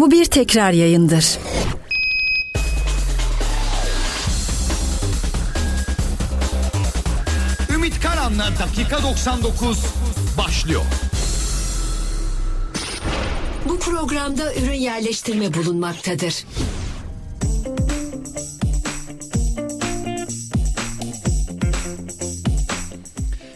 Bu bir tekrar yayındır. Ümit Karan'la dakika 99 başlıyor. Bu programda ürün yerleştirme bulunmaktadır.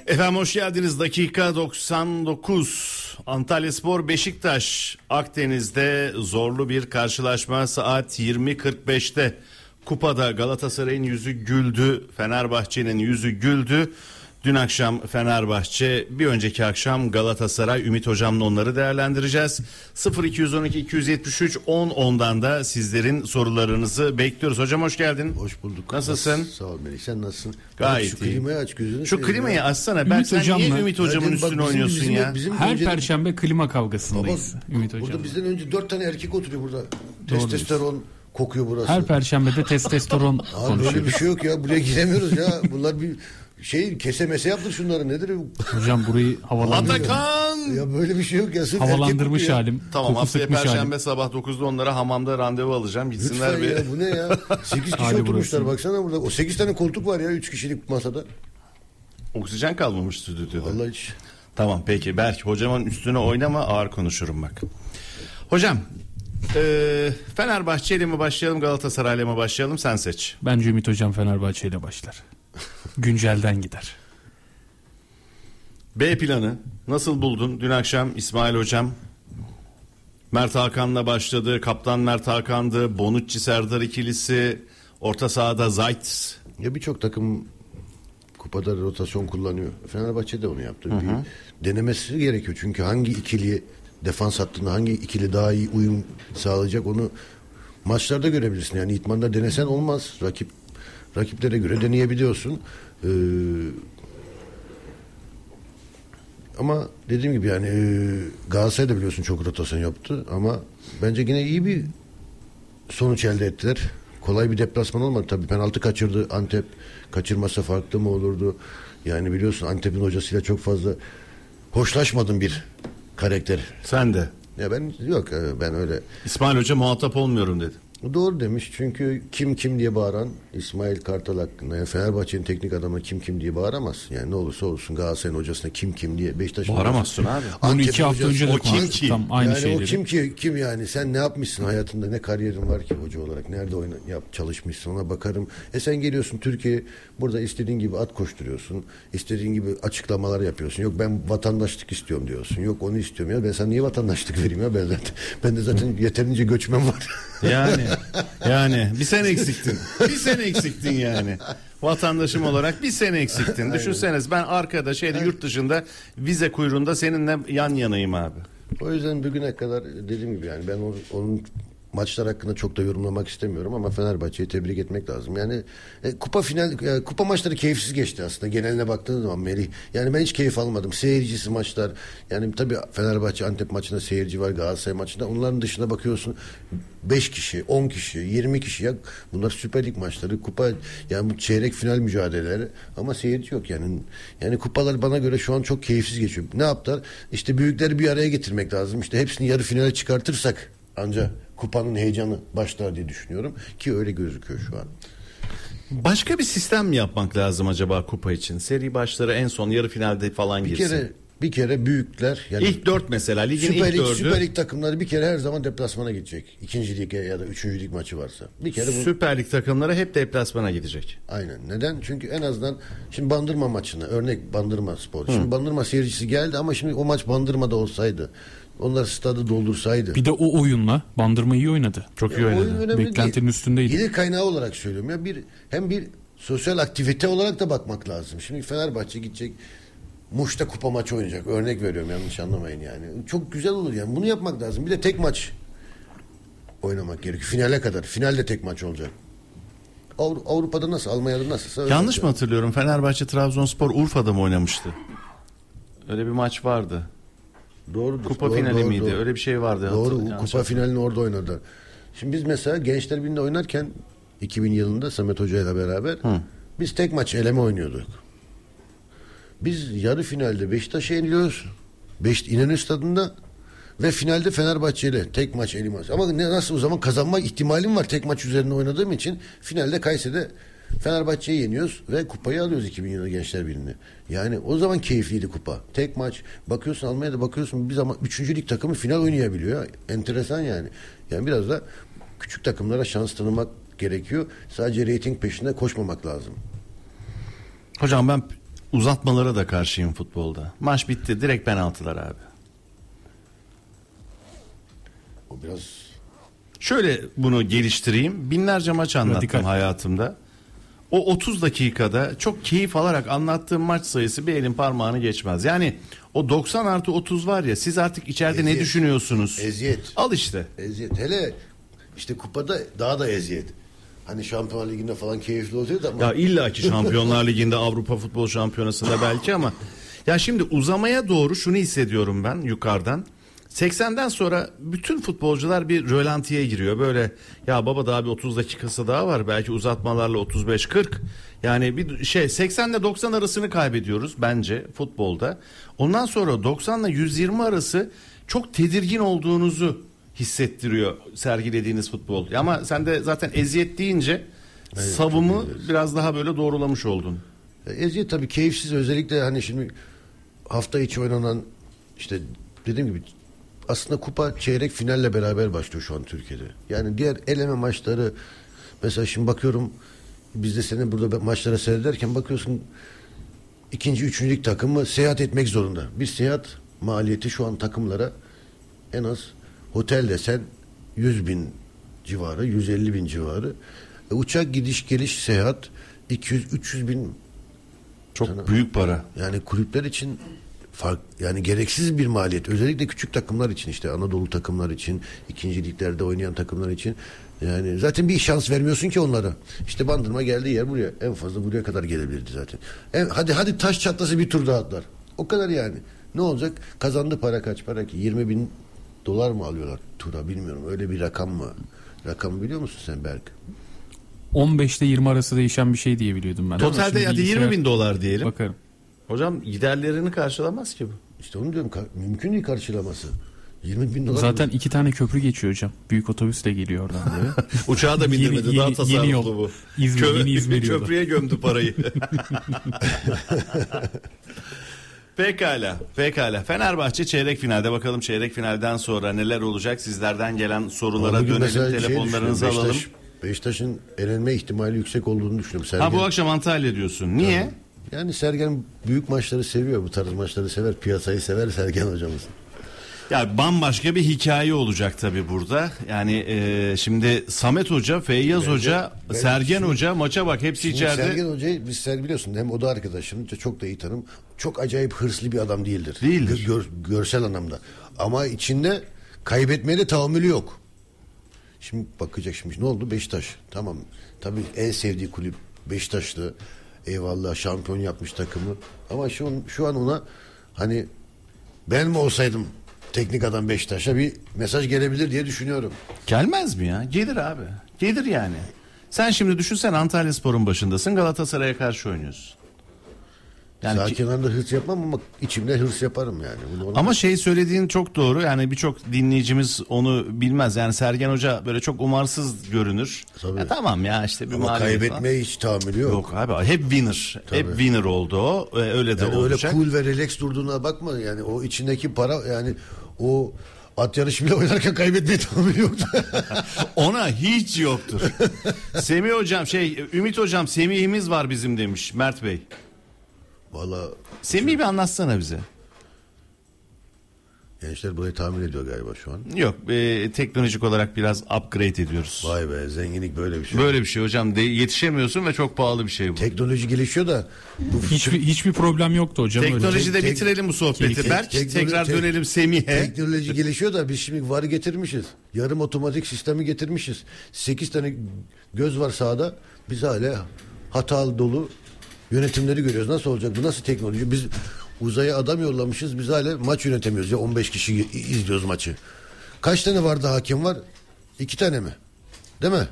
Efendim hoş geldiniz. Dakika 99. Antalya Spor Beşiktaş Akdeniz'de zorlu bir karşılaşma saat 20.45'te. Kupada Galatasaray'ın yüzü güldü, Fenerbahçe'nin yüzü güldü. Dün akşam Fenerbahçe, bir önceki akşam Galatasaray. Ümit Hocam'la onları değerlendireceğiz. 0212 273 10 10'dan da sizlerin sorularınızı bekliyoruz. Hocam hoş geldin. Hoş bulduk. Nasılsın? Sağ ol Melih. Sen nasılsın? Gayet şu iyi. klimayı aç gözünü Şu klimayı ya. açsana. Ben Ümit sen niye Hocam'la- Ümit Hocam'ın bak üstüne bizim- oynuyorsun bizim- ya? Bizim Her önce- perşembe klima Baba, kavgasındayız Ümit Hocam. burada bizden önce dört tane erkek oturuyor burada. Testosteron kokuyor burası. Her perşembede testosteron Abi böyle bir şey yok ya. Buraya giremiyoruz ya. Bunlar bir şey kese mese yaptır şunları. Nedir? Hocam burayı havalandırmış, Atakan! Ya böyle bir şey yok ya. Sırf havalandırmış erkek halim. Tamam koku haftaya sıkmış perşembe halim. sabah 9'da onlara hamamda randevu alacağım. Gitsinler Lütfen bir. ya bu ne ya? 8 kişi Hali oturmuşlar burası. baksana burada. O 8 tane koltuk var ya 3 kişilik masada. Oksijen kalmamış stüdyoda. Vallahi hiç. Tamam peki Berk hocamın üstüne oynama ağır konuşurum bak. Hocam eee Fenerbahçe ile mi başlayalım Galatasaray'la mı başlayalım sen seç. Bence Ümit Hocam Fenerbahçe ile başlar. Güncelden gider. B planı nasıl buldun? Dün akşam İsmail hocam Mert Hakan'la başladı. Kaptan Mert Hakan'dı. Bonucci Serdar ikilisi. Orta sahada Zayt. Ya birçok takım kupada rotasyon kullanıyor. Fenerbahçe de onu yaptı. Bir denemesi gerekiyor. Çünkü hangi ikili defans hattında hangi ikili daha iyi uyum sağlayacak onu maçlarda görebilirsin. Yani itmanda denesen olmaz. Rakip rakiplere göre deneyebiliyorsun. Ee, ama dediğim gibi yani e, Galatasaray da biliyorsun çok rotasyon yaptı ama bence yine iyi bir sonuç elde ettiler. Kolay bir deplasman olmadı tabii. Penaltı kaçırdı Antep. Kaçırmasa farklı mı olurdu? Yani biliyorsun Antep'in hocasıyla çok fazla hoşlaşmadım bir karakter. Sen de. Ya ben yok e, ben öyle İsmail Hoca muhatap olmuyorum dedi. Doğru demiş çünkü kim kim diye bağıran İsmail Kartal hakkında yani Fenerbahçe'nin teknik adamına kim kim diye bağıramazsın. Yani ne olursa olsun Galatasaray'ın hocasına kim kim diye Beşiktaş'ın Bağıramazsın hocası- abi. Bunu Antep'in iki hafta önce de o kim konuştuk. ki? Tam aynı yani şeyleri. o kim ki kim yani sen ne yapmışsın hayatında ne kariyerin var ki hoca olarak nerede oyna, yap, çalışmışsın ona bakarım. E sen geliyorsun Türkiye burada istediğin gibi at koşturuyorsun. istediğin gibi açıklamalar yapıyorsun. Yok ben vatandaşlık istiyorum diyorsun. Yok onu istiyorum ya ben sana niye vatandaşlık vereyim ya ben zaten ben de zaten yeterince göçmen var. Yani yani bir sene eksiktin. Bir sene eksiktin yani. Vatandaşım olarak bir sene eksiktin. Düşünseniz ben arkada şeyde yurt dışında vize kuyruğunda seninle yan yanayım abi. O yüzden bugüne kadar dediğim gibi yani ben o- onun maçlar hakkında çok da yorumlamak istemiyorum ama Fenerbahçe'yi tebrik etmek lazım. Yani e, kupa final e, kupa maçları keyifsiz geçti aslında geneline baktığın zaman Melih. Yani ben hiç keyif almadım. Seyircisi maçlar. Yani tabii Fenerbahçe Antep maçında seyirci var Galatasaray maçında. Onların dışında bakıyorsun 5 kişi, 10 kişi, 20 kişi ya bunlar Süper Lig maçları, kupa yani bu çeyrek final mücadeleleri ama seyirci yok yani. Yani kupalar bana göre şu an çok keyifsiz geçiyor. Ne yaptılar? İşte büyükleri bir araya getirmek lazım. İşte hepsini yarı finale çıkartırsak ancak kupanın heyecanı başlar diye düşünüyorum ki öyle gözüküyor şu an. Başka bir sistem mi yapmak lazım acaba kupa için? Seri başları en son yarı finalde falan Bir girsin. kere bir kere büyükler yani ilk dört mesela ligin Süper ilk Lig, dördü. Süper Lig takımları bir kere her zaman deplasmana gidecek. İkinci lige ya da üçüncü lig maçı varsa. Bir kere bu Süper Lig takımları hep deplasmana gidecek. Aynen. Neden? Çünkü en azından şimdi Bandırma maçına örnek Bandırma Spor. Şimdi Bandırma seyircisi geldi ama şimdi o maç Bandırma'da olsaydı onlar stadı doldursaydı. Bir de o oyunla Bandırma iyi oynadı. Çok iyi Ya oynadı. Beklentinin değil. üstündeydi. Gelir kaynağı olarak söylüyorum ya bir hem bir sosyal aktivite olarak da bakmak lazım. Şimdi Fenerbahçe gidecek Muş'ta kupa maçı oynayacak. Örnek veriyorum yanlış anlamayın yani. Çok güzel olur yani. Bunu yapmak lazım. Bir de tek maç oynamak gerekiyor. Finale kadar. Finalde tek maç olacak. Avru- Avrupa'da nasıl? Almanya'da nasılsa öyle Yanlış mı hatırlıyorum? Fenerbahçe Trabzonspor Urfa'da mı oynamıştı? Öyle bir maç vardı. Doğrudur. Kupa Doğru, finali doğru, miydi? doğru. Öyle bir şey vardı. Doğru. Kupa hatırlamıyorum. finalini orada oynadı. Şimdi biz mesela Gençler Birliği'nde oynarken 2000 yılında Samet Hoca ile beraber biz tek maç eleme oynuyorduk. Biz yarı finalde Beşiktaş'a yeniliyoruz. Beş, İnönü Stadı'nda Ve finalde Fenerbahçe ile tek maç elim Ama ne, nasıl o zaman kazanma ihtimalim var tek maç üzerinde oynadığım için. Finalde Kayseri'de Fenerbahçe'yi yeniyoruz ve kupayı alıyoruz 2020 Gençler Birliği'ni. Yani o zaman keyifliydi kupa. Tek maç. Bakıyorsun Almanya'da bakıyorsun bir zaman 3. lig takımı final oynayabiliyor. Enteresan yani. Yani biraz da küçük takımlara şans tanımak gerekiyor. Sadece reyting peşinde koşmamak lazım. Hocam ben uzatmalara da karşıyım futbolda. Maç bitti direkt penaltılar abi. O biraz Şöyle bunu geliştireyim. Binlerce maç anlattım Radikal. hayatımda. O 30 dakikada çok keyif alarak anlattığım maç sayısı bir elin parmağını geçmez. Yani o 90 artı 30 var ya siz artık içeride ne Eziyet. düşünüyorsunuz? eziyet. Al işte. Eziyet. Hele işte kupada daha da eziyet. Hani Şampiyonlar Ligi'nde falan keyifli oluyordu ama Ya illaki Şampiyonlar Ligi'nde Avrupa Futbol Şampiyonası'nda belki ama ya şimdi uzamaya doğru şunu hissediyorum ben yukarıdan. 80'den sonra bütün futbolcular bir rölantiye giriyor. Böyle ya baba daha bir 30 dakikası daha var. Belki uzatmalarla 35-40. Yani bir şey 80 ile 90 arasını kaybediyoruz bence futbolda. Ondan sonra 90 ile 120 arası çok tedirgin olduğunuzu hissettiriyor sergilediğiniz futbol. Ama sen de zaten eziyet deyince savımı biraz daha böyle doğrulamış oldun. E, eziyet tabii keyifsiz özellikle hani şimdi hafta içi oynanan işte dediğim gibi aslında kupa çeyrek finalle beraber başlıyor şu an Türkiye'de. Yani diğer eleme maçları mesela şimdi bakıyorum biz de senin burada maçlara seyrederken bakıyorsun ikinci, üçüncü lig takımı seyahat etmek zorunda. Bir seyahat maliyeti şu an takımlara en az otel desen 100 bin civarı, 150 bin civarı. E, uçak gidiş geliş seyahat 200-300 bin Çok Sana- büyük para. yani kulüpler için fark yani gereksiz bir maliyet. Özellikle küçük takımlar için işte Anadolu takımlar için, ikinci liglerde oynayan takımlar için yani zaten bir şans vermiyorsun ki onlara. İşte Bandırma geldiği yer buraya. En fazla buraya kadar gelebilirdi zaten. En, hadi hadi taş çatlası bir tur daha atlar. O kadar yani. Ne olacak? Kazandı para kaç para ki? 20 bin dolar mı alıyorlar tura bilmiyorum. Öyle bir rakam mı? Rakamı biliyor musun sen Berk? 15 ile 20 arası değişen bir şey diye biliyordum ben. Totalde hadi 20 bilgisayar- bin dolar diyelim. Bakarım. Hocam giderlerini karşılamaz ki bu. İşte onu diyorum. Mümkün değil karşılaması. 20 bin dolar. Zaten iki tane köprü geçiyor hocam. Büyük otobüs de geliyor oradan böyle. Uçağa da bindirmedi Yeni- daha tasarruflu yeni yol. bu. İzmir, yeni İzmir yolu. Köprüye gömdü parayı. Pekala, pekala. Fenerbahçe çeyrek finalde bakalım çeyrek finalden sonra neler olacak? Sizlerden gelen sorulara Bugün dönelim, şey telefonlarınızı alalım. Beşiktaş- Beşiktaş'ın elenme ihtimali yüksek olduğunu düşünüyorum. Sergen, Ha bu akşam Antalya diyorsun. Niye? Yani Sergen büyük maçları seviyor. Bu tarz maçları sever. Piyasayı sever Sergen hocamız. Ya bambaşka bir hikaye olacak tabii burada. Yani e, şimdi Samet Hoca, Feyyaz Hoca, ben- Sergen şimdi- Hoca maça bak hepsi Şimdi içeride. Sergen Hoca'yı biz ser biliyorsun hem o da arkadaşım çok da iyi tanım. Çok acayip hırslı bir adam değildir. Değildir. Gö- gör- görsel anlamda. Ama içinde kaybetmeye de tahammülü yok. Şimdi bakacak şimdi ne oldu Beşiktaş. Tamam. Tabii en sevdiği kulüp Beşiktaş'tı. Eyvallah şampiyon yapmış takımı. Ama şu şu an ona hani ben mi olsaydım teknik adam Beşiktaş'a bir mesaj gelebilir diye düşünüyorum. Gelmez mi ya? Gelir abi. Gelir yani. Sen şimdi düşünsen Antalya Spor'un başındasın Galatasaray'a karşı oynuyorsun. Yani Sağ ki- kenarında hırs yapmam ama içimde hırs yaparım yani. Bunu ama şey söylediğin çok doğru. Yani birçok dinleyicimiz onu bilmez. Yani Sergen Hoca böyle çok umarsız görünür. Tabii. Ya tamam ya işte bir ama mağlubiyet falan. kaybetmeye hiç tahammülü yok. Yok abi hep winner. Hep winner oldu o. Ee, Öyle de Yani öyle olacak. cool ve relax durduğuna bakma yani o içindeki para yani o at yarışı bile oynarken kaybetmeye tahammülü yoktu. Ona hiç yoktur. Semih hocam şey Ümit hocam Semih'imiz var bizim demiş Mert Bey. Valla Semih'i bir anlatsana bize. gençler burayı tahmin ediyor galiba şu an. Yok e, teknolojik olarak biraz upgrade ediyoruz. Vay be zenginlik böyle bir şey. Böyle bir şey hocam de, yetişemiyorsun ve çok pahalı bir şey bu. Teknoloji gelişiyor da bu Hiçbir, hiçbir problem yoktu hocam. öyle. Teknolojide tek- bitirelim bu sohbeti. tek- Berk teknoloji- tekrar tek- dönelim Semih'e. teknoloji gelişiyor da biz şimdi varı getirmişiz. Yarım otomatik sistemi getirmişiz. 8 tane göz var sahada. Biz hala hatalı dolu yönetimleri görüyoruz. Nasıl olacak bu? Nasıl teknoloji? Biz uzaya adam yollamışız. Biz hala maç yönetemiyoruz. Ya 15 kişi izliyoruz maçı. Kaç tane vardı hakem var? İki tane mi? Değil mi?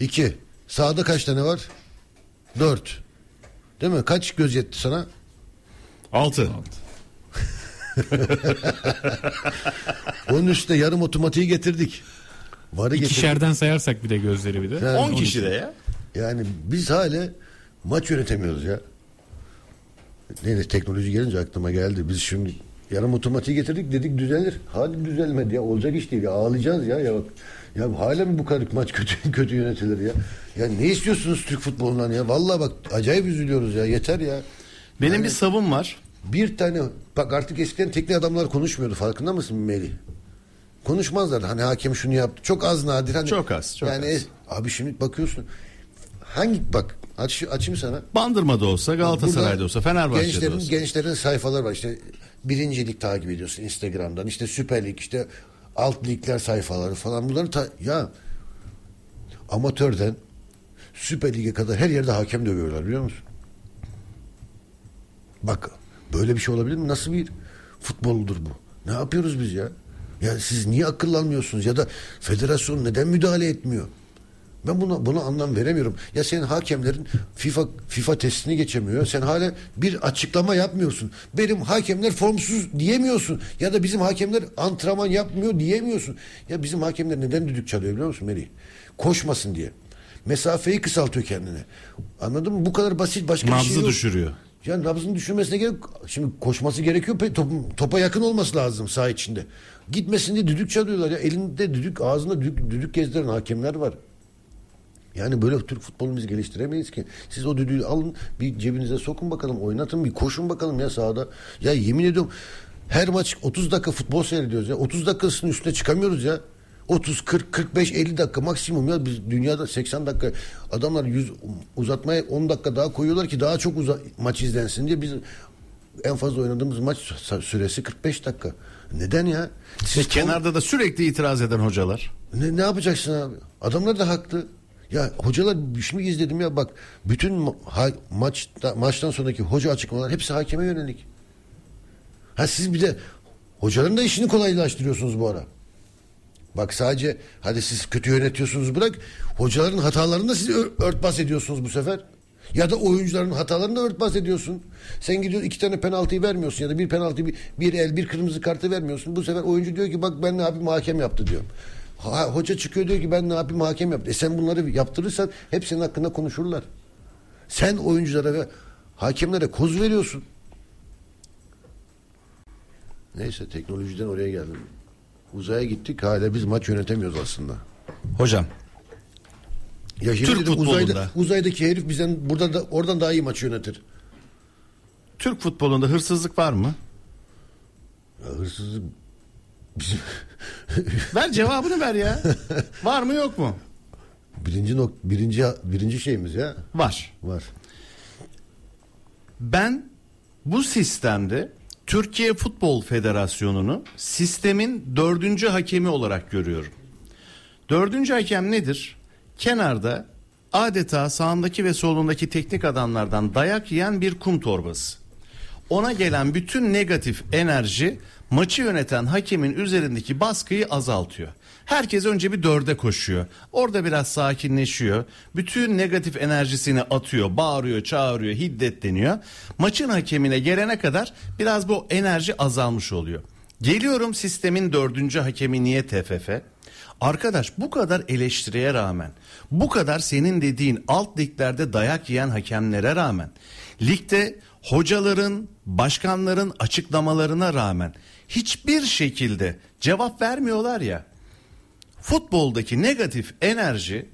İki. Sağda kaç tane var? Dört. Değil mi? Kaç göz yetti sana? Altı. Onun üstüne yarım otomatiği getirdik. Varı getirdik. İkişerden sayarsak bir de gözleri bir de. Yani 10 kişi de ya. Yani biz hala maç yönetemiyoruz ya. Neyse teknoloji gelince aklıma geldi. Biz şimdi yarım otomatiği getirdik dedik düzelir. Hadi düzelmedi ya. Olacak iş değil ya. Ağlayacağız ya. Ya bak. Ya hala mı bu kadar maç kötü kötü yönetilir ya? Ya ne istiyorsunuz Türk futbolundan ya? Vallahi bak acayip üzülüyoruz ya. Yeter ya. Benim bir savım var. Bir tane bak artık eskiden teknik adamlar konuşmuyordu. Farkında mısın Melih? Konuşmazlar. Hani hakem şunu yaptı. Çok az nadir. Hani, Çok az, çok yani az. abi şimdi bakıyorsun. Hangi bak aç, açayım sana. Bandırma'da olsa, Galatasaray'da olsa, Fenerbahçe'de gençlerin, olsa. Gençlerin sayfaları var işte birincilik takip ediyorsun Instagram'dan işte Süper Lig işte alt ligler sayfaları falan bunları ta- ya amatörden Süper Lig'e kadar her yerde hakem dövüyorlar biliyor musun? Bak böyle bir şey olabilir mi? Nasıl bir futboldur bu? Ne yapıyoruz biz ya? Ya siz niye akıllanmıyorsunuz ya da federasyon neden müdahale etmiyor? Ben buna buna anlam veremiyorum. Ya senin hakemlerin FIFA FIFA testini geçemiyor. Sen hala bir açıklama yapmıyorsun. Benim hakemler formsuz diyemiyorsun. Ya da bizim hakemler antrenman yapmıyor diyemiyorsun. Ya bizim hakemler neden düdük çalıyor biliyor musun Melih? Koşmasın diye. Mesafeyi kısaltıyor kendine. Anladın mı? Bu kadar basit başka bir şey Nabzı yok. düşürüyor. Ya nabzın düşürmesine gerek Şimdi koşması gerekiyor. Top- topa yakın olması lazım saha içinde. Gitmesin diye düdük çalıyorlar ya. Elinde düdük, ağzında düdük, düdük gezdiren hakemler var. Yani böyle Türk futbolunu biz geliştiremeyiz ki. Siz o düdüğü alın bir cebinize sokun bakalım oynatın bir koşun bakalım ya sahada. Ya yemin ediyorum her maç 30 dakika futbol seyrediyoruz ya. 30 dakikasının üstüne çıkamıyoruz ya. 30, 40, 45, 50 dakika maksimum ya. Biz dünyada 80 dakika adamlar 100 uzatmaya 10 dakika daha koyuyorlar ki daha çok uza, maç izlensin diye biz en fazla oynadığımız maç süresi 45 dakika. Neden ya? Ve Siz kenarda da sürekli itiraz eden hocalar. ne, ne yapacaksın abi? Adamlar da haklı. Ya hocalar şimdi izledim ya bak bütün ha- maçta maçtan sonraki hoca açıklamalar hepsi hakeme yönelik. Ha siz bir de hocaların da işini kolaylaştırıyorsunuz bu ara. Bak sadece hadi siz kötü yönetiyorsunuz bırak hocaların hatalarını da siz ör- örtbas ediyorsunuz bu sefer. Ya da oyuncuların hatalarını da örtbas ediyorsun. Sen gidiyorsun iki tane penaltıyı vermiyorsun ya da bir penaltı bir, bir el bir kırmızı kartı vermiyorsun. Bu sefer oyuncu diyor ki bak ben ne yapayım hakem yaptı diyor. Ha, hoca çıkıyor diyor ki ben ne yapayım hakem yaptı. E sen bunları yaptırırsan hep senin hakkında konuşurlar. Sen oyunculara ve hakemlere koz veriyorsun. Neyse teknolojiden oraya geldim. Uzaya gittik hala biz maç yönetemiyoruz aslında. Hocam Ya şimdi Türk dedim, futbolunda. uzayda, uzaydaki herif bizden burada da oradan daha iyi maç yönetir. Türk futbolunda hırsızlık var mı? Ya hırsızlık Ver cevabını ver ya. Var mı yok mu? birinci nok birinci birinci şeyimiz ya Var. var. Ben bu sistemde Türkiye Futbol Federasyonu'nu sistemin dördüncü hakemi olarak görüyorum. Dördüncü hakem nedir? Kenarda adeta sağındaki ve solundaki teknik adamlardan dayak yiyen bir kum torbası. Ona gelen bütün negatif enerji maçı yöneten hakemin üzerindeki baskıyı azaltıyor. Herkes önce bir dörde koşuyor. Orada biraz sakinleşiyor. Bütün negatif enerjisini atıyor, bağırıyor, çağırıyor, hiddetleniyor. Maçın hakemine gelene kadar biraz bu enerji azalmış oluyor. Geliyorum sistemin dördüncü hakemi niye TFF? Arkadaş bu kadar eleştiriye rağmen, bu kadar senin dediğin alt liglerde dayak yiyen hakemlere rağmen, ligde hocaların, başkanların açıklamalarına rağmen hiçbir şekilde cevap vermiyorlar ya. Futboldaki negatif enerji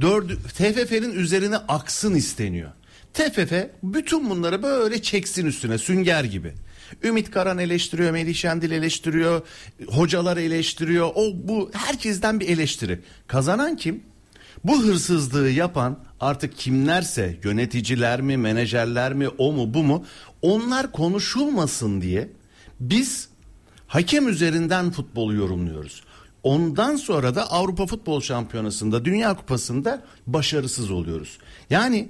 dördü, TFF'nin üzerine aksın isteniyor. TFF bütün bunları böyle çeksin üstüne sünger gibi. Ümit Karan eleştiriyor, Melih Şendil eleştiriyor, hocalar eleştiriyor. O bu herkesten bir eleştiri. Kazanan kim? Bu hırsızlığı yapan artık kimlerse yöneticiler mi, menajerler mi, o mu, bu mu? Onlar konuşulmasın diye biz hakem üzerinden futbolu yorumluyoruz. Ondan sonra da Avrupa Futbol Şampiyonası'nda, Dünya Kupası'nda başarısız oluyoruz. Yani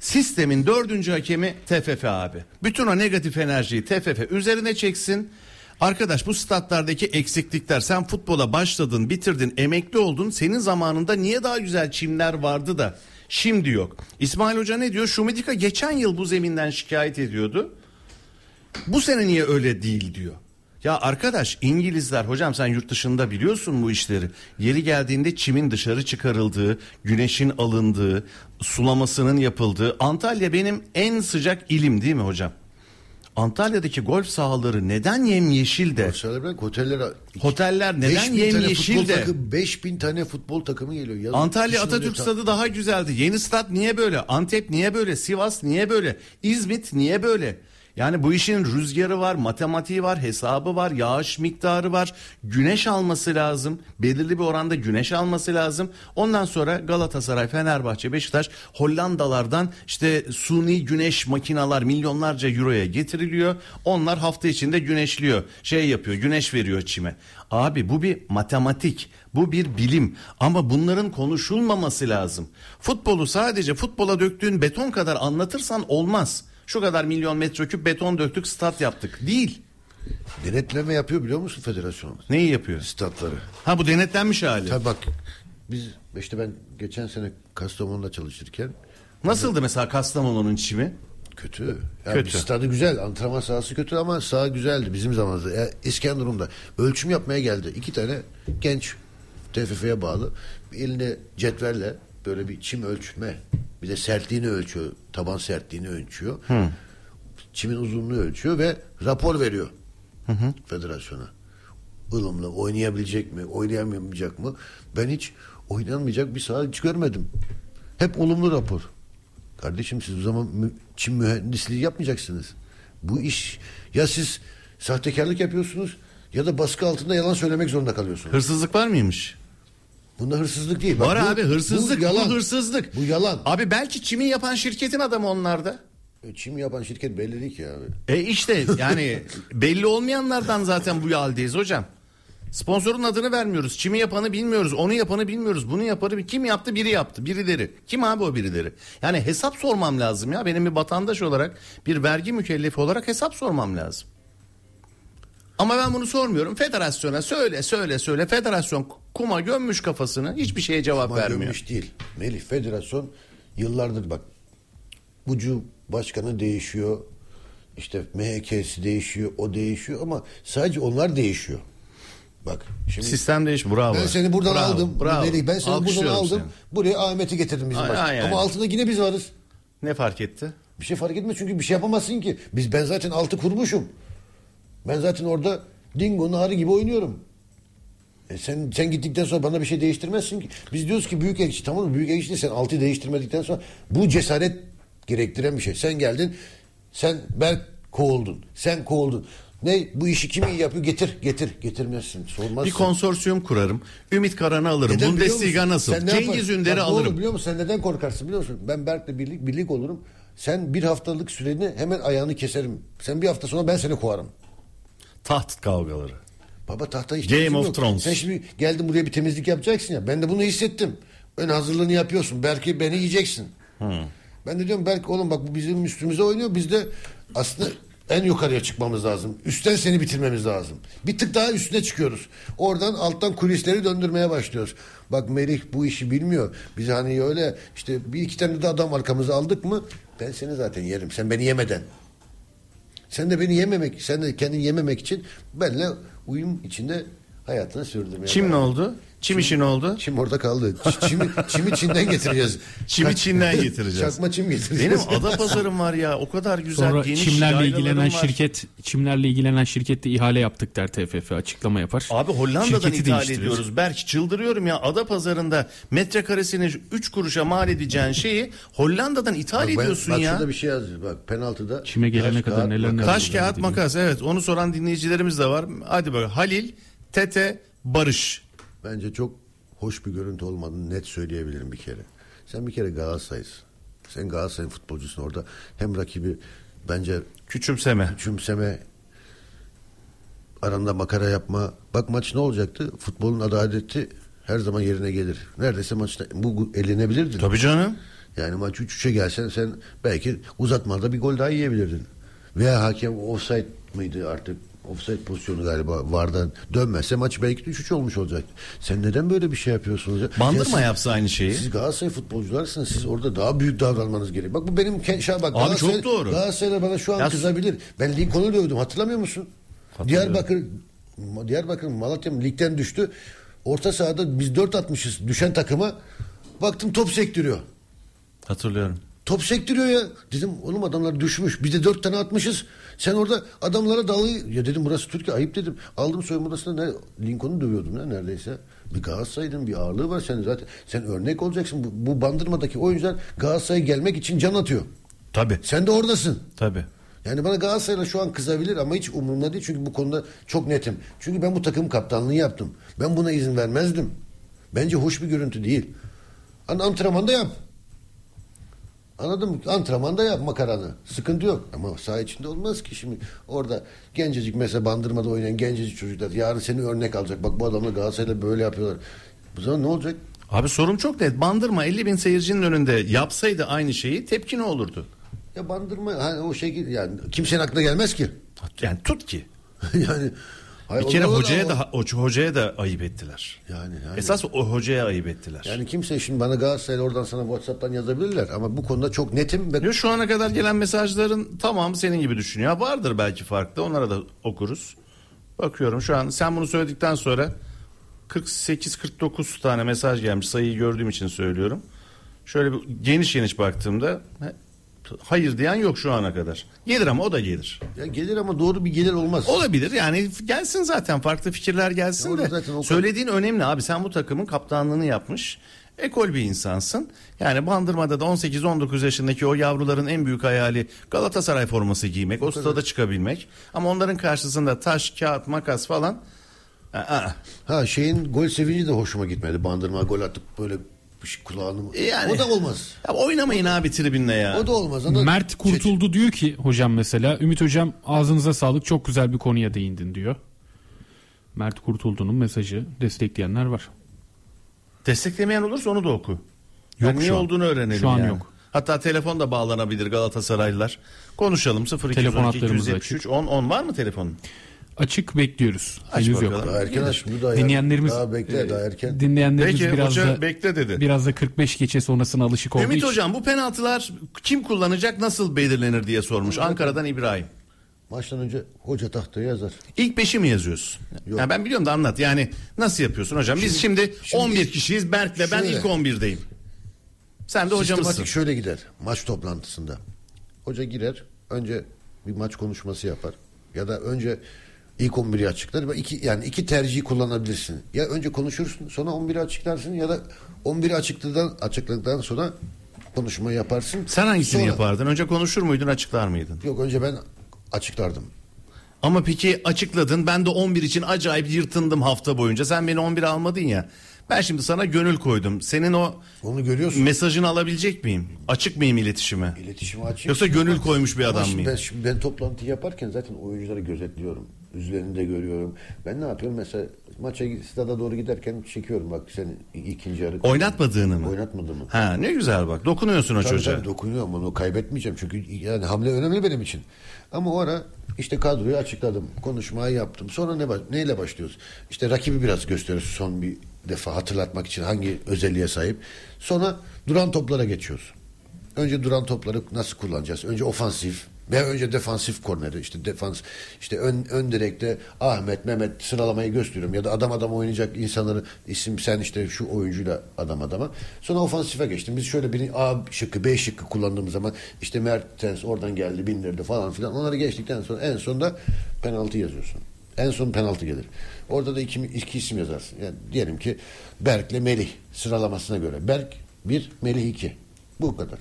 sistemin dördüncü hakemi TFF abi. Bütün o negatif enerjiyi TFF üzerine çeksin. Arkadaş bu statlardaki eksiklikler sen futbola başladın, bitirdin, emekli oldun. Senin zamanında niye daha güzel çimler vardı da şimdi yok. İsmail Hoca ne diyor? Şumidika geçen yıl bu zeminden şikayet ediyordu. Bu sene niye öyle değil diyor. Ya arkadaş İngilizler hocam sen yurt dışında biliyorsun bu işleri. Yeri geldiğinde çimin dışarı çıkarıldığı, güneşin alındığı, sulamasının yapıldığı. Antalya benim en sıcak ilim değil mi hocam? Antalya'daki golf sahaları neden yemyeşil de? Bırak oteller Oteller neden 5000 tane yemyeşil de? takımı 5000 tane futbol takımı geliyor. Yazın, Antalya Atatürk ta- stadı daha güzeldi. Yeni stat niye böyle? Antep niye böyle? Sivas niye böyle? İzmit niye böyle? Yani bu işin rüzgarı var, matematiği var, hesabı var, yağış miktarı var. Güneş alması lazım. Belirli bir oranda güneş alması lazım. Ondan sonra Galatasaray, Fenerbahçe, Beşiktaş Hollandalardan işte suni güneş makinalar milyonlarca euroya getiriliyor. Onlar hafta içinde güneşliyor. Şey yapıyor, güneş veriyor çime. Abi bu bir matematik. Bu bir bilim ama bunların konuşulmaması lazım. Futbolu sadece futbola döktüğün beton kadar anlatırsan olmaz. Şu kadar milyon metreküp beton döktük stat yaptık. Değil. Denetleme yapıyor biliyor musun federasyonumuz? Neyi yapıyor? Statları. Ha bu denetlenmiş hali. Tabii bak biz işte ben geçen sene Kastamonu'da çalışırken Nasıldı mesela Kastamonu'nun çimi? kötü. Yani Kötü. stadı güzel. Antrenman sahası kötü ama saha güzeldi bizim zamanımızda. Ya, İskenderun'da ölçüm yapmaya geldi. İki tane genç TFF'ye bağlı. Bir eline cetvelle böyle bir çim ölçme. Bir de sertliğini ölçüyor. Taban sertliğini ölçüyor. Çimin uzunluğu ölçüyor ve rapor veriyor. Federasyona. ılımlı oynayabilecek mi, oynayamayacak mı? Ben hiç oynanmayacak bir saha hiç görmedim. Hep olumlu rapor. Kardeşim siz o zaman mü, çim mühendisliği yapmayacaksınız. Bu iş ya siz sahtekarlık yapıyorsunuz ya da baskı altında yalan söylemek zorunda kalıyorsunuz. Hırsızlık var mıymış? Bunda hırsızlık değil. Bak var bu- abi hırsızlık. Bu, yalan. hırsızlık. Bu yalan. Abi belki çimi yapan şirketin adamı onlarda. E, Çim yapan şirket belli değil ki abi. E işte yani belli olmayanlardan zaten bu haldeyiz hocam. Sponsorun adını vermiyoruz. Çimi yapanı bilmiyoruz. Onu yapanı bilmiyoruz. Bunu yapanı kim yaptı? Biri yaptı. Birileri. Kim abi o birileri? Yani hesap sormam lazım ya. Benim bir vatandaş olarak, bir vergi mükellefi olarak hesap sormam lazım. Ama ben bunu sormuyorum. Federasyona söyle söyle söyle. Federasyon kuma gömmüş kafasını. Hiçbir şeye cevap Ama vermiyor. gömmüş değil. Melih Federasyon yıllardır bak Bucu başkanı değişiyor. İşte MHK'si değişiyor. O değişiyor ama sadece onlar değişiyor. Bak şimdi Sistem değiş. Bravo. ben seni buradan Bravo, aldım. Bravo. Melih ben seni buradan Alkışlıyorum aldım. Buraya Ahmet'i getirdim bizim Ay- başkan. ay- ay. Ama altında yine biz varız. Ne fark etti? Bir şey fark etmez çünkü bir şey yapamazsın ki. Biz ben zaten altı kurmuşum. Ben zaten orada dingo narı gibi oynuyorum. E sen sen gittikten sonra bana bir şey değiştirmezsin ki. Biz diyoruz ki büyük ekşi tamam mı? Büyük ekşi sen altı değiştirmedikten sonra bu cesaret gerektiren bir şey. Sen geldin. Sen Berk kovuldun. Sen kovuldun. Ne bu işi kim iyi yapıyor? Getir, getir. Getirmezsin. Sormazsın. Bir konsorsiyum kurarım. Ümit Karan'ı alırım. Neden Bundesliga nasıl? Sen Cengiz? Ünder'i ne olur alırım. biliyor musun? Sen neden korkarsın biliyor musun? Ben Berk'le birlik, birlik olurum. Sen bir haftalık süreni hemen ayağını keserim. Sen bir hafta sonra ben seni kovarım. Taht kavgaları. Baba tahta hiç Game of yok. Thrones. Sen şimdi geldin buraya bir temizlik yapacaksın ya. Ben de bunu hissettim. Ön hazırlığını yapıyorsun. Belki beni yiyeceksin. Ben de diyorum belki oğlum bak bu bizim üstümüze oynuyor. Biz de aslında en yukarıya çıkmamız lazım. Üstten seni bitirmemiz lazım. Bir tık daha üstüne çıkıyoruz. Oradan alttan kulisleri döndürmeye başlıyoruz. Bak Melih bu işi bilmiyor. Biz hani öyle işte bir iki tane de adam arkamıza aldık mı ben seni zaten yerim. Sen beni yemeden. Sen de beni yememek, sen de kendini yememek için benimle uyum içinde hayatını sürdürmeye Çim ne oldu? Çim işi ne oldu? Çim orada kaldı. Ç- Çimi, çimi Çin'den getireceğiz. Çimi Çin'den getireceğiz. Çakma çim getireceğiz. Benim ada pazarım var ya. O kadar güzel Sonra geniş çimlerle ilgilenen var. şirket çimlerle ilgilenen şirkette ihale yaptık der TFF açıklama yapar. Abi Hollanda'dan Şirketi ithal ediyoruz. Belki çıldırıyorum ya. Ada pazarında metrekaresini 3 kuruşa mal edeceğin şeyi Hollanda'dan ithal Bak ben- ediyorsun bak ya. şurada bir şey yazıyor. Bak penaltıda. Çime gelene taş, kadar kağıt, neler neler Taş kağıt makas evet onu soran dinleyicilerimiz de var. Hadi bak Halil, Tete, Barış. Bence çok hoş bir görüntü olmadığını net söyleyebilirim bir kere. Sen bir kere Galatasaray'sın. Sen Galatasaray futbolcusun orada. Hem rakibi bence Küçümseme. küçümseme aranda makara yapma. Bak maç ne olacaktı? Futbolun adaleti her zaman yerine gelir. Neredeyse maçta bu elenebilirdi. Tabii canım. Yani maç 3-3'e gelsen sen belki uzatmada bir gol daha yiyebilirdin. Veya hakem offside mıydı artık? Offside pozisyonu galiba vardan dönmezse maç belki de 3-3 olmuş olacaktı. Sen neden böyle bir şey yapıyorsunuz? ya? Bandırma Ya yapsa aynı şeyi. Siz Galatasaray futbolcularsınız. Siz orada daha büyük davranmanız gerekiyor. Bak bu benim şah bak. Abi çok Galatasaray- doğru. Galatasaray bana şu an Ya- kızabilir. Ben Lincoln'u dövdüm hatırlamıyor musun? Diyarbakır Diyarbakır Malatya ligden düştü. Orta sahada biz 4 atmışız düşen takıma. Baktım top sektiriyor. Hatırlıyorum. Top sektiriyor ya. Dedim oğlum adamlar düşmüş. Bir de dört tane atmışız. Sen orada adamlara dalga... Ya dedim burası Türkiye ayıp dedim. Aldım soyunma odasında ne, Lincoln'u dövüyordum ya neredeyse. Bir Galatasaray'ın bir ağırlığı var senin zaten. Sen örnek olacaksın. Bu, bu bandırmadaki oyuncular Galatasaray'a gelmek için can atıyor. Tabii. Sen de oradasın. Tabii. Yani bana Galatasaray'la şu an kızabilir ama hiç umurumda değil. Çünkü bu konuda çok netim. Çünkü ben bu takım kaptanlığı yaptım. Ben buna izin vermezdim. Bence hoş bir görüntü değil. Antrenmanda yap. Anladın mı? Antrenmanda yap makaranı. Sıkıntı yok. Ama saha içinde olmaz ki şimdi. Orada gencecik mesela bandırmada oynayan gencecik çocuklar yarın seni örnek alacak. Bak bu adamla Galatasaray'la böyle yapıyorlar. Bu zaman ne olacak? Abi sorum çok net. Bandırma 50 bin seyircinin önünde yapsaydı aynı şeyi tepki ne olurdu? Ya bandırma hani o şey yani kimsenin aklına gelmez ki. Yani tut ki. yani hayır, Bir kere hocaya da o hocaya da ayıp ettiler. yani, yani Esas o hocaya ayıp ettiler. Yani kimse şimdi bana Galatasaray'la oradan sana WhatsApp'tan yazabilirler ama bu konuda çok netim ve şu ana kadar gelen mesajların tamamı senin gibi düşünüyor. Vardır belki farklı. Onlara da okuruz. Bakıyorum şu an sen bunu söyledikten sonra 48-49 tane mesaj gelmiş. Sayıyı gördüğüm için söylüyorum. Şöyle bir geniş geniş baktığımda hayır diyen yok şu ana kadar. Gelir ama o da gelir. ya gelir ama doğru bir gelir olmaz. Olabilir yani gelsin zaten farklı fikirler gelsin de. zaten o- Söylediğin önemli abi sen bu takımın kaptanlığını yapmış. Ekol bir insansın. Yani Bandırma'da da 18-19 yaşındaki o yavruların en büyük hayali Galatasaray forması giymek, o stada çıkabilmek. Ama onların karşısında taş, kağıt, makas falan. Ha şeyin gol sevinci de hoşuma gitmedi. Bandırma gol atıp böyle şey kulağını. Yani- O da olmaz. ya oynamayın abi tribünle ya. O da olmaz. Ona Mert Kurtuldu diyor ki hocam mesela Ümit hocam ağzınıza sağlık çok güzel bir konuya değindin diyor. Mert Kurtuldu'nun mesajı destekleyenler var. Desteklemeyen olursa onu da oku. Yok Yani niye an. olduğunu öğrenelim Şu an yani. yok. Hatta telefon da bağlanabilir Galatasaraylılar. Konuşalım 0212 Telefon hatlarımız 273 10 10 var mı telefonun? Açık bekliyoruz. Aç Henüz bakalım. yok. Daha erken aç. Bu da Dinleyenlerimiz Daha bekle daha erken. dinleyenlerimiz Peki biraz hoca da bekle dedi. biraz da 45 geçe sonrasına alışık olduğu Ümit için. hocam bu penaltılar kim kullanacak nasıl belirlenir diye sormuş. Ankara'dan İbrahim. Maçtan önce hoca tahtaya yazar. İlk beşi mi yazıyorsun? Yok. Ya ben biliyorum da anlat. Yani nasıl yapıyorsun hocam? Biz şimdi, şimdi 11 kişiyiz. Berk'le ben ilk 11'deyim. Sen de hocamızsın. Sistematik şöyle gider maç toplantısında. Hoca girer önce bir maç konuşması yapar ya da önce ilk 11'i açıklar iki yani iki tercihi kullanabilirsin. Ya önce konuşursun sonra 11'i açıklarsın ya da 11'i açıkladıktan açıkladıktan sonra konuşma yaparsın. Sen hangisini Sonra- yapardın? Önce konuşur muydun, açıklar mıydın? Yok önce ben açıklardım. Ama peki açıkladın. Ben de 11 için acayip yırtındım hafta boyunca. Sen beni 11 almadın ya. Ben şimdi sana gönül koydum. Senin o Onu görüyorsun. mesajını alabilecek miyim? Açık mıyım iletişime? İletişimi açayım. Yoksa gönül koymuş bir Ama adam şimdi mıyım? Ben, şimdi ben toplantı yaparken zaten oyuncuları gözetliyorum. Yüzlerini de görüyorum. Ben ne yapıyorum? Mesela maça stada doğru giderken çekiyorum. Bak sen ikinci yarı... Oynatmadığını mı? Oynatmadığımı. Ha ne güzel bak. Dokunuyorsun o Tabii çocuğa. tabii dokunuyorum onu kaybetmeyeceğim. Çünkü yani hamle önemli benim için. Ama o ara işte kadroyu açıkladım. Konuşmayı yaptım. Sonra ne baş- neyle başlıyoruz? İşte rakibi biraz gösteriyoruz son bir defa hatırlatmak için hangi özelliğe sahip. Sonra duran toplara geçiyoruz. Önce duran topları nasıl kullanacağız? Önce ofansif veya önce defansif korneri işte defans işte ön, ön direkte Ahmet Mehmet sıralamayı gösteriyorum ya da adam adam oynayacak insanları isim sen işte şu oyuncuyla adam adama sonra ofansife geçtim biz şöyle bir A şıkkı B şıkkı kullandığımız zaman işte Mertens oradan geldi bindirdi falan filan onları geçtikten sonra en sonunda penaltı yazıyorsun en son penaltı gelir orada da iki, iki isim yazarsın yani diyelim ki Berk'le Melih sıralamasına göre Berk bir Melih iki bu kadar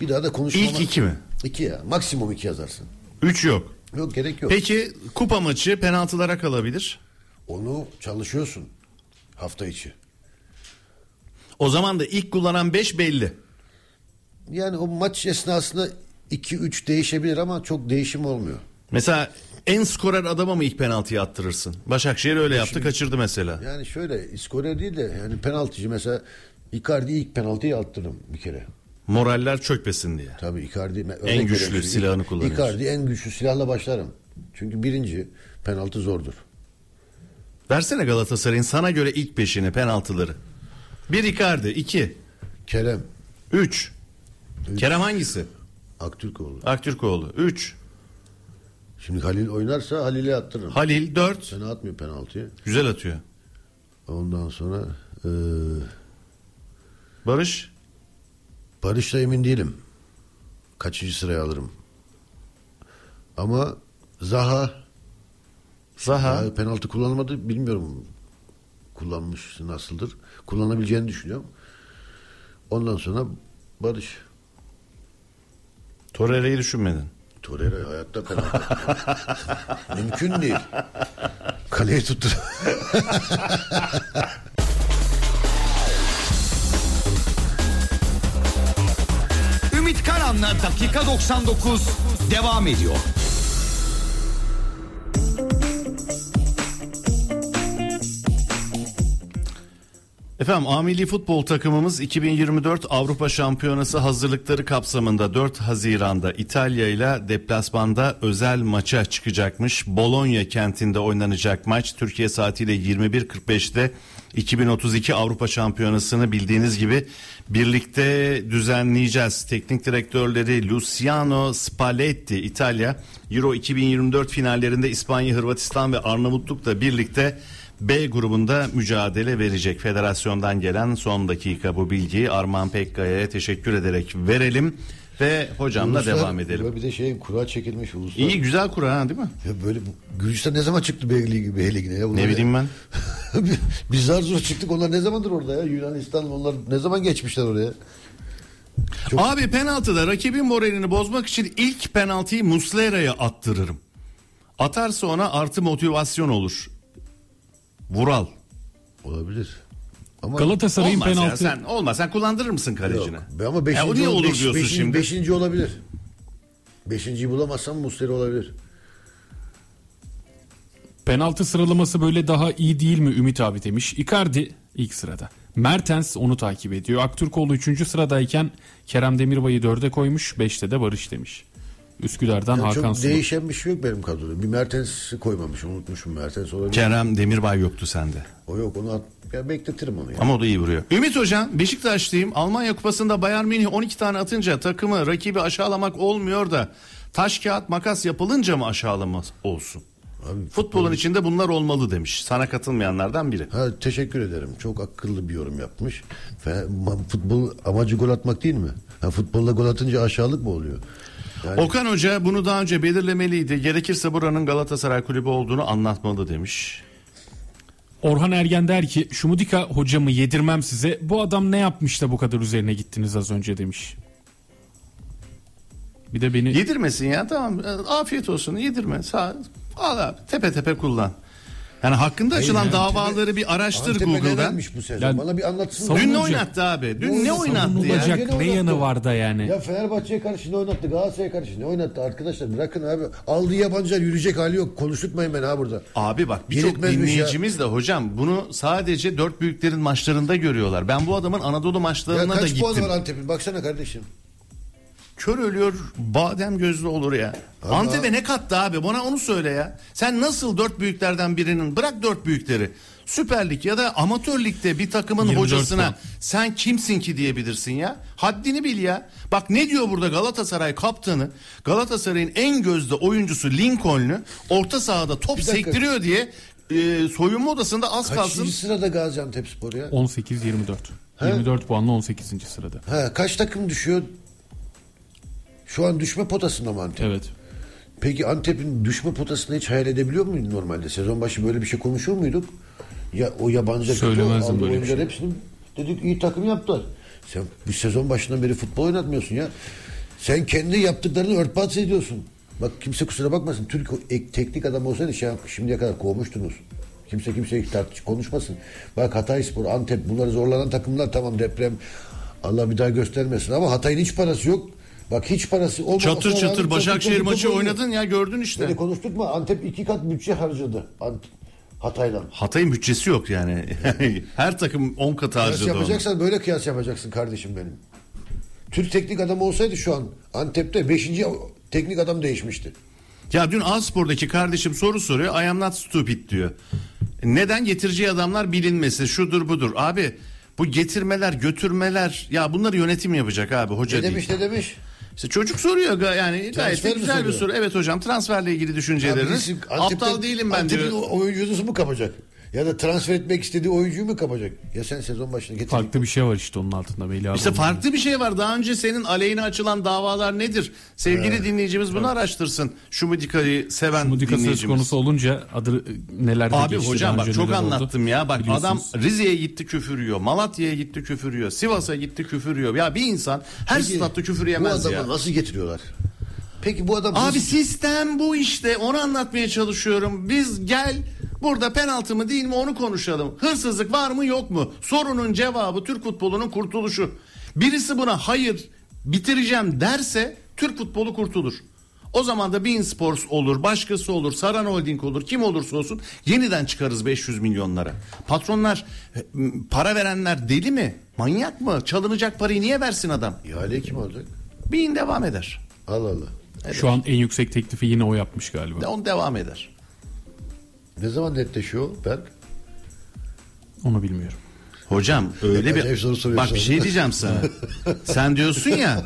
bir daha da konuşmama. İlk iki mi? İki ya. Maksimum iki yazarsın. 3 yok. Yok gerek yok. Peki kupa maçı penaltılara kalabilir. Onu çalışıyorsun hafta içi. O zaman da ilk kullanan 5 belli. Yani o maç esnasında 2-3 değişebilir ama çok değişim olmuyor. Mesela en skorer adama mı ilk penaltıyı attırırsın? Başakşehir öyle yaptı kaçırdı mesela. Yani şöyle skorer değil de yani penaltıcı mesela Icardi ilk penaltıyı attırdım bir kere. Moraller çökmesin diye. Tabii Icardi En güçlü veriyorum. silahını kullanıyorsun. Icardi en güçlü silahla başlarım. Çünkü birinci penaltı zordur. Versene Galatasaray'ın sana göre ilk beşini penaltıları. Bir Icardi, iki, Kerem üç. Kerem hangisi? Aktürkoğlu. Aktürkoğlu. Üç. Şimdi Halil oynarsa Halil'e attırırım. Halil 4. Fena atmıyor penaltıyı. Güzel atıyor. Ondan sonra e, Barış Barış'la emin değilim. Kaçıncı sıraya alırım. Ama Zaha Zaha ya penaltı kullanmadı bilmiyorum. Kullanmış nasıldır. Kullanabileceğini düşünüyorum. Ondan sonra Barış. Torreira'yı düşünmedin. Torreira hayatta penaltı. Mümkün değil. Kaleyi tuttu. Ümit Karan'la dakika 99 devam ediyor. Efendim Amili futbol takımımız 2024 Avrupa Şampiyonası hazırlıkları kapsamında 4 Haziran'da İtalya ile deplasmanda özel maça çıkacakmış. Bologna kentinde oynanacak maç Türkiye saatiyle 21.45'te 2032 Avrupa Şampiyonası'nı bildiğiniz gibi birlikte düzenleyeceğiz. Teknik direktörleri Luciano Spalletti İtalya Euro 2024 finallerinde İspanya, Hırvatistan ve Arnavutluk'la birlikte B grubunda mücadele verecek. Federasyondan gelen son dakika bu bilgiyi Arman Pekkaya'ya teşekkür ederek verelim ve hocamla Uluslar- devam edelim. Bir de şey kura çekilmiş uluslar. İyi güzel kura ha, değil mi? Ya böyle Gürcistan ne zaman çıktı B Ligi, B Ligi'ne ya? Ne bileyim ben. Biz zar zor çıktık onlar ne zamandır orada ya? Yunanistan onlar ne zaman geçmişler oraya? Abi penaltıda rakibin moralini bozmak için ilk penaltıyı Muslera'ya attırırım. Atarsa ona artı motivasyon olur. Vural. Olabilir. Ama Galatasaray'ın Olmaz ya, penaltı sen olmaz sen kullandırır mısın kalecine? Yok. Ama beşinci, Ya o niye ol- olur beş- diyorsun beşinci, şimdi? Beşinci olabilir. Beşinciyi bulamazsam Muslera olabilir. penaltı sıralaması böyle daha iyi değil mi Ümit abi demiş. Icardi ilk sırada. Mertens onu takip ediyor. Aktürkoğlu 3. sıradayken Kerem Demirbay'ı 4'e koymuş. 5'te de Barış demiş. Üsküdar'dan Yani Hakan çok Sulu. değişen bir şey yok benim kadroda. Bir Mertens'i koymamışım unutmuşum Mertens olabilir. Kerem Demirbay yoktu sende. O yok onu at, ya bekletirim onu ya. Ama o da iyi vuruyor. Ümit Hocam Beşiktaşlıyım. Almanya Kupası'nda Bayern Münih 12 tane atınca takımı rakibi aşağılamak olmuyor da taş kağıt makas yapılınca mı aşağılama olsun? Abi, Futbolun içinde bunlar olmalı demiş. Sana katılmayanlardan biri. Ha, teşekkür ederim. Çok akıllı bir yorum yapmış. Futbol amacı gol atmak değil mi? Ha, futbolda gol atınca aşağılık mı oluyor? Yani Okan Hoca bunu daha önce belirlemeliydi. Gerekirse buranın Galatasaray kulübü olduğunu anlatmalı demiş. Orhan Ergen der ki Şumudika hocamı yedirmem size. Bu adam ne yapmış da bu kadar üzerine gittiniz az önce demiş. Bir de beni Yedirmesin ya tamam afiyet olsun yedirme. Sağ, al abi tepe tepe kullan. Yani hakkında açılan yani davaları bir araştır Antep'e Google'dan. nedenmiş bu sezon? Yani- Bana bir anlatsın. Dün ne oynattı abi? Dün Ne ne oynattı? ya? ne oynattı. yanı var da yani. Ya Fenerbahçe'ye karşı ne oynattı? Galatasaray'a karşı ne oynattı? Arkadaşlar bırakın abi. Aldığı yabancılar yürüyecek hali yok. Konuşturmayın beni ha burada. Abi bak birçok Yetmezmiş ya. dinleyicimiz de hocam bunu sadece dört büyüklerin maçlarında görüyorlar. Ben bu adamın Anadolu Ya maçlarına da kaç puan gittim. var Antep'in? Baksana kardeşim. Kör ölüyor badem gözlü olur ya. Ama- Antep'e ne kattı abi bana onu söyle ya. Sen nasıl dört büyüklerden birinin bırak dört büyükleri. Süper Lig ya da amatör ligde bir takımın 24 hocasına puan. sen kimsin ki diyebilirsin ya. Haddini bil ya. Bak ne diyor burada Galatasaray kaptanı Galatasaray'ın en gözde oyuncusu Lincoln'lu orta sahada top sektiriyor diye e, soyunma odasında az kalsın. Kaçıncı sırada Gaziantep Spor ya? 18-24. 24 puanla 18. sırada. Ha, kaç takım düşüyor? Şu an düşme potasında mı Antep? Evet. Peki Antep'in düşme potasını hiç hayal edebiliyor muydun normalde? Sezon başı böyle bir şey konuşur muyduk? Ya o yabancı Söylemezdim böyle oyuncular şey. hepsini dedik iyi takım yaptılar. Sen bir sezon başından beri futbol oynatmıyorsun ya. Sen kendi yaptıklarını örtbas ediyorsun. Bak kimse kusura bakmasın. Türk ek- teknik adam olsaydı şey, şimdiye kadar kovmuştunuz. Kimse kimseyi tartış konuşmasın. Bak Hatayspor, Antep bunları zorlanan takımlar tamam deprem Allah bir daha göstermesin ama Hatay'ın hiç parası yok. Bak hiç parası olmamasına Çatır çatır çok Başakşehir maçı oynuyor. oynadın ya gördün işte. Beni konuşturma. Antep iki kat bütçe harcadı. Ant Hatay'dan. Hatay'ın bütçesi yok yani. Her takım 10 katı Kıyas harcadı onu. yapacaksan böyle kıyas yapacaksın kardeşim benim. Türk teknik adam olsaydı şu an Antep'te 5. teknik adam değişmişti. Ya dün Aspor'daki kardeşim soru soruyor. I am not stupid diyor. Neden getirici adamlar bilinmesi şudur budur. Abi bu getirmeler götürmeler ya bunları yönetim yapacak abi hoca Ne değil. demiş ne demiş? İşte çocuk soruyor yani gayet güzel bir soruyor? soru. Evet hocam transferle ilgili düşünceleriniz. Aptal değilim ben Antep'in diyor. oyuncusu mu kapacak? Ya da transfer etmek istediği oyuncuyu mu kapacak? Ya sen sezon başına getir. Farklı bir şey var işte onun altında Melih abi. İşte farklı bir şey var. Daha önce senin aleyhine açılan davalar nedir? Sevgili dinleyicimiz bunu araştırsın. Şumudika'yı seven Mudika söz dinleyicimiz. konusu olunca adı nelerde Abi geçti. hocam bak çok neler oldu anlattım ya. Bak adam. Rize'ye gitti küfür yiyor. Malatya'ya gitti küfür yiyor. Sivas'a gitti küfür yiyor. Ya bir insan her Peki, statta küfür Bu yemez adamı ya. nasıl getiriyorlar? Peki bu adam Abi nasıl- sistem bu işte. Onu anlatmaya çalışıyorum. Biz gel burada penaltı mı değil mi onu konuşalım. Hırsızlık var mı yok mu? Sorunun cevabı Türk futbolunun kurtuluşu. Birisi buna hayır bitireceğim derse Türk futbolu kurtulur. O zaman da Bein Sports olur, başkası olur, Saran Holding olur, kim olursa olsun yeniden çıkarız 500 milyonlara. Patronlar, e, para verenler deli mi? Manyak mı? Çalınacak parayı niye versin adam? İhale kim alacak? Bein devam eder. Allah Allah. Şu an en yüksek teklifi yine o yapmış galiba. De on devam eder. Ne zaman netleşiyor Berk? Onu bilmiyorum. Hocam öyle soru bir bak bir şey diyeceğim sana. Sen diyorsun ya.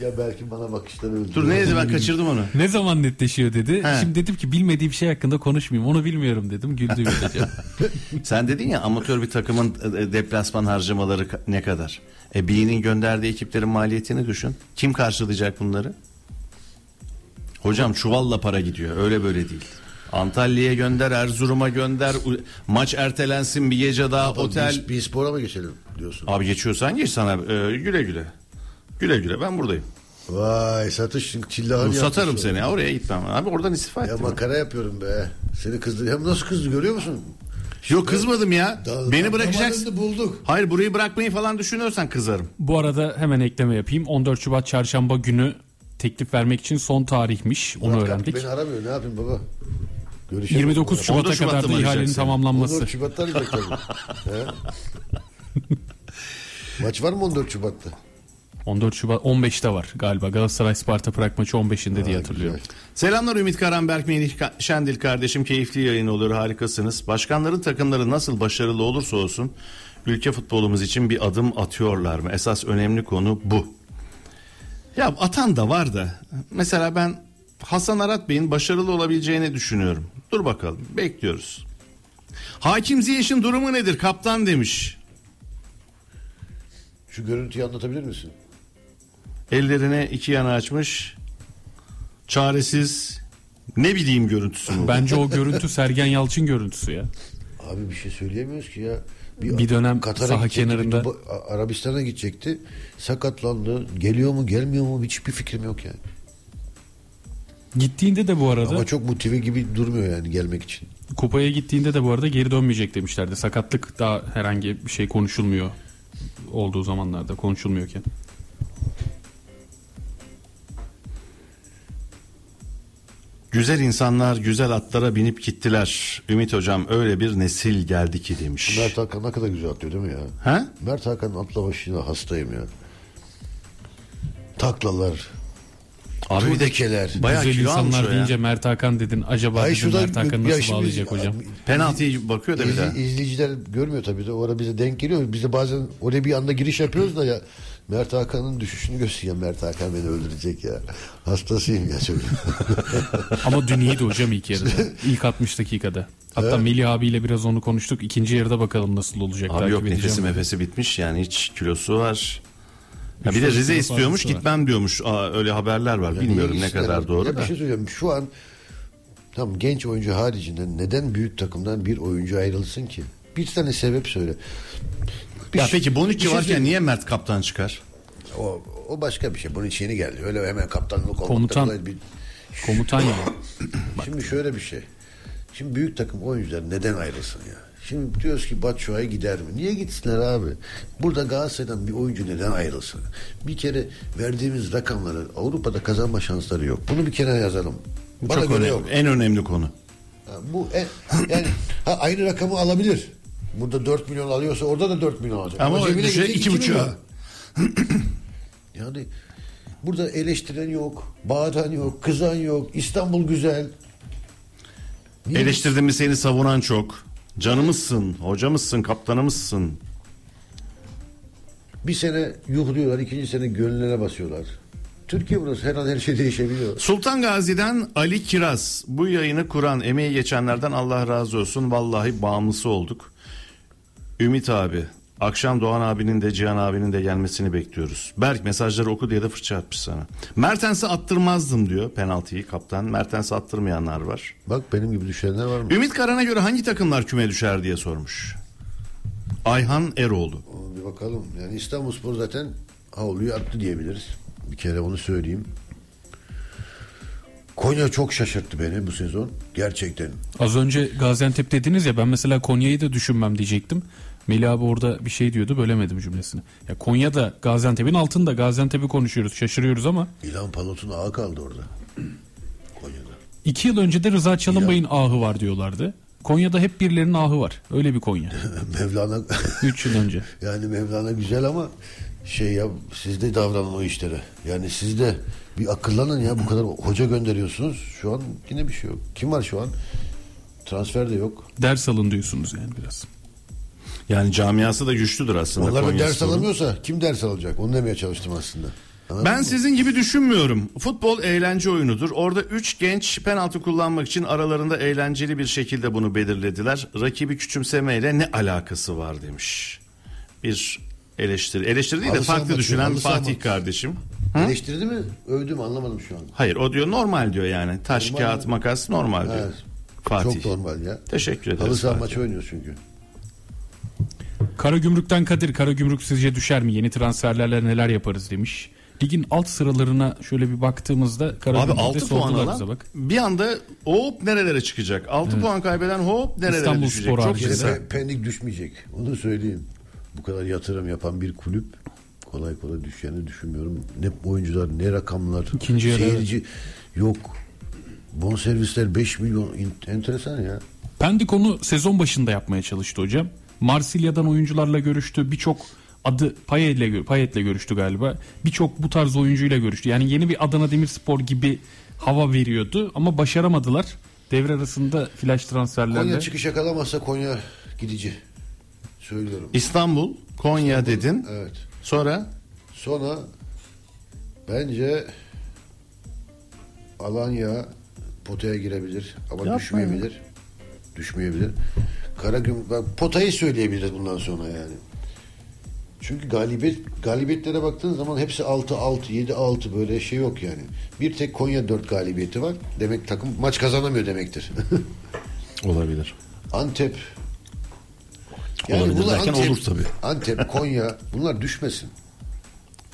Ya belki bana bakışları öldü. Dur neydi ben kaçırdım onu. Ne zaman netleşiyor dedi. He. Şimdi dedim ki bilmediği bir şey hakkında konuşmayayım. Onu bilmiyorum dedim. Güldü bir Sen dedin ya amatör bir takımın e, deplasman harcamaları ne kadar? E B'nin gönderdiği ekiplerin maliyetini düşün. Kim karşılayacak bunları? Hocam çuvalla para gidiyor. Öyle böyle değil. Antalya'ya gönder, Erzurum'a gönder. Maç ertelensin bir gece daha otel. Otel. Bir, bir spora mı geçelim diyorsun? Abi geçiyorsan geç sana e, güle güle. Güle güle ben buradayım. Vay satış çillahını Satarım seni oraya gitmem. Abi oradan istifa Ya ettim. makara yapıyorum be. Seni kızdı. Hem nasıl kızdı görüyor musun? Yok kızmadım ya. Da- Beni bırakacaksın. bulduk. Hayır burayı bırakmayı falan düşünüyorsan kızarım. Bu arada hemen ekleme yapayım. 14 Şubat çarşamba günü teklif vermek için son tarihmiş. Onu Murat öğrendik. Beni aramıyor ne yapayım baba? Görüşelim. 29 14 Şubat'a Şubat'ta kadar mı da ihalenin arayacaksın? tamamlanması. 14 Şubat'ta arayacak tabii. He? Maç var mı 14 Şubat'ta? 14 Şubat 15'te var galiba. Galatasaray Sparta Prag maçı 15'inde diye hatırlıyorum. güzel. Selamlar Ümit Karanberk, Melih Ka- Şendil kardeşim. Keyifli yayın olur, harikasınız. Başkanların takımları nasıl başarılı olursa olsun ülke futbolumuz için bir adım atıyorlar mı? Esas önemli konu bu. Ya atan da var da. Mesela ben Hasan Arat Bey'in başarılı olabileceğini düşünüyorum. Dur bakalım, bekliyoruz. Hakim Ziyech'in durumu nedir? Kaptan demiş. Şu görüntüyü anlatabilir misin? Ellerine iki yana açmış. Çaresiz. Ne bileyim görüntüsü mü? Bence o görüntü Sergen Yalçın görüntüsü ya. Abi bir şey söyleyemiyoruz ki ya. Bir dönem saha gidecekti, kenarında- bir Arabistan'a gidecekti. Sakatlandı. Geliyor mu gelmiyor mu hiçbir fikrim yok yani. Gittiğinde de bu arada Ama çok motive gibi durmuyor yani gelmek için. kupaya gittiğinde de bu arada geri dönmeyecek demişlerdi. Sakatlık daha herhangi bir şey konuşulmuyor olduğu zamanlarda konuşulmuyorken. Güzel insanlar güzel atlara binip gittiler. Ümit hocam öyle bir nesil geldi ki demiş. Mert Hakan ne kadar güzel atlıyor değil mi ya? Ha? Mert Hakan'ın atla başına hastayım ya. Taklalar. Abi Turdekeler. bayağı Güzel kilo almış insanlar o ya. deyince Mert Hakan dedin. Acaba Ay dedim, Mert Hakan nasıl şimdi- bağlayacak hocam? Penaltıya bakıyor da bir daha. izleyiciler görmüyor tabii de orada bize denk geliyor. Biz de bazen oraya bir anda giriş yapıyoruz da ya Mert Hakan'ın düşüşünü gösteriyor. Mert Hakan beni öldürecek ya. Hastasıyım ya çok. Ama dün iyiydi hocam ilk yarıda. İlk 60 dakikada. Hatta Melih abiyle biraz onu konuştuk. İkinci yarıda bakalım nasıl olacak. Abi takip yok nefesi mefesi bitmiş yani hiç kilosu var. Ya bir de Rize istiyormuş gitmem diyormuş. Aa, öyle haberler var. Bilmiyorum ne kadar doğru ya da. Bir şey söyleyeceğim. Şu an tam genç oyuncu haricinde neden büyük takımdan bir oyuncu ayrılsın ki? Bir tane sebep söyle. Bir Ya şey- peki Bonucci şey varken söyleyeyim. niye Mert kaptan çıkar? O, o başka bir şey. Bunun için yeni geldi. Öyle hemen kaptanlık olmak Komutan. bir- Komutan ya. Şimdi şöyle bir şey. Şimdi büyük takım oyuncular neden ayrılsın ya? Şimdi diyoruz ki Batshuayi gider mi? Niye gitsinler abi? Burada Galatasaray'dan bir oyuncu neden ayrılsın? Bir kere verdiğimiz rakamları Avrupa'da kazanma şansları yok. Bunu bir kenara yazalım. Bu Bana çok göre önemli. yok. En önemli konu. Ha, bu en, yani ha, aynı rakamı alabilir. Burada 4 milyon alıyorsa orada da 4 milyon alacak. Ama cebine düşe gidecek iki iki buçuğa. milyon. yani burada eleştiren yok, bağıran yok, kızan yok. İstanbul güzel. Niye Eleştirdin mi seni savunan çok. Canımızsın, hocamızsın, kaptanımızsın. Bir sene yuhluyorlar, ikinci sene gönlüne basıyorlar. Türkiye burası her an her şey değişebiliyor. Sultan Gazi'den Ali Kiraz. Bu yayını kuran, emeği geçenlerden Allah razı olsun. Vallahi bağımlısı olduk. Ümit abi, akşam Doğan abinin de Cihan abinin de gelmesini bekliyoruz. Berk mesajları oku diye de fırça atmış sana. Mertens'e attırmazdım diyor penaltıyı kaptan. Mertens'e attırmayanlar var. Bak benim gibi düşünenler var mı? Ümit Karan'a göre hangi takımlar küme düşer diye sormuş. Ayhan Eroğlu. Bir bakalım. Yani İstanbulspor zaten havluyu attı diyebiliriz. Bir kere onu söyleyeyim. Konya çok şaşırttı beni bu sezon. Gerçekten. Az önce Gaziantep dediniz ya ben mesela Konya'yı da düşünmem diyecektim. Melih abi orada bir şey diyordu bölemedim cümlesini. Ya Konya da Gaziantep'in altında Gaziantep'i konuşuyoruz şaşırıyoruz ama İlhan Palot'un ağı kaldı orada. Konya'da. iki yıl önce de Rıza Çalınbay'ın ahı var diyorlardı. Konya'da hep birilerinin ahı var. Öyle bir Konya. Mevlana 3 yıl önce. yani Mevlana güzel ama şey ya siz de davranın o işlere. Yani siz de bir akıllanın ya bu kadar hoca gönderiyorsunuz. Şu an yine bir şey yok. Kim var şu an? Transfer de yok. Ders alın diyorsunuz yani biraz. Yani camiası da güçlüdür aslında. Onlar da ders alamıyorsa kim ders alacak? Onu demeye çalıştım aslında. Anladın Ben mı? sizin gibi düşünmüyorum. Futbol eğlence oyunudur. Orada üç genç penaltı kullanmak için aralarında eğlenceli bir şekilde bunu belirlediler. Rakibi küçümsemeyle ne alakası var demiş. Bir eleştiri. Eleştiri değil de Halı farklı düşünen Fatih maçı. kardeşim. Eleştirdi mi? Övdü mü? Anlamadım şu an. Hayır o diyor normal diyor yani. Taş Normal kağıt mi? makas normal diyor. Evet. Fatih. Çok normal ya. Teşekkür ederiz. Halı saha maçı oynuyor çünkü. Karagümrük'ten Kadir, Karagümrük sizce düşer mi? Yeni transferlerle neler yaparız demiş. Ligin alt sıralarına şöyle bir baktığımızda Abi Karagümrük'te 6 puan alan bize bak. bir anda hop nerelere çıkacak? 6 puan kaybeden hop nerelere İstanbul düşecek? Spor Çok güzel. Pe- Pendik düşmeyecek. Onu söyleyeyim. Bu kadar yatırım yapan bir kulüp kolay kolay düşeceğini düşünmüyorum. Ne oyuncular ne rakamlar. İkinci yarı, Seyirci yok. Bonservisler 5 milyon. Enteresan ya. Pendik onu sezon başında yapmaya çalıştı hocam. Marsilya'dan oyuncularla görüştü. Birçok adı Payet'le Payet'le görüştü galiba. Birçok bu tarz oyuncuyla görüştü. Yani yeni bir Adana Demirspor gibi hava veriyordu ama başaramadılar. Devre arasında flash transferlerle. Konya çıkış yakalamazsa Konya gidici. Söylüyorum. İstanbul, Konya dedin. Evet. Sonra Sonra bence Alanya potaya girebilir ama Yapma düşmeyebilir. Düşmeyebilir. Karagüm ben potayı söyleyebiliriz bundan sonra yani. Çünkü galibiyet galibiyetlere baktığın zaman hepsi 6 6 7 6 böyle şey yok yani. Bir tek Konya 4 galibiyeti var. Demek takım maç kazanamıyor demektir. olabilir. Antep Olabilir bunlar derken olur tabii. Antep, Konya bunlar düşmesin.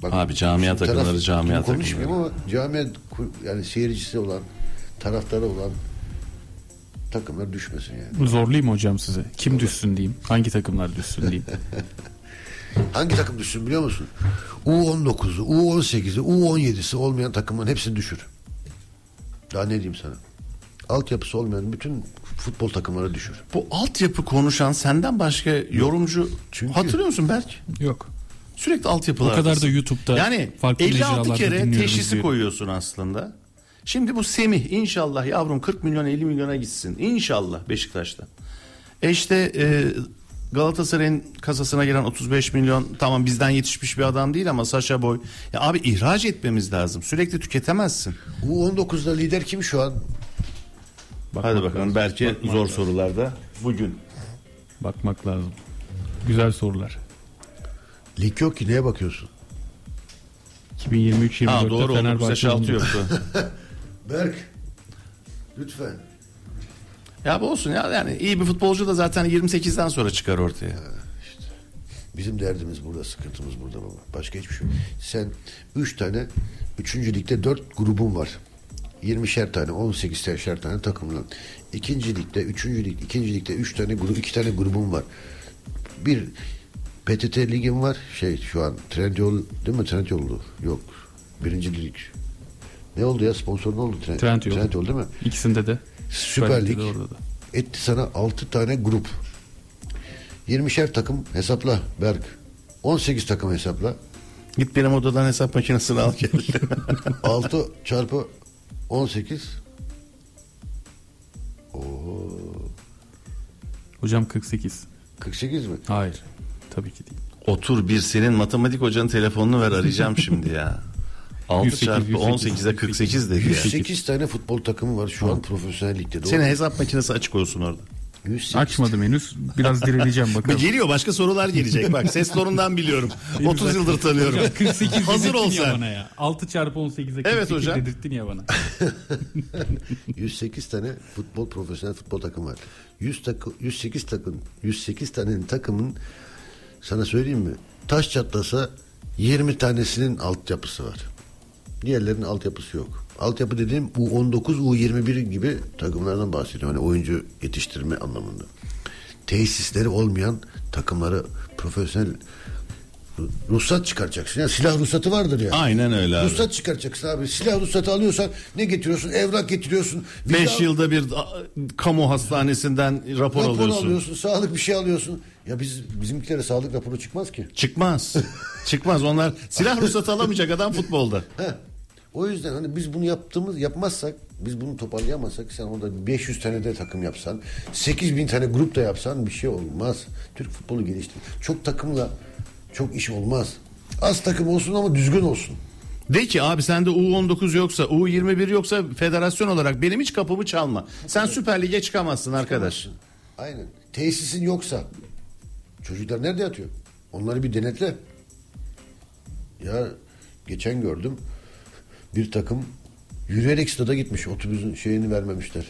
Bak, Abi camia takımları, camia Konuşmayayım ama camia yani seyircisi olan, taraftarı olan takımlar düşmesin yani. Zorlayayım hocam size. Kim düşsün diyeyim. Hangi takımlar düşsün diyeyim. Hangi takım düşsün biliyor musun? U19'u, U18'i, U17'si olmayan takımın hepsini düşür. Daha ne diyeyim sana? Altyapısı olmayan bütün futbol takımları düşür. Bu altyapı konuşan senden başka yorumcu Çünkü- hatırlıyor musun Berk? Yok. Sürekli altyapılar. O kadar da YouTube'da Yani farklı 56 mecralarda kere teşhisi izliyorum. koyuyorsun aslında. Şimdi bu Semih inşallah yavrum 40 milyon 50 milyona gitsin. İnşallah Beşiktaş'ta. E işte e, Galatasaray'ın kasasına giren 35 milyon tamam bizden yetişmiş bir adam değil ama Saşa Boy. Ya abi ihraç etmemiz lazım. Sürekli tüketemezsin. U19'da lider kim şu an? Hadi bakalım belki zor sorularda bugün. Bakmak lazım. Güzel sorular. Lig yok ki neye bakıyorsun? 2023-24'te Ha doğru oldu. Fenerbahçe Fenerbahçe oldu. yoktu. Berk lütfen. ya bu olsun ya yani iyi bir futbolcu da zaten 28'den sonra çıkar ortaya. Bizim derdimiz burada, sıkıntımız burada baba. Başka hiçbir şey yok. Sen 3 tane, 3. ligde 4 grubun var. 20'şer tane, 18'şer tane takımla. İkinci ligde, 3. lig, ikinci ligde 3 tane grup, 2 tane grubun var. Bir PTT ligin var. Şey şu an Trendyol değil mi? Trendyol oldu. Yok. Birinci lig. Ne oldu ya? Sponsor ne oldu? Trend, Trendyol. Trendyol değil mi? İkisinde de. Süper Lig'de Lig de orada da. etti sana 6 tane grup. 20'şer takım hesapla Berk. 18 takım hesapla. Git benim odadan hesap makinesini al gel. 6 çarpı 18 Hocam 48. 48 mi? Hayır. Tabii ki değil. Otur bir senin matematik hocanın telefonunu ver arayacağım şimdi ya. 6 108, çarpı 108, 18'e 48 dedi ya. 108 tane futbol takımı var şu an profesyonel ligde. Doğru. Senin hesap makinesi açık olsun orada. 108 Açmadım henüz. Biraz direneceğim bakalım. Geliyor başka sorular gelecek. Bak ses tonundan biliyorum. 30 yıldır tanıyorum. Hocam 48 Hazır ol dedirttin ya sen. bana ya. 6 çarpı 18'e 48 Evet hocam. dedirttin ya bana. 108 tane futbol profesyonel futbol takımı var. 100 takı, 108 takım 108 tane takımın sana söyleyeyim mi? Taş çatlasa 20 tanesinin altyapısı var. Diğerlerinin altyapısı yok. Altyapı dediğim U19, U21 gibi takımlardan bahsediyorum. Hani oyuncu yetiştirme anlamında. Tesisleri olmayan takımları profesyonel ruhsat çıkaracaksın. Ya silah ruhsatı vardır ya. Aynen öyle abi. Ruhsat çıkaracaksın abi. Silah ruhsatı alıyorsan ne getiriyorsun? Evrak getiriyorsun. 5 Vize- yılda bir kamu hastanesinden rapor, rapor alıyorsun. alıyorsun. Sağlık bir şey alıyorsun. Ya biz bizimkilere sağlık raporu çıkmaz ki. Çıkmaz. Çıkmaz. Onlar silah ruhsatı alamayacak adam futbolda. O yüzden hani biz bunu yaptığımız yapmazsak biz bunu toparlayamazsak sen orada 500 tane de takım yapsan 8000 tane grup da yapsan bir şey olmaz. Türk futbolu geliştir. Çok takımla çok iş olmaz. Az takım olsun ama düzgün olsun. De ki abi sende U19 yoksa U21 yoksa federasyon olarak benim hiç kapımı çalma. Sen Süper Lig'e çıkamazsın arkadaş. Aynen. Tesisin yoksa çocuklar nerede yatıyor? Onları bir denetle. Ya geçen gördüm bir takım yürüyerek stada gitmiş. Otobüsün şeyini vermemişler.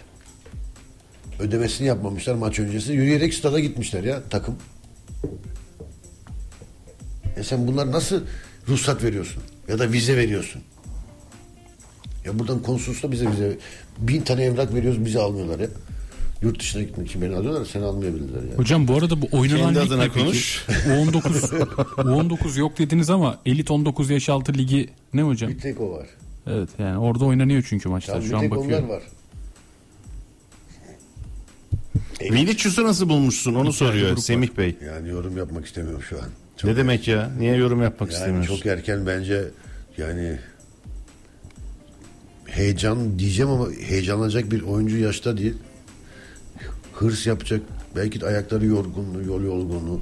Ödemesini yapmamışlar maç öncesi. Yürüyerek stada gitmişler ya takım. E sen bunlar nasıl ruhsat veriyorsun? Ya da vize veriyorsun? Ya buradan konsolosla bize vize bin tane evrak veriyoruz bizi almıyorlar ya. Yurt dışına gitmek için beni alıyorlar seni almayabilirler ya. Hocam bu arada bu oynanan Kendi lig ne peki? konuş. U19, U19 yok dediniz ama Elit 19 yaş altı ligi ne hocam? Bir tek o var. Evet yani orada oynanıyor çünkü maçlar. Şu an bakıyorum. var. Vinicius'u nasıl bulmuşsun onu soruyor Semih Bey. Yani yorum yapmak istemiyorum şu an. Çok, Ne demek ya? Niye yorum yapmak yani istemiyorsun? çok erken bence yani heyecan diyeceğim ama heyecanlanacak bir oyuncu yaşta değil. Hırs yapacak. Belki de ayakları yorgunluğu, yol yorgunluğu.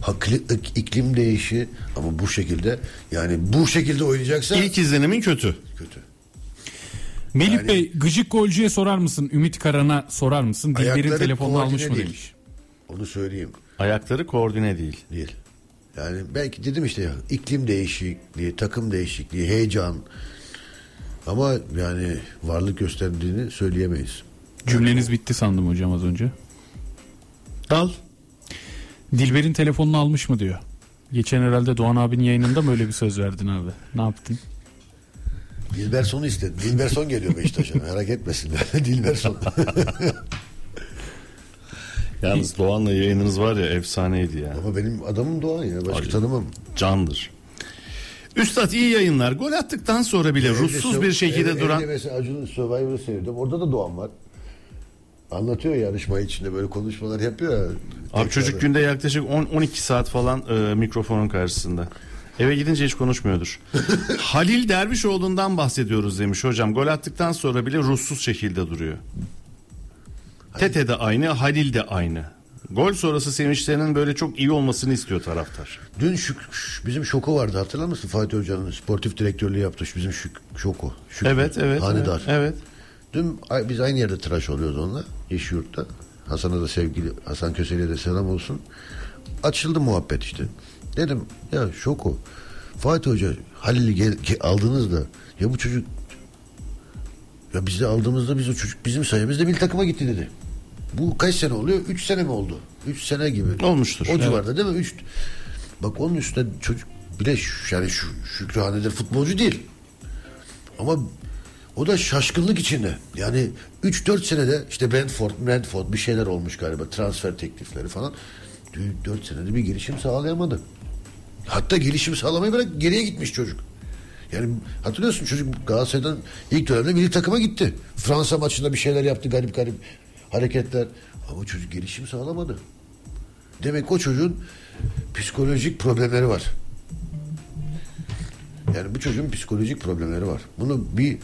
Haklı, ik- iklim değişi ama bu şekilde yani bu şekilde oynayacaksa İlk izlenimin kötü. kötü. Melih Yani- Bey gıcık golcüye sorar mısın? Ümit Karan'a sorar mısın? Ayakları telefonunu almış mı değil. demiş. Onu söyleyeyim. Ayakları koordine değil. Değil. Yani belki dedim işte ya iklim değişikliği, takım değişikliği, heyecan. Ama yani varlık gösterdiğini söyleyemeyiz. Cümleniz bitti sandım hocam az önce. Al. Dilber'in telefonunu almış mı diyor. Geçen herhalde Doğan abinin yayınında mı öyle bir söz verdin abi? Ne yaptın? Dilberson istedi. Dilberson geliyor Beşiktaş'a. Merak etmesinler. Dilberson. Yalnız Doğan'la yayınınız var ya efsaneydi ya. Ama benim adamım Doğan ya. Başka tanımam. Candır. Üstad iyi yayınlar. Gol attıktan sonra bile ruhsuz Evde bir Sö- şekilde evde- duran evde mesela Acun'un Survivor'ı seyredim. Orada da Doğan var. Anlatıyor yarışma içinde böyle konuşmalar yapıyor. ya. Abi Tekrar- çocuk günde yaklaşık 10-12 saat falan e, mikrofonun karşısında. Eve gidince hiç konuşmuyordur. Halil Dervişoğlu'ndan bahsediyoruz demiş hocam. Gol attıktan sonra bile ruhsuz şekilde duruyor. Tete de aynı, Halil de aynı. Gol sonrası sevinçlerinin böyle çok iyi olmasını istiyor taraftar. Dün şük, ş- bizim Şoko vardı hatırlar mısın? Fatih Hoca'nın sportif direktörlüğü yaptı. Şu Bizim Şoko. Şükrü. Evet, evet. Hanedar. Evet. evet. Dün biz aynı yerde tıraş oluyoruz onunla. Yeşilyurt'ta. Hasan'a da sevgili Hasan Köse'yle de selam olsun. Açıldı muhabbet işte. Dedim ya Şoko Fatih Hoca Halil'i gel, ge- aldığınızda ya bu çocuk ya bizi aldığımızda biz o çocuk bizim sayemizde bir takıma gitti dedi. Bu kaç sene oluyor? Üç sene mi oldu? Üç sene gibi. Olmuştur, O evet. civarda değil mi? Üç. Bak onun üstüne çocuk bile şu, yani şu, Şükrü Hanedir futbolcu değil. Ama o da şaşkınlık içinde. Yani 3-4 senede işte Brentford, Brentford bir şeyler olmuş galiba. Transfer teklifleri falan. 4 senede bir gelişim sağlayamadı. Hatta gelişim sağlamayı bırak geriye gitmiş çocuk. Yani hatırlıyorsun çocuk Galatasaray'dan ilk dönemde milli takıma gitti. Fransa maçında bir şeyler yaptı garip garip hareketler. Ama çocuk gelişim sağlamadı. Demek o çocuğun psikolojik problemleri var. Yani bu çocuğun psikolojik problemleri var. Bunu bir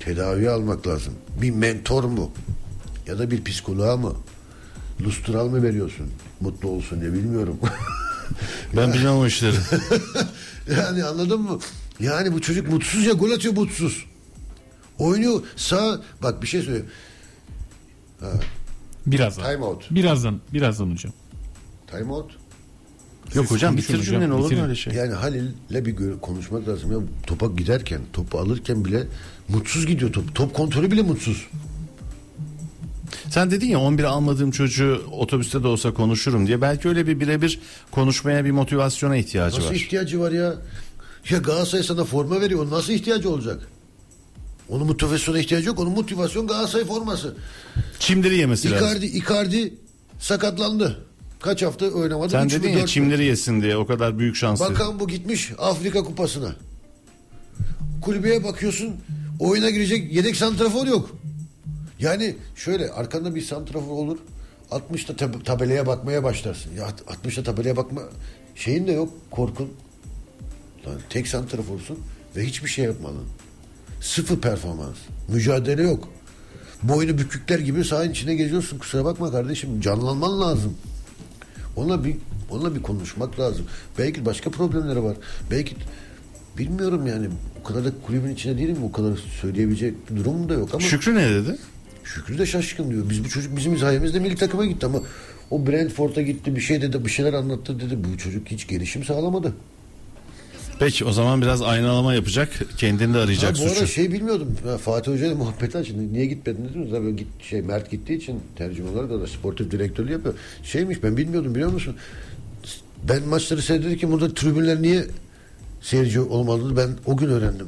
tedaviye almak lazım. Bir mentor mu? Ya da bir psikoloğa mı? Lustral mı veriyorsun? Mutlu olsun diye bilmiyorum. Ben bilmem o işleri. yani anladın mı? Yani bu çocuk mutsuz ya gol atıyor mutsuz. Oynuyor sağ bak bir şey söyleyeyim. Birazdan. Time out. Birazdan. Birazdan hocam. Time out. Yok hocam bitir hocam, cümleni olur mu öyle şey? Yani Halil'le bir gö- konuşmak lazım. Ya topa giderken, topu alırken bile mutsuz gidiyor top. Top kontrolü bile mutsuz. Sen dedin ya 11 almadığım çocuğu otobüste de olsa konuşurum diye. Belki öyle bir birebir konuşmaya bir motivasyona ihtiyacı Nasıl var. ihtiyacı var ya? Ya Galatasaray sana forma veriyor. Onun nasıl ihtiyacı olacak? Onun motivasyona ihtiyacı yok. Onun motivasyon Galatasaray forması. Çimleri yemesi lazım. Icardi, Icardi sakatlandı. Kaç hafta oynamadı? Sen dedin ya çimleri yesin diye o kadar büyük şanslı. Bakan bu gitmiş Afrika kupasına. Kulübeye bakıyorsun oyuna girecek yedek santrafor yok. Yani şöyle arkanda bir santrafor olur. 60'ta tab- tabelaya bakmaya başlarsın. Ya alt- 60'ta tabelaya bakma şeyin de yok korkun. Lan tek santraforsun ve hiçbir şey yapmadın. Sıfır performans. Mücadele yok. Boynu bükükler gibi sahanın içine geziyorsun. Kusura bakma kardeşim canlanman lazım. Onunla bir onunla bir konuşmak lazım. Belki başka problemleri var. Belki bilmiyorum yani. O kadar da kulübün içinde değilim. O kadar söyleyebilecek bir durum da yok ama Şükrü ne dedi? Şükrü de şaşkın diyor. Biz bu çocuk bizim sayemizde milli takıma gitti ama o Brentford'a gitti bir şey dedi bir şeyler anlattı dedi. Bu çocuk hiç gelişim sağlamadı. Peki o zaman biraz aynalama yapacak. Kendini de Ha, arayacak bu arada suçu. şey bilmiyordum. Ha, Fatih Hoca ile muhabbet açın. Niye gitmedin dediniz? Tabii git, şey, Mert gittiği için tercüme olarak da sportif direktörlüğü yapıyor. Şeymiş ben bilmiyordum biliyor musun? Ben maçları seyredirken burada tribünler niye seyirci olmadığını ben o gün öğrendim.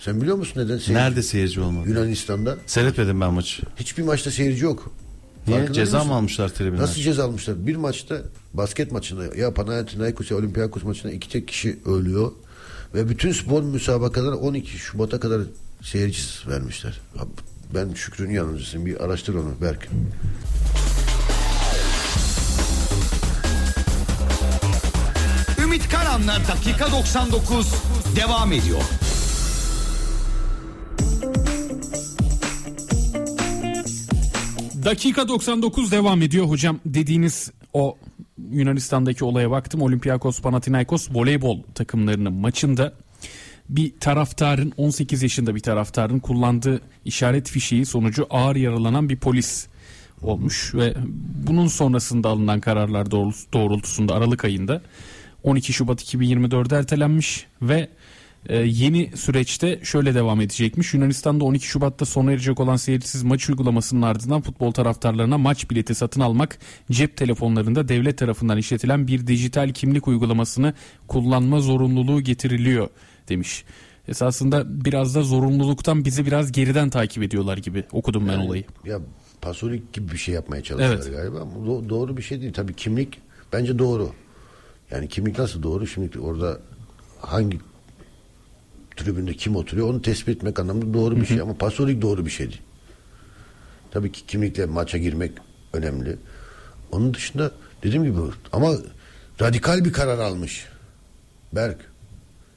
Sen biliyor musun neden seyirci? Nerede seyirci olmadı? Yunanistan'da. Seyretmedim ben maçı. Hiçbir maçta seyirci yok. Niye? Ceza mı almışlar tribünler? Nasıl ceza almışlar? Bir maçta basket maçında ya Panathinaikos ya Olympiakos maçında iki tek kişi ölüyor. Ve bütün spor müsabakaları 12 Şubat'a kadar seyircisiz vermişler. Ben Şükrü'nün yardımcısıyım. Bir araştır onu Berk. Ümit Karan'la dakika 99 devam ediyor. Dakika 99 devam ediyor hocam. Dediğiniz o Yunanistan'daki olaya baktım. Olympiakos Panathinaikos voleybol takımlarının maçında bir taraftarın 18 yaşında bir taraftarın kullandığı işaret fişeği sonucu ağır yaralanan bir polis olmuş ve bunun sonrasında alınan kararlar doğrul- doğrultusunda Aralık ayında 12 Şubat 2024'de ertelenmiş ve e, yeni süreçte şöyle devam edecekmiş. Yunanistan'da 12 Şubat'ta sona erecek olan seyircisiz maç uygulamasının ardından futbol taraftarlarına maç bileti satın almak cep telefonlarında devlet tarafından işletilen bir dijital kimlik uygulamasını kullanma zorunluluğu getiriliyor demiş. Esasında biraz da zorunluluktan bizi biraz geriden takip ediyorlar gibi okudum ben olayı. Ya pasolik gibi bir şey yapmaya çalışıyorlar Evet. galiba. Ama do- doğru bir şey değil. Tabii kimlik bence doğru. Yani kimlik nasıl doğru? Şimdi orada hangi tribünde kim oturuyor onu tespit etmek anlamında doğru bir şey. Ama pasolik doğru bir şey değil. Tabii ki kimlikle maça girmek önemli. Onun dışında dediğim gibi ama radikal bir karar almış. Berk.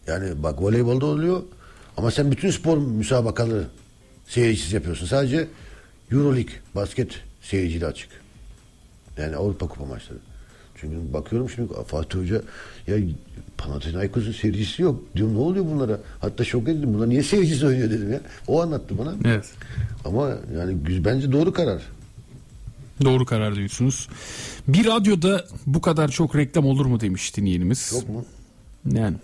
Yani bak voleybolda oluyor ama sen bütün spor müsabakaları seyircisiz yapıyorsun. Sadece Euroleague basket seyirciyle açık. Yani Avrupa Kupa maçları. Çünkü bakıyorum şimdi Fatih Hoca ya Panathinaikos'un seyircisi yok. Diyorum ne oluyor bunlara? Hatta şok edildim. Bunlar niye seyircisi oynuyor dedim ya. O anlattı bana. Evet. Ama yani bence doğru karar. Doğru karar diyorsunuz. Bir radyoda bu kadar çok reklam olur mu demiş dinleyenimiz. Yok mu? Yani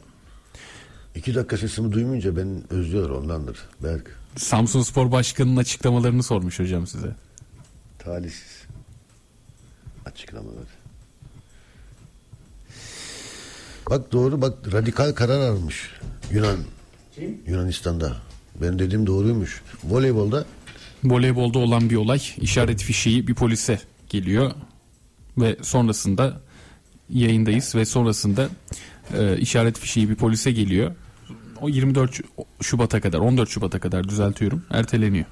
İki dakika sesimi duymayınca beni özlüyorlar ondandır. Berk. Samsun Spor Başkanı'nın açıklamalarını sormuş hocam size. Talihsiz. Açıklamalar. Bak doğru bak radikal karar almış Yunan Yunanistan'da. Ben dediğim doğruymuş. Voleybolda Voleybolda olan bir olay işaret fişeği bir polise geliyor ve sonrasında yayındayız ve sonrasında e, işaret fişeği bir polise geliyor. O 24 Şubat'a kadar 14 Şubat'a kadar düzeltiyorum erteleniyor.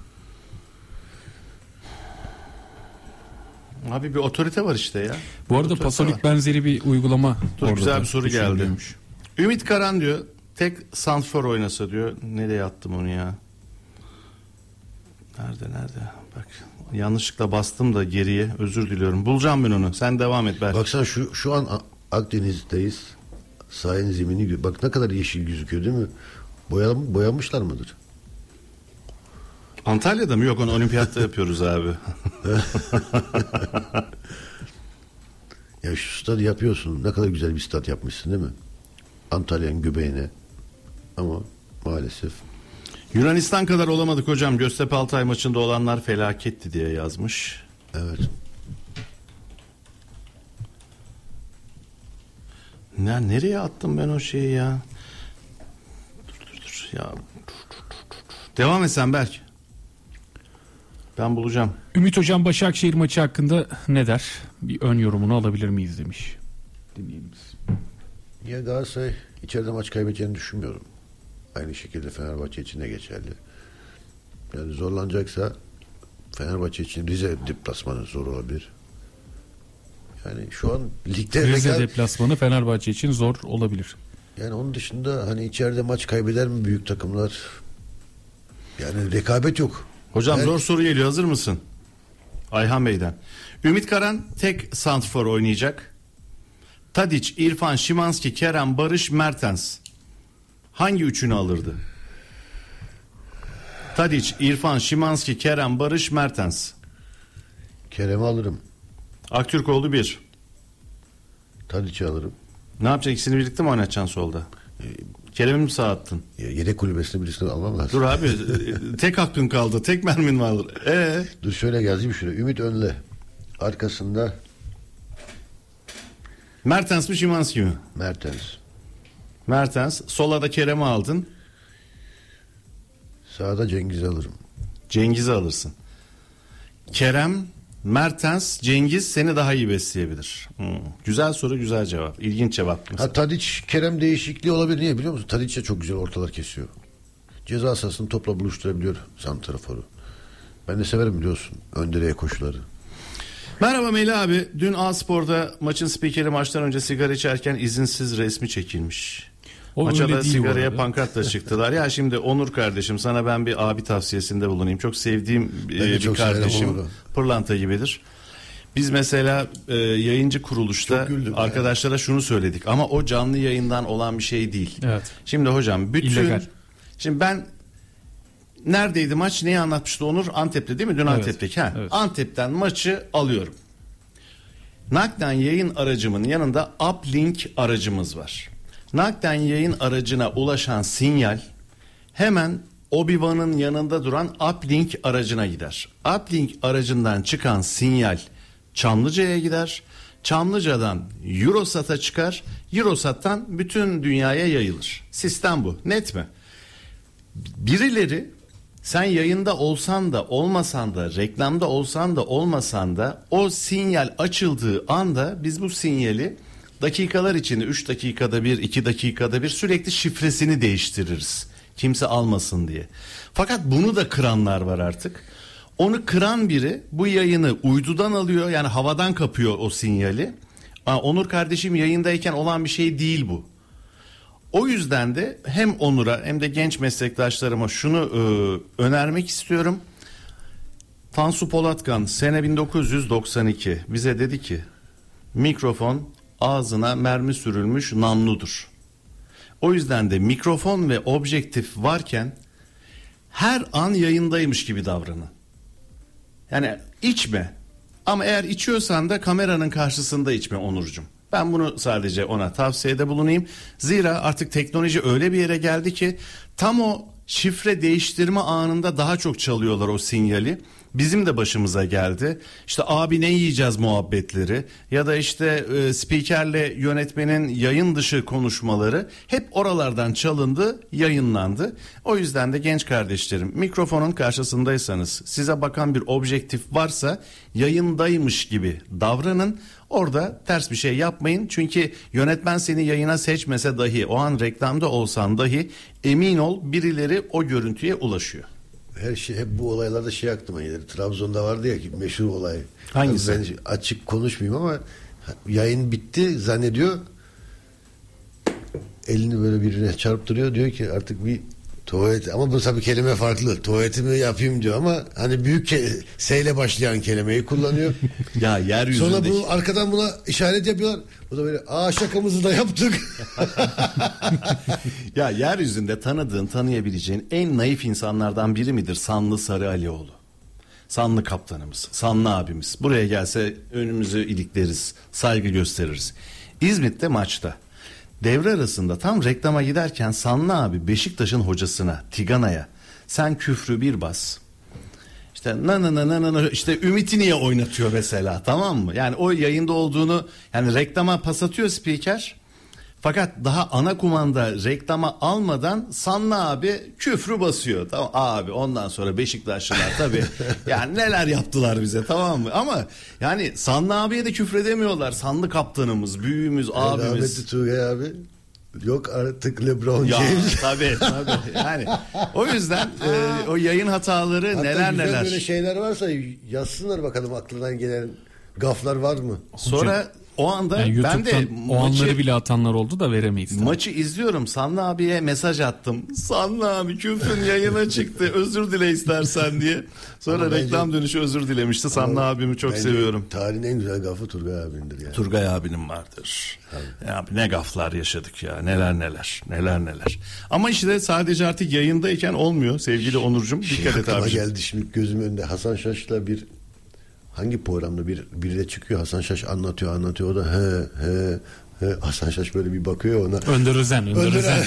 Abi bir otorite var işte ya. Bu arada Otorite Pasolik var. benzeri bir uygulama Dur, orada güzel bir soru geldi. Ümit Karan diyor tek santrfor oynasa diyor. Nereye attım onu ya? Nerede nerede? Bak yanlışlıkla bastım da geriye. Özür diliyorum. Bulacağım ben onu. Sen devam et Berk. baksana şu şu an Akdeniz'deyiz. Sahil zemini bak ne kadar yeşil gözüküyor değil mi? Boyam, boyamışlar mıdır? Antalya'da mı? Yok onu olimpiyatta yapıyoruz abi. Ya şu stadı yapıyorsun. Ne kadar güzel bir stat yapmışsın değil mi? Antalya'nın göbeğine. Ama maalesef Yunanistan kadar olamadık hocam. Göztepe Altay maçında olanlar felaketti diye yazmış. evet. Ne nereye attım ben o şeyi ya? Dur dur dur ya. Dur, dur, dur, dur. Devam et sen Berk. Ben bulacağım. Ümit Hocam Başakşehir maçı hakkında ne der? Bir ön yorumunu alabilir miyiz demiş. Dinleyelim. Ya Galatasaray içeride maç kaybedeceğini düşünmüyorum. Aynı şekilde Fenerbahçe için de geçerli. Yani zorlanacaksa Fenerbahçe için Rize deplasmanı zor olabilir. Yani şu an ligde Rize rekabet- deplasmanı Fenerbahçe için zor olabilir. yani onun dışında hani içeride maç kaybeder mi büyük takımlar? Yani rekabet yok. Hocam Evet. zor soru geliyor. Hazır mısın? Ayhan Bey'den. Ümit Karan tek santrfor oynayacak. Tadiç, İrfan, Şimanski, Kerem, Barış, Mertens. Hangi üçünü alırdı? Tadiç, İrfan, Şimanski, Kerem, Barış, Mertens. Kerem'i alırım. Aktürkoğlu bir. Tadiç'i alırım. Ne yapacak? İkisini birlikte mi oynatacaksın solda? Kerem'i mi sağ attın? Ya Yedek kulübesinde birisini almam lazım. Dur abi tek hakkın kaldı. Tek mermin vardır. Ee, Dur şöyle yazayım şuraya. Ümit Önle. Arkasında Mertens mi Şimanski mi? Mertens. Mertens. Sola da Kerem'i aldın. Sağda Cengiz'i alırım. Cengiz'i alırsın. Kerem, Mertens, Cengiz seni daha iyi besleyebilir. Hmm. Güzel soru, güzel cevap. İlginç cevap. Ha Tadiç Kerem değişikliği olabilir. Niye biliyor musun? Tadiç de çok güzel ortalar kesiyor. Ceza sahasını topla buluşturabiliyor santraforu. Ben de severim biliyorsun. Ön direğe koşuları. Merhaba Melih abi. Dün A-Spor'da maçın spikeri maçtan önce sigara içerken izinsiz resmi çekilmiş. O Maça öyle da değil bu sigaraya pankartla çıktılar. Ya şimdi Onur kardeşim sana ben bir abi tavsiyesinde bulunayım. Çok sevdiğim Ben e, bir çok kardeşim. Pırlanta gibidir. Biz mesela e, yayıncı kuruluşta arkadaşlara şunu söyledik ama o canlı yayından olan bir şey değil. Evet. Şimdi hocam bütün İllegal. Şimdi ben neredeydi maç? Neyi anlatmıştı Onur? Antep'te değil mi? Dün Evet. Antep'teki. Ha. Evet. Antep'ten maçı alıyorum. Nakden yayın aracımın yanında uplink aracımız var. Nakden yayın aracına ulaşan sinyal hemen Obi-Wan'ın yanında duran uplink aracına gider. Uplink aracından çıkan sinyal Çamlıca'ya gider. Çamlıca'dan Eurosat'a çıkar. Eurosat'tan bütün dünyaya yayılır. Sistem bu. Net mi? birileri sen yayında olsan da olmasan da reklamda olsan da olmasan da o sinyal açıldığı anda biz bu sinyali dakikalar içinde 3 dakikada bir 2 dakikada bir sürekli şifresini değiştiririz. Kimse almasın diye. Fakat bunu da kıranlar var artık. Onu kıran biri bu yayını uydudan alıyor yani havadan kapıyor o sinyali. Aa, Onur kardeşim yayındayken olan bir şey değil bu. O yüzden de hem Onur'a hem de genç meslektaşlarıma şunu e, önermek istiyorum. Tansu Polatkan sene 1992 bize dedi ki mikrofon ağzına mermi sürülmüş namludur. O yüzden de mikrofon ve objektif varken her an yayındaymış gibi davranın. Yani içme. Ama eğer içiyorsan da kameranın karşısında içme Onurcuğum. Ben bunu sadece ona tavsiyede bulunayım. Zira artık teknoloji öyle bir yere geldi ki tam o şifre değiştirme anında daha çok çalıyorlar o sinyali. Bizim de başımıza geldi. İşte abi ne yiyeceğiz muhabbetleri ya da işte e, spikerle yönetmenin yayın dışı konuşmaları hep oralardan çalındı, yayınlandı. O yüzden de genç kardeşlerim mikrofonun karşısındaysanız size bakan bir objektif varsa yayındaymış gibi davranın. Orada ters bir şey yapmayın. Çünkü yönetmen seni yayına seçmese dahi o an reklamda olsan dahi emin ol birileri o görüntüye ulaşıyor. Her şey hep bu olaylarda şey aklıma gelir. Trabzon'da vardı ya ki meşhur olay. Hangisi? Ben açık konuşmayayım ama yayın bitti zannediyor. Elini böyle birine çarptırıyor. Diyor ki artık bir Tuvalet ama bu tabii kelime farklı. Tuvaletimi yapayım diyor ama hani büyük ke- S ile başlayan kelimeyi kullanıyor. Ya yeryüzünde Sonra bu arkadan buna işaret yapıyorlar. Bu da böyle aa şakamızı da yaptık. ya yeryüzünde tanıdığın, tanıyabileceğin en naif insanlardan biri midir Sanlı Sarı Alioğlu? Sanlı kaptanımız, Sanlı abimiz. Buraya gelse önümüzü ilikleriz, saygı gösteririz. İzmit'te maçta. Devre arasında tam reklama giderken Sanlı abi Beşiktaş'ın hocasına, Tigana'ya sen küfrü bir bas. İşte na na na na na işte Ümit'i niye oynatıyor mesela tamam mı? Yani o yayında olduğunu yani reklama pas atıyor spiker. Fakat daha ana kumanda reklama almadan Sanna abi küfrü basıyor. Tamam abi ondan sonra Beşiktaşlılar tabii yani neler yaptılar bize tamam mı? Ama yani Sanna abiye de küfredemiyorlar. Sanlı kaptanımız, büyüğümüz, abimiz. Rahmetli Turgay abi. Yok artık LeBron Ya James. tabii tabii yani o yüzden e, o yayın hataları Hatta neler güzel neler. böyle şeyler varsa yazsınlar bakalım aklından gelen gaflar var mı? Sonra o anda Yani ben de o maçı, anları bile atanlar oldu da veremeyiz. tabii. maçı izliyorum. Sanlı abiye mesaj attım. Sanlı abi küfrün yayına çıktı. Özür dile istersen diye. Sonra Ama bence- reklam dönüşü özür dilemişti. Sanlı abimi çok Bence seviyorum. Tarihin en güzel gafı Turgay abindir yani. Turgay abinin vardır. Ya abi ne gaflar yaşadık ya. Neler neler. Neler neler. Ama işte sadece artık yayındayken olmuyor sevgili Onurcuğum. Dikkat et Aklıma abi. geldi şimdi gözüm önünde Hasan Şaş'la bir hangi programda bir biri de çıkıyor Hasan Şaş anlatıyor anlatıyor o da he he he Hasan Şaş böyle bir bakıyor ona. Önder Özen, Önder Özen.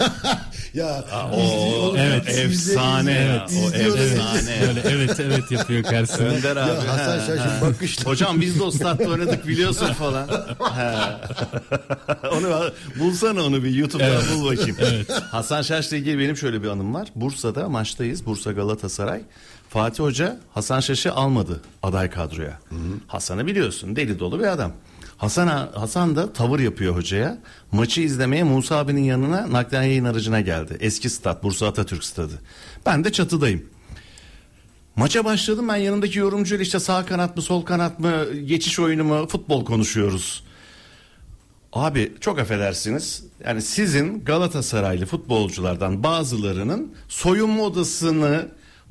ya O Evet. efsane ya. O efsane. Öyle evet evet yapıyor karşısında. Önder abi. ya Hasan Şaş'ın bakışları Hocam biz de o statta oynadık biliyorsun falan. He. onu bulsana onu bir YouTube'dan bul bakayım. Hasan Şaş'la ilgili benim şöyle bir anım var. Bursa'da maçtayız. Bursa Galatasaray. Fatih Hoca Hasan Şaş'ı almadı aday kadroya. Hasan'ı biliyorsun deli dolu bir adam. Hasan, Hasan da tavır yapıyor hocaya. Maçı izlemeye Musa abinin yanına naklen yayın aracına geldi. Eski stat Bursa Atatürk stadı. Ben de çatıdayım. Maça başladım ben yanındaki yorumcuyla işte sağ kanat mı sol kanat mı geçiş oyunu mu futbol konuşuyoruz. Abi çok affedersiniz yani sizin Galatasaraylı futbolculardan bazılarının soyunma odasını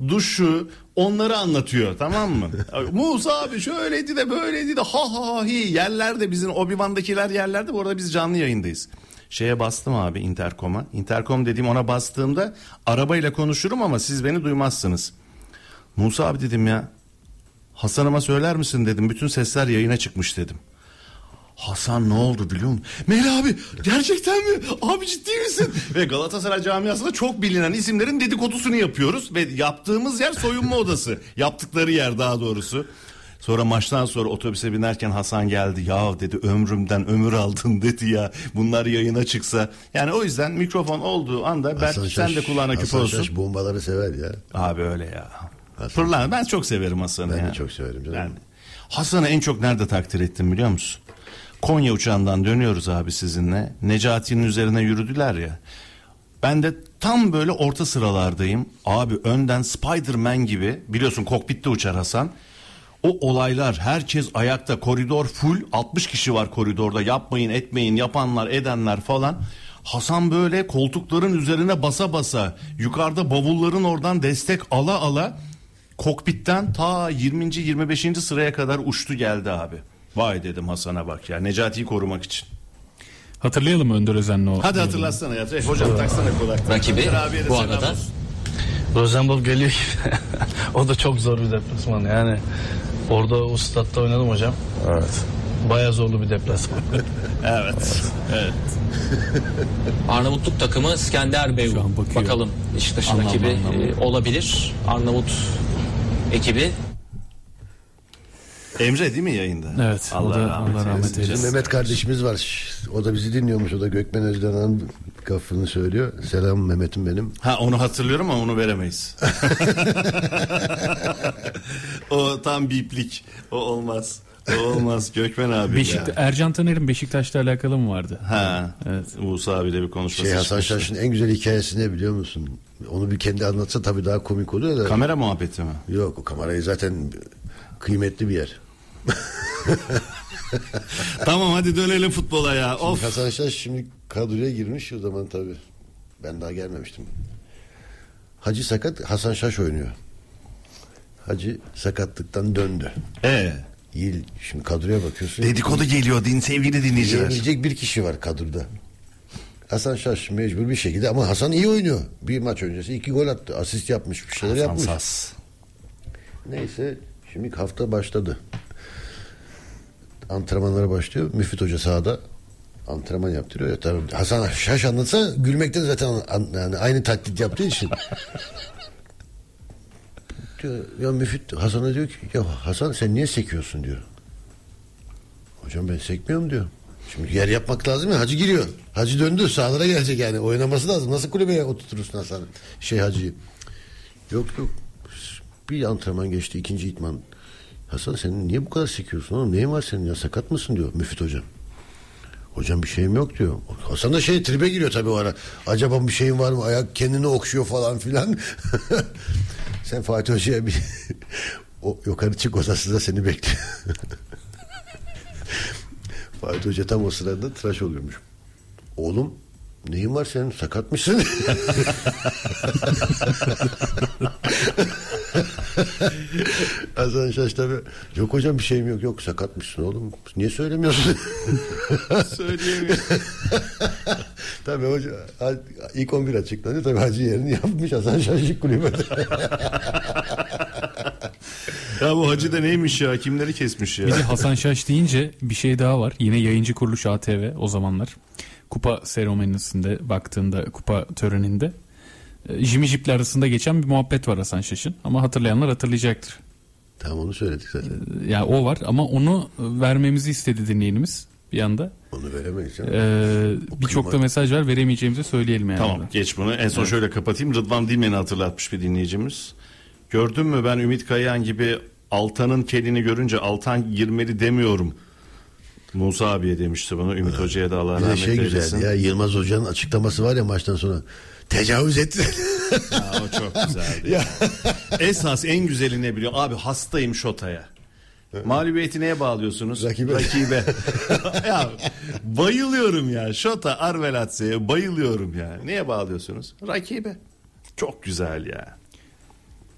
duşu onları anlatıyor tamam mı? Musa abi şöyleydi de böyleydi de ha ha hi yerlerde bizim Obi-Wan'dakiler yerlerde bu arada biz canlı yayındayız. Şeye bastım abi interkoma. Interkom dediğim ona bastığımda arabayla konuşurum ama siz beni duymazsınız. Musa abi dedim ya Hasan'ıma söyler misin dedim. Bütün sesler yayına çıkmış dedim. Hasan ne oldu biliyor musun? Mel abi gerçekten mi? Abi ciddi misin? Ve Galatasaray camiasında çok bilinen isimlerin dedikodusunu yapıyoruz. Ve yaptığımız yer soyunma odası. Yaptıkları yer daha doğrusu. Sonra maçtan sonra otobüse binerken Hasan geldi. Ya dedi ömrümden ömür aldın dedi ya. Bunlar yayına çıksa. Yani o yüzden mikrofon olduğu anda belki sen de kulağına Hasan olsun. Şaş bombaları sever ya. Abi öyle ya. Fırlan. Ben çok severim Hasan'ı Ben de ya. çok severim canım. Ben- Hasan'ı en çok nerede takdir ettim biliyor musun? Konya uçağından dönüyoruz abi sizinle. Necati'nin üzerine yürüdüler ya. Ben de tam böyle orta sıralardayım. Abi önden Spider-Man gibi biliyorsun kokpitte uçar Hasan. O olaylar herkes ayakta koridor full 60 kişi var koridorda yapmayın etmeyin yapanlar edenler falan. Hasan böyle koltukların üzerine basa basa yukarıda bavulların oradan destek ala ala kokpitten ta 20. 25. sıraya kadar uçtu geldi abi. Vay dedim Hasan'a bak ya Necati'yi korumak için. Hatırlayalım Önder Özen'le o. Hadi hatırlatsana ya. Eh, Hocam taksana kulaklığı. Rakibi bu arada. Rosenborg geliyor gibi. o da çok zor bir deplasman. Yani orada o statta oynadım hocam. Evet. Baya zorlu bir deplasman. Evet. Evet. Arnavutluk takımı an bakıyor. Bakalım Anlamlı, rakibi anlamlı. e, olabilir. Arnavut ekibi Emre değil mi yayında? Evet, o da- Allah rahmet eylesin. eylesin. Mehmet kardeşimiz var. O da bizi dinliyormuş. O da Gökmen Özden'in gafını söylüyor. Selam Mehmet'im benim. Ha onu hatırlıyorum ama onu veremeyiz. o tam biplik. O olmaz. O olmaz. Gökmen abi. Beşik, Ercan Taner'in Beşiktaş'la alakalı mı vardı? Ha. Evet. Musa abiyle bir konuşması. Şey Hasan. Şaş'ın en güzel hikayesi ne biliyor musun? Onu bir kendi anlatsa tabii daha komik oluyor da. Kamera muhabbeti mi? Yok o kamerayı zaten kıymetli bir yer. tamam hadi dönelim futbola ya. Of. Hasan Şaş şimdi kadroya girmiş o zaman tabii. Ben daha gelmemiştim. Hacı sakat Hasan Şaş oynuyor. Hacı sakatlıktan döndü. Ee, Yil şimdi kadroya bakıyorsun. dedikodu geliyor din sevgili dinleyiciler. Yenilecek bir kişi var kadroda. Hasan Şaş mecbur bir şekilde ama Hasan iyi oynuyor. Bir maç öncesi iki gol attı. Asist yapmış bir şeyler yapmış. Sansas. Neyse şimdi hafta başladı. Antrenmanlara başlıyor. Müfit Hoca sahada antrenman yaptırıyor. Ya, tabii Hasan Şaş anlatsa gülmekten zaten an- yani aynı taklit yaptığı için. diyor, ya Müfit Hasan'a diyor ki ya Hasan sen niye sekiyorsun diyor. Hocam ben sekmiyorum diyor. Şimdi yer yapmak lazım ya Hacı giriyor. Hacı döndü sahalara gelecek yani oynaması lazım. Nasıl kulübeye oturtursun Hasan şey Hacı'yı. Yok yok bir antrenman geçti ikinci itman. Hasan sen niye bu kadar sekiyorsun oğlum neyin var senin ya sakat mısın diyor Müfit hocam. Hocam bir şeyim yok diyor. Hasan da şey tribe giriyor tabii o ara. Acaba bir şeyin var mı? Ayak kendini okşuyor falan filan. Sen Fatih Hoca'ya bir o yukarı çık odasında seni bekliyor. Fatih Hoca tam o sırada tıraş oluyormuş. Oğlum neyin var senin sakat mısın? Hasan Şaş tabii. Yok hocam bir şeyim yok. Yok sakatmışsın oğlum. Niye söylemiyorsun? Söyleyemiyorum. tabii hoca ilk 11 açıklanıyor. Tabii hacı yerini yapmış Hasan Şaşlık kulübede. ya bu hacı da neymiş ya? Kimleri kesmiş ya? Bir de Hasan Şaş deyince bir şey daha var. Yine yayıncı kuruluş ATV o zamanlar. Kupa seremonisinde baktığında kupa töreninde Jimmy Jeep'le arasında geçen bir muhabbet var Hasan Şaş'ın. Ama hatırlayanlar hatırlayacaktır. tamam onu söyledik zaten. E, Ya o var ama onu vermemizi istedi dinleyenimiz bir anda. Onu veremeyiz. canım. Ee, Birçok da mesaj var veremeyeceğimizi söyleyelim yani. Tamam geç bunu. En son şöyle kapatayım. Rıdvan Dilmen'i hatırlatmış bir dinleyicimiz. Gördün mü ben Ümit Kayahan gibi Altan'ın kelini görünce Altan girmeli demiyorum. Musa abiye demişti bunu. Ümit Hoca'ya da Allah Bir de rahmet şey eylesin. güzeldi ya Yılmaz Hoca'nın açıklaması var ya maçtan sonra. Tecavüz etti. Ya, o çok güzeldi. Esas en güzeli ne biliyor? Abi hastayım Şota'ya. Mağlubiyeti neye bağlıyorsunuz? Rakibe. Rakibe. ya bayılıyorum ya. Şota Arvelatse'ye bayılıyorum ya. Neye bağlıyorsunuz? Rakibe. Çok güzel ya.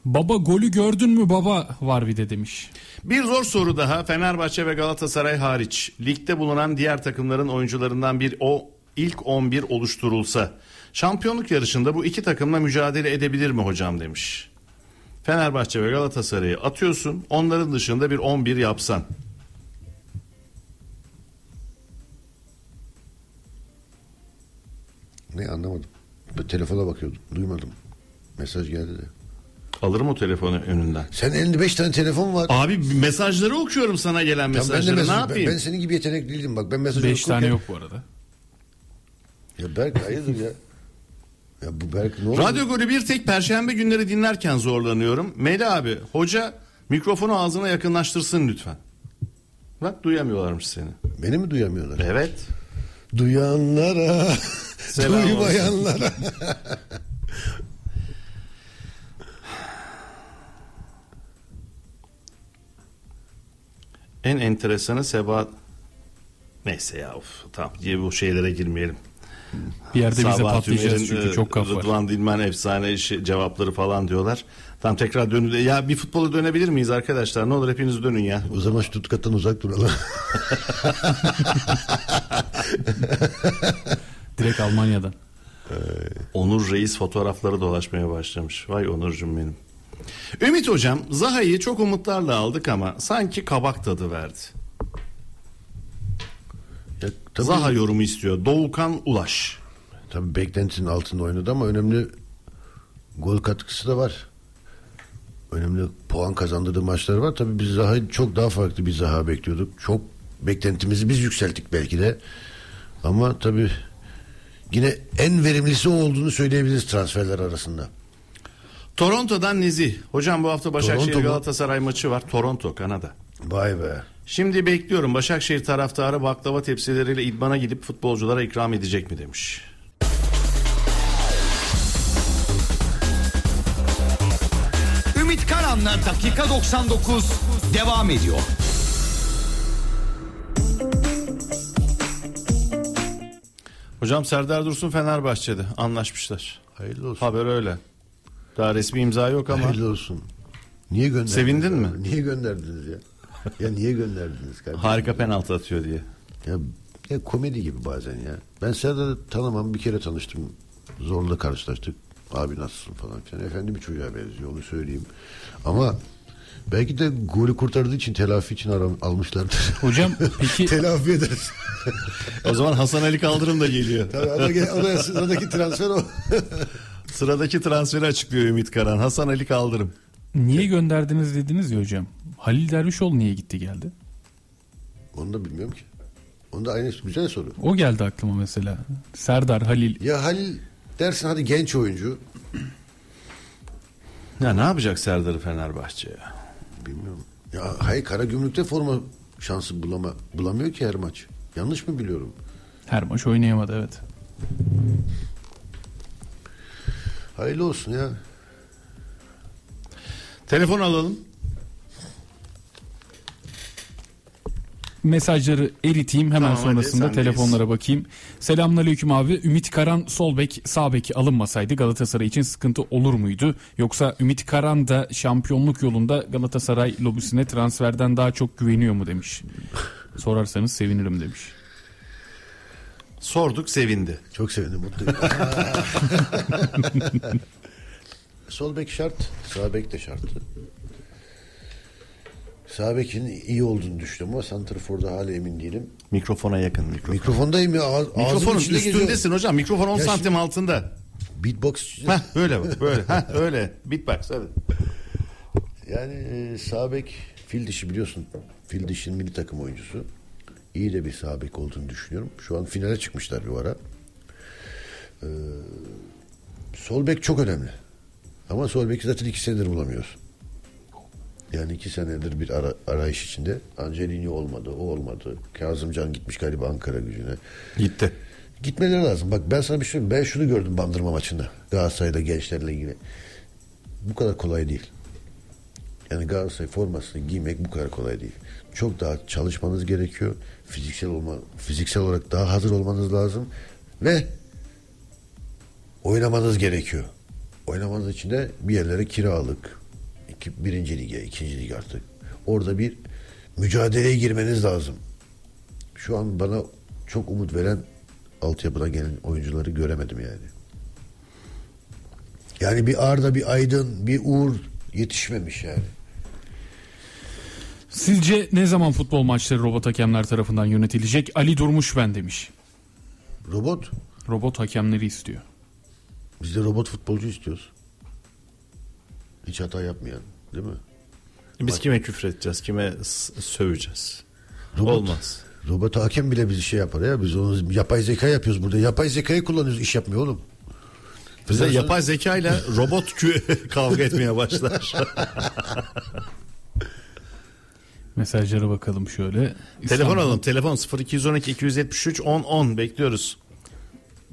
Baba golü gördün mü baba var bir de demiş. Bir zor soru daha. Fenerbahçe ve Galatasaray hariç ligde bulunan diğer takımların oyuncularından bir o ilk 11 oluşturulsa şampiyonluk yarışında bu iki takımla mücadele edebilir mi hocam demiş. Fenerbahçe ve Galatasaray'ı atıyorsun. Onların dışında bir 11 yapsan. ne anlamadım. Ben telefona bakıyordum. Duymadım. Mesaj geldi de. Alırım o telefonu önünden. Sen elinde beş tane telefon var. Abi mesajları okuyorum sana gelen Tamam, ben de mesajları. mesaj, ne ben, yapayım? ben senin gibi yetenekli değilim bak. Ben mesaj 5 tane okurken- yok bu arada. Ya Berk hayırdır ya? Ya bu Berk ne? Radyo golü bir tek perşembe günleri dinlerken zorlanıyorum. Meli abi hoca mikrofonu ağzına yakınlaştırsın lütfen. Bak duyamıyorlarmış seni. Beni mi duyamıyorlar? Evet. Duyanlara, Selam duymayanlara. En enteresanı Sebat... Neyse ya of, tamam diye bu şeylere girmeyelim. Bir yerde Sabah patlayacağız Tümer'in, çünkü e, çok kaf var. Rıdvan Dilmen efsane işi, cevapları falan diyorlar. Tam tekrar dönü ya bir futbola dönebilir miyiz arkadaşlar? Ne olur hepiniz dönün ya. o zaman Stuttgart'tan uzak duralım. Direkt Almanya'dan. Onur Reis fotoğrafları dolaşmaya başlamış. Vay Onurcuğum benim. Ümit hocam Zaha'yı çok umutlarla aldık ama sanki kabak tadı verdi. Ya, tabii, Zaha yorumu istiyor. Doğukan Ulaş. tabii beklentisinin altında oynadı ama önemli gol katkısı da var. Önemli puan kazandırdığı maçları var. Tabii biz Zaha'yı çok daha farklı bir Zaha bekliyorduk. Çok beklentimizi biz yükselttik belki de. Ama tabii yine en verimlisi o olduğunu söyleyebiliriz transferler arasında. Toronto'dan Nezih. Hocam bu hafta Başakşehir? Galatasaray maçı var. Toronto, Kanada. Vay be. Şimdi bekliyorum Başakşehir taraftarı baklava tepsileriyle idmana gidip futbolculara ikram edecek mi demiş. Ümit Karan'la dakika 99 devam ediyor. Hocam Serdar Dursun Fenerbahçe'de anlaşmışlar. Hayırlı olsun. Haber öyle. Daha resmi imza yok ama. Hayırlı olsun. Niye gönderdiniz? Sevindin abi? mi? Niye gönderdiniz ya? Ya niye gönderdiniz kardeşim? Harika penaltı atıyor diye. Ya, ya komedi gibi bazen ya. Ben Serdar'ı tanımam bir kere tanıştım. Zorla karşılaştık. Abi nasılsın falan filan. Efendi bir çocuğa benziyor onu söyleyeyim. Ama belki de golü kurtardığı için telafi için aram, almışlardır. Hocam peki telafi ederiz. O zaman Hasan Ali Kaldırım da geliyor. Tabii o da, o da sıradaki transfer o. Sıradaki transferi açıklıyor Ümit Karan. Hasan Ali Kaldırım. niye gönderdiniz dediniz ya hocam. Halil Dervişoğlu niye gitti geldi? Onu da bilmiyorum ki. Onu da aynı güzel soru. O geldi aklıma mesela. Serdar, Halil. Ya Halil dersin hadi genç oyuncu. Ya ne yapacak Serdar'ı Fenerbahçe ya? Bilmiyorum. Ya hayır Karagümrük'te forma şansı bulama, bulamıyor ki her maç. Yanlış mı biliyorum? Her maç oynayamadı evet. Hayırlı olsun ya. Telefon alalım. Mesajları eriteyim hemen Tamam, hadi, sonrasında sendeyiz. telefonlara bakayım. Selamünaleyküm abi. Ümit Karan sol bek sağ bek alınmasaydı Galatasaray için sıkıntı olur muydu? Yoksa Ümit Karan da şampiyonluk yolunda Galatasaray lobisine transferden daha çok güveniyor mu demiş. Sorarsanız sevinirim demiş. Sorduk sevindi. Çok sevindim mutluyum. Sol bek şart, sağ bek de şarttı. Sağ bekin iyi olduğunu düşünüyorum ama Santrfor'da hala emin değilim. Mikrofona yakın mikrofon. Mikrofondayım ya. Ağız, Mikrofonun üstündesin hocam. Mikrofon 10 Ya santim şimdi- altında. Beatbox. Heh, böyle bak böyle. Heh, öyle. Beatbox evet. Yani e, sağ bek fil dişi biliyorsun. Fil dişinin milli takım oyuncusu. İyi de bir sağ bek olduğunu düşünüyorum. Şu an finale çıkmışlar bir ara. Ee, sol bek çok önemli. Ama sol beki zaten iki senedir bulamıyoruz. Yani iki senedir bir ara, arayış içinde. Angelini olmadı, o olmadı. Kazımcan gitmiş galiba Ankara gücüne. Gitti. Gitmeleri lazım. Bak ben sana bir şey söyleyeyim. Ben şunu gördüm bandırma maçında. Galatasaray'da gençlerle ilgili. Bu kadar kolay değil. Yani Galatasaray formasını giymek bu kadar kolay değil. Çok daha çalışmanız gerekiyor. Fiziksel olma, fiziksel olarak daha hazır olmanız lazım ve oynamanız gerekiyor. Oynamanız için de bir yerlere kiralık, birinci lige, ikinci lig artık. Orada bir mücadeleye girmeniz lazım. Şu an bana çok umut veren altyapıdan gelen oyuncuları göremedim yani. Yani bir Arda, bir Aydın, bir Uğur yetişmemiş yani. Sizce ne zaman futbol maçları robot hakemler tarafından yönetilecek? Ali Durmuş ben demiş. Robot. Robot hakemleri istiyor. Biz de robot futbolcu istiyoruz. Hiç hata yapmayan değil mi? Biz kime küfür edeceğiz? Kime söveceğiz? Robot. Olmaz. Robot hakem bile bizi şey yapar ya. Biz onu yapay zeka yapıyoruz burada. Yapay zekayı kullanıyoruz. iş yapmıyor oğlum. Bize Biraz yapay zeka ile robot kü- kavga etmeye başlar. Mesajlara bakalım şöyle. telefon İstanbul- alalım. Telefon 0212 273 10 10 bekliyoruz.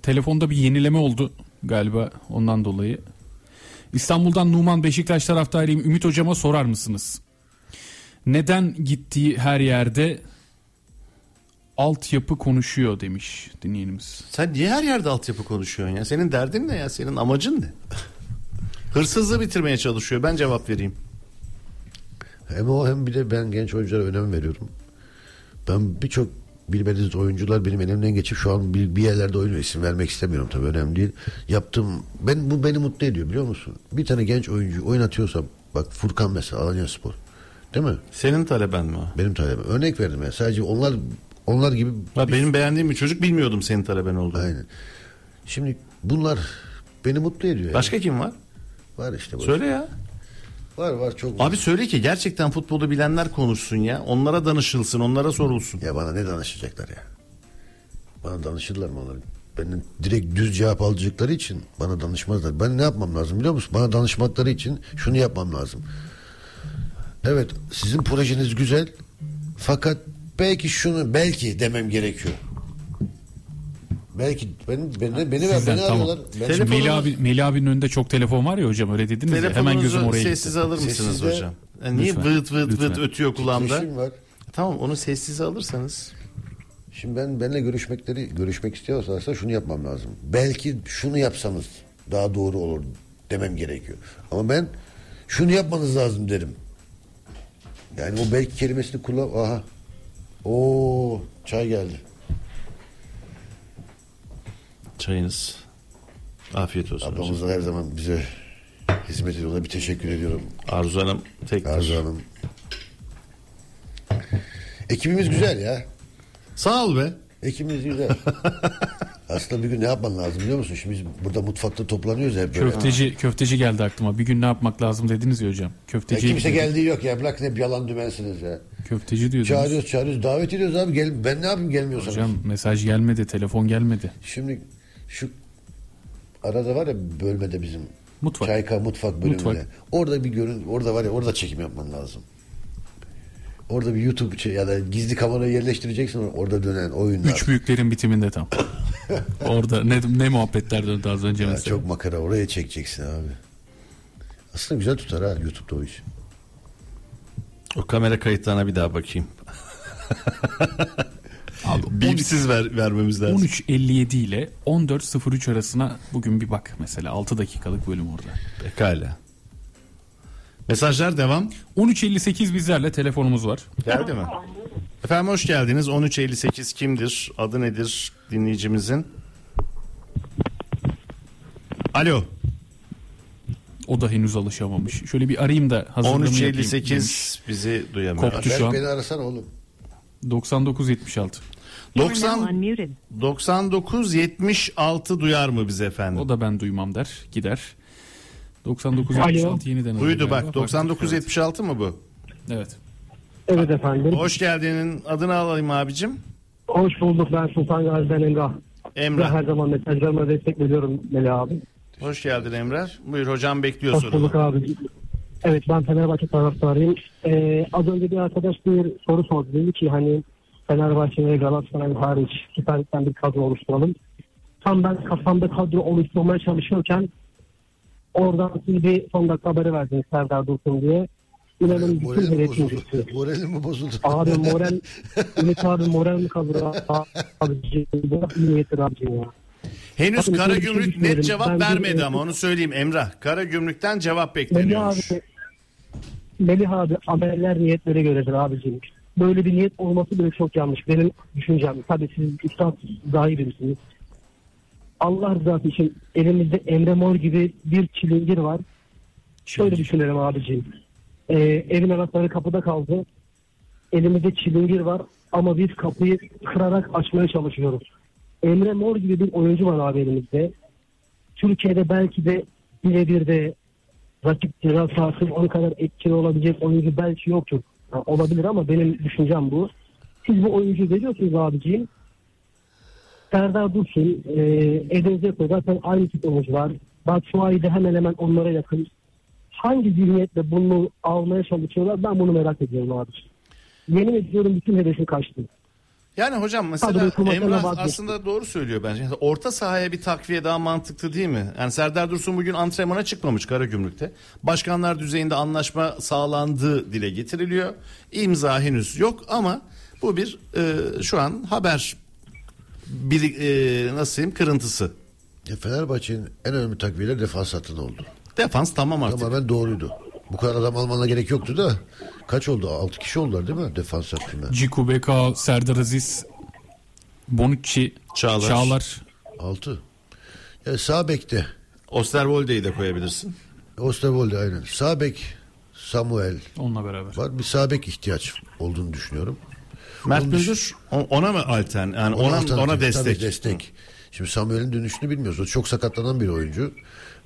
Telefonda bir yenileme oldu galiba ondan dolayı. İstanbul'dan Numan Beşiktaş taraftarıyım. Ümit hocama sorar mısınız? Neden gittiği her yerde altyapı konuşuyor demiş dinleyenimiz. Sen niye her yerde altyapı konuşuyorsun ya? Senin derdin ne ya? Senin amacın ne? Hırsızlığı bitirmeye çalışıyor. Ben cevap vereyim. Hem o hem bir de ben genç oyunculara önem veriyorum. Ben birçok bilmediğiniz oyuncular benim elimden geçip şu an bir, bir yerlerde oynuyor. İsim vermek istemiyorum tabii önemli değil. Yaptım. Ben bu beni mutlu ediyor biliyor musun? Bir tane genç oyuncu oynatıyorsam bak Furkan mesela Alanya Spor. Değil mi? Senin taleben mi? Benim talebim. Örnek verdim ya. Sadece onlar onlar gibi Ha, benim beğendiğim bir çocuk bilmiyordum senin taleben olduğunu. Aynen. Şimdi bunlar beni mutlu ediyor. yani. Başka kim var? var işte. boş. Söyle ya. Var var çok var. Abi söyle ki gerçekten futbolu bilenler konuşsun ya. Onlara danışılsın, onlara sorulsun. Ya bana ne danışacaklar ya? Bana danışırlar mı onlar? Benden direkt düz cevap alacakları için bana danışmazlar. Ben ne yapmam lazım biliyor musun? Bana danışmakları için şunu yapmam lazım. Evet sizin projeniz güzel fakat belki şunu belki demem gerekiyor. Belki beni beni beni, Sizden, beni tamam. arıyorlar. Ben Telefon- Melih, abi, Melih abinin önünde çok telefon var ya hocam öyle dediniz ya. Hemen gözüm oraya gitti. sessize alır mısınız Sessizde- hocam? Yani niye Lütfen, vıt vıt vıt ötüyor kulağımda? Var. Tamam onu sessize alırsanız. Şimdi ben benimle görüşmekleri görüşmek istiyorlarsa şunu yapmam lazım. Belki şunu yapsanız daha doğru olur demem gerekiyor. Ama ben şunu yapmanız lazım derim. Yani o belki kelimesini kullan. Aha. Oo çay geldi. Çayınız. Afiyet olsun. hocam. Ablamızdan her zaman bize hizmet ediyor. Ona bir teşekkür ediyorum. Arzu Hanım tekrar. Arzu Hanım. Ekibimiz güzel ya. Sağ ol be. Ekibimiz güzel. Aslında bir gün ne yapman lazım biliyor musun? Şimdi biz burada mutfakta toplanıyoruz ya hep böyle. Köfteci köfteci geldi aklıma. Bir gün ne yapmak lazım dediniz ya hocam. Ya Köfteci kimse geldiği yok ya. Bırak ne yalan dümensiniz ya. Köfteci diyordunuz. Çağırıyoruz çağırıyoruz. Davet ediyoruz abi. Gel, ben ne yapayım gelmiyorsanız. Hocam mesaj gelmedi, telefon gelmedi. Şimdi şu arada var ya bölmede bizim. Mutfak. Çayka mutfak bölümünde. Mutfak. Orada bir görün orada var ya orada çekim yapman lazım. Orada bir YouTube şey- ya da gizli kamerayı yerleştireceksin orada dönen oyunlar. Üç büyüklerin bitiminde tam. Orada ne, ne muhabbetler döndü az önce Ya mesela. çok makara oraya çekeceksin abi. Aslında güzel tutar ha YouTube'da o iş. O kamera kayıtlarına bir daha bakayım. Abi, Bipsiz ver, vermemiz lazım. 13.57 ile 14.03 arasına bugün bir bak mesela 6 dakikalık bölüm orada. Pekala. Mesajlar devam. 13.58 bizlerle telefonumuz var. Geldi mi? Efendim hoş geldiniz. 1358 kimdir? Adı nedir dinleyicimizin? Alo. O da henüz alışamamış. Şöyle bir arayayım da hazırlığımı yapayım. demiş. 1358 bizi duyamıyor. Koptu. Şu an- beni arasana oğlum. 99.76. 90 99 76 duyar mı bize efendim? O da ben duymam der. Gider. 99.76 yeniden Duydu bak 99 Evet. 76 mı bu? Evet. Evet efendim. Hoş geldinin adını alayım abicim. Hoş bulduk ben Sultan Gazi'den Emrah. Emrah. her zaman mesajlarıma destek veriyorum Melih abi. Hoş geldin Emrah. Buyur hocam bekliyor Hoş sorunu. bulduk abi. Evet ben Fenerbahçe taraftarıyım. Ee, az önce bir arkadaş bir soru sordu. Dedi ki hani Fenerbahçe ve Galatasaray hariç Süper Lig'den bir kadro oluşturalım. Tam ben kafamda kadro oluşturmaya çalışıyorken oradan siz bir son dakika haberi verdiniz Serdar Dursun diye. İnanın bütün bozuldu? gitti. Moralim mi bozuldu? Abi moral, Ümit abi moral mi kalır abi? Bir niyettir abicim ya? Henüz şey Karagümrük net düşünüyorum. cevap Ben vermedi ama onu söyleyeyim Emrah. Karagümrük'ten cevap bekleniyormuş. abi, Melih abi ameller niyetlere göredir abicim. Böyle bir niyet olması bile çok yanlış. Benim düşüncem. Tabii siz üstad daha iyi bilirsiniz. Allah rızası için elimizde Emre Mor gibi bir çilingir var. Şöyle düşünelim abicim. Ee, evin anahtarı kapıda kaldı. Elimizde çilingir var ama biz kapıyı kırarak açmaya çalışıyoruz. Emre Mor gibi bir oyuncu var abi elimizde. Türkiye'de belki de birebir de rakip ceza sahası onun kadar etkili olabilecek oyuncu belki yoktur. Ha, olabilir ama benim düşüncem bu. Siz bu oyuncu veriyorsunuz abiciğim. Serdar Dursun, e, Eden Zeko zaten aynı tip oyuncular. Batshuayi de hemen hemen onlara yakın. Hangi zihniyetle bunu almaya çalışıyorlar ben bunu merak ediyorum abiciğim. Yemin ediyorum bütün hedefim kaçtı. Yani hocam mesela Emrah aslında doğru söylüyor bence. Yani Orta sahaya bir takviye daha mantıklı değil mi? Yani Serdar Dursun bugün antrenmana çıkmamış Karagümrük'te. Başkanlar düzeyinde anlaşma sağlandığı dile getiriliyor. İmza henüz yok ama bu bir e, şu an haber bir e, nasıl diyeyim kırıntısı. Ya Fenerbahçe'nin en önemli takviyeleri defans hattında oldu. Defans tamam artık. Tamamen doğruydu. Bu kadar adam almana gerek yoktu da kaç oldu? 6 kişi oldular değil mi defans hattında? Ciku Beka, Serdar Aziz, Bonucci, Çağlar. Çağlar. 6. Ya sağ bekte Osterwolde'yi de koyabilirsin. Osterwolde aynen. Sağ bek Samuel Onunla beraber. var. Bir sağ bek ihtiyaç olduğunu düşünüyorum. Mert Müldür ona mı altern yani ona ona, alternatif, destek. tabii destek. Şimdi Samuel'in dönüşünü bilmiyoruz. O çok sakatlanan bir oyuncu.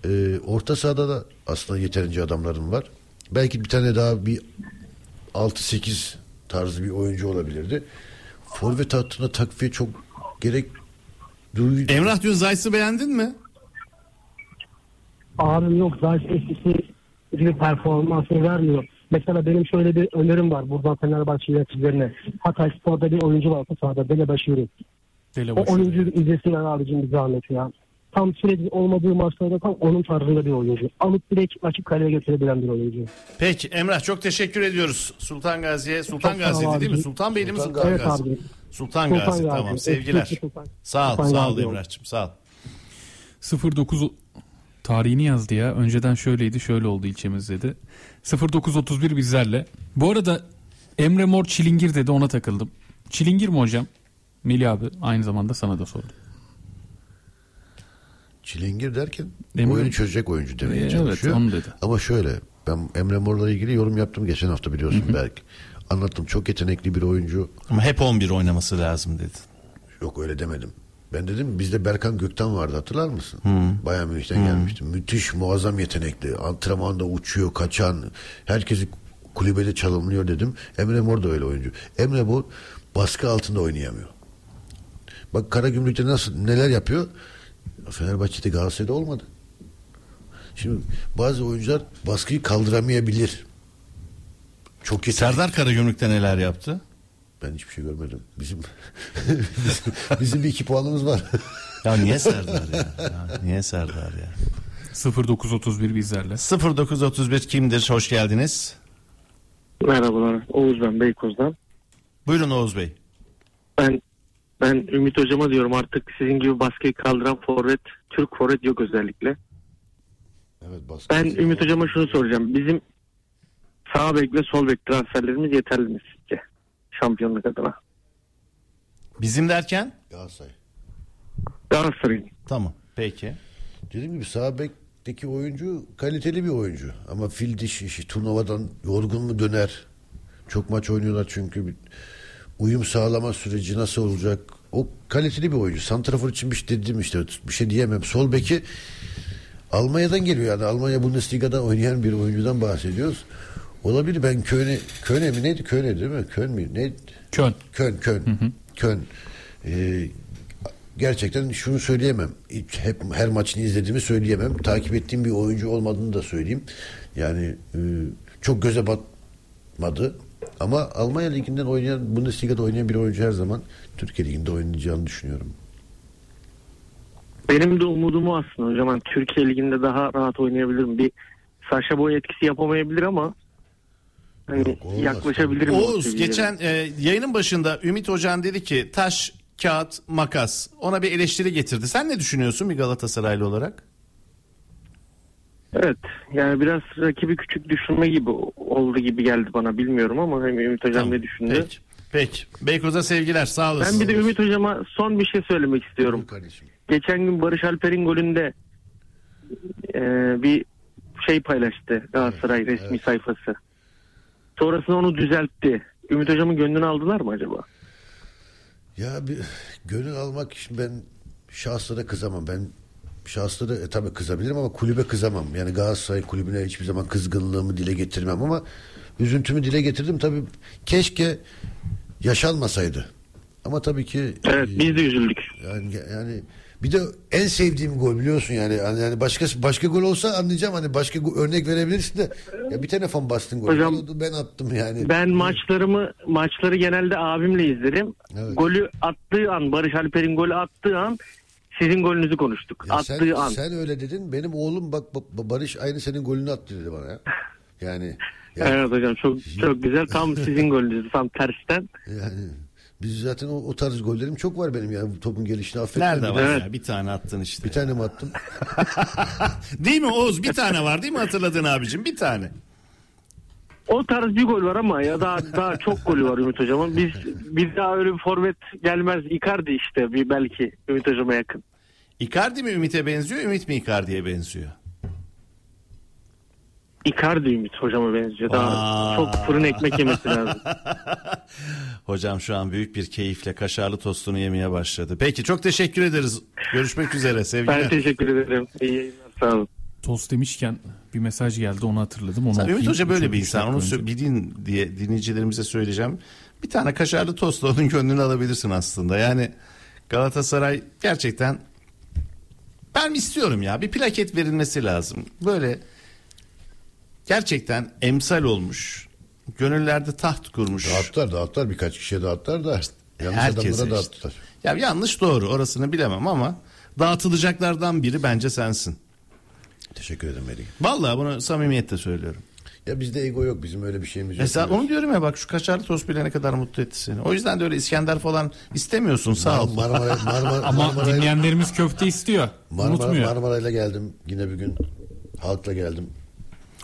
Ee, orta sahada da aslında yeterince adamların var. Belki bir tane daha bir 6-8 tarzı bir oyuncu olabilirdi. Forvet hattına takviye çok gerek duyuyor. Emrah dün Zayt'sı beğendin mi? Abim yok zaten eskisi gibi performansını vermiyor. Mesela benim şöyle bir önerim var buradan Fenerbahçe yöneticilerine. Hatay Spor'da bir oyuncu var orta sahada Bele Başırı. O oyuncuyu izlesinler abicim bir zahmet ya. Tam sürekli olmadığı maçlarda tam onun tarzında bir oyuncu. Alıp direkt açık kaleye getirebilen bir oyuncu. Peki Emrah çok teşekkür ediyoruz. Sultan Gazi'ye. Sultan Gazi'ydi değil mi? Sultan Beyli mi Sultan Sultan Evet Gazi? abi. Sultan, Sultan Gazi, Gazi. tamam Eski sevgiler. Sultan- Sağ ol Sultan sağ ol. Emrah'cığım sağ ol. 09 Tarihini yazdı ya. Önceden şöyleydi şöyle oldu ilçemiz dedi. 0931 bizlerle. Bu arada Emre Mor Çilingir dedi ona takıldım. Çilingir mi hocam? Melih abi aynı zamanda sana da sordum. Çilingir derken Emre- oyunu çözecek oyuncu demeye Evet, çalışıyor. onu dedi. Ama şöyle ben Emre Mor'la ilgili yorum yaptım geçen hafta biliyorsun belki. Anlattım çok yetenekli bir oyuncu. Ama hep 11 oynaması lazım dedi. Yok öyle demedim. Ben dedim bizde Berkan Gökten vardı hatırlar mısın? Bayern Münih'ten gelmişti. Müthiş muazzam yetenekli. Antrenmanda uçuyor kaçan. Herkesi kulübede çalımlıyor dedim. Emre Mor da öyle oyuncu. Emre Mor baskı altında oynayamıyor. Bak Karagümrük'te nasıl neler yapıyor? Fenerbahçe'de Galatasaray'da olmadı. Şimdi bazı oyuncular baskıyı kaldıramayabilir. Çok yetenekli. Serdar Karagümrük'te neler yaptı? Ben hiçbir şey görmedim. Bizim bizim, bizim bir iki puanımız var. Ya niye Serdar ya? ya niye Serdar ya? 0931 bizlerle. 0931 kimdir? Hoş geldiniz. Merhabalar. Oğuz ben Beykoz'dan. Buyurun Oğuz Bey. Ben ben Ümit hocama diyorum artık sizin gibi baskıyı kaldıran forvet, Türk forvet yok özellikle. Evet, baskı Ben Ümit hocama şunu soracağım. Bizim sağ bek ve sol bek transferlerimiz yeterli mi sizce? Şampiyonluk adına. Bizim derken? Galatasaray. Galatasaray'ın. Tamam. Peki. Dediğim gibi sağ bekteki oyuncu kaliteli bir oyuncu. Ama fil dişi işi turnuvadan yorgun mu döner? Çok maç oynuyorlar çünkü. Bir uyum sağlama süreci nasıl olacak? O kaliteli bir oyuncu. Santrafor için bir şey dedim işte. Bir şey diyemem. Sol beki Almanya'dan geliyor yani. Almanya Bundesliga'da oynayan bir oyuncudan bahsediyoruz. Olabilir. Ben Köln'e Köln'e mi neydi? Köln'e değil mi? Köln mi? Ne? Köln. Köln, Köln. Köln. Ee, gerçekten şunu söyleyemem. Hep her maçını izlediğimi söyleyemem. Takip ettiğim bir oyuncu olmadığını da söyleyeyim. Yani e, çok göze batmadı. Ama Almanya liginden oynayan, Bundesliga'da oynayan bir oyuncu her zaman Türkiye liginde oynayacağını düşünüyorum. Benim de umudumu aslında hocam. hani Türkiye Ligi'nde daha rahat oynayabilirim. Bir Saşa Boy etkisi yapamayabilir ama hani Yok, olmaz. yaklaşabilirim. o Oğuz geçen e, yayının başında Ümit Hocan dedi ki taş, kağıt, makas. Ona bir eleştiri getirdi. Sen ne düşünüyorsun bir Galatasaraylı olarak? Evet yani biraz rakibi küçük düşürme gibi oldu gibi geldi bana bilmiyorum ama hani Ümit hocam ne düşündü? Peki. Peki. Beykoz'a sevgiler. Sağ olasın. Ben bir de Ümit hocama son bir şey söylemek istiyorum. Geçen gün Barış Alper'in golünde e, bir şey paylaştı Galatasaray resmi sayfası. Sonrasında onu düzeltti. Ümit hocamın gönlünü aldılar mı acaba? Ya bir gönül almak için ben şahslara kızamam. Ben şahslara e, tabii kızabilirim ama kulübe kızamam. Yani Galatasaray kulübüne hiçbir zaman kızgınlığımı dile getirmem ama üzüntümü dile getirdim. Tabii keşke yaşanmasaydı. Ama tabii ki Evet e, biz de üzüldük. yani, yani bir de en sevdiğim gol biliyorsun yani yani başka başka gol olsa anlayacağım hani başka örnek verebilirsin de ya bir telefon bastın gol Hocam, oldu, ben attım yani. Ben maçlarımı maçları genelde abimle izlerim. Evet. Golü attığı an Barış Alper'in golü attığı an sizin golünüzü konuştuk. Ya attığı sen, an. sen öyle dedin. Benim oğlum bak, bak Barış aynı senin golünü attı dedi bana ya. Yani ya- Evet hocam çok çok güzel. Tam sizin golünüz tam tersten. yani biz zaten o, o tarz gollerim çok var benim ya. Topun gelişini affetmem. Nerede var tane- ya? Bir tane attın işte. Bir tane mi attım? Değil mi Oğuz? Bir tane var değil mi hatırladığın abicim? Bir tane. O tarz bir gol var ama ya daha daha çok golü var Ümit hocamın. Biz bir daha öyle bir forvet gelmez. Icardi işte bir belki Ümit hocama yakın. Icardi mi Ümit'e benziyor? Ümit mi Icardi'ye benziyor? Icardi Ümit hocama benziyor. Daha Aa. çok fırın ekmek yemesi lazım. Hocam şu an büyük bir keyifle kaşarlı tostunu yemeye başladı. Peki çok teşekkür ederiz. Görüşmek üzere sevgiler. Ben teşekkür ederim. İyi yayınlar sağ olun. Tost demişken bir mesaj geldi onu hatırladım. Onu Sen Ümit. Hoca böyle bir insan. Onu sö- bilin diye dinleyicilerimize söyleyeceğim. Bir tane kaşarlı tostla onun gönlünü alabilirsin aslında. Yani Galatasaray gerçekten ben istiyorum ya bir plaket verilmesi lazım. Böyle gerçekten emsal olmuş. Gönüllerde taht kurmuş. Dağıttılar dağıttılar birkaç kişiye dağıttılar da. Yanlış Herkese adamlara işte. dağıttılar. Ya yanlış doğru orasını bilemem ama dağıtılacaklardan biri bence sensin. Teşekkür ederim Melih. Vallahi bunu samimiyetle söylüyorum. Ya bizde ego yok. Bizim öyle bir şeyimiz yok. Mesela onu diyorum ya bak şu kaşarlı tost bile ne kadar mutlu etti seni. O yüzden de öyle İskender falan istemiyorsun sağ ol. Marmara, Marmara, Ama Marmara'yla, dinleyenlerimiz köfte istiyor. Marmara, Unutmuyor. Marmara'yla geldim yine bir gün. Halkla geldim.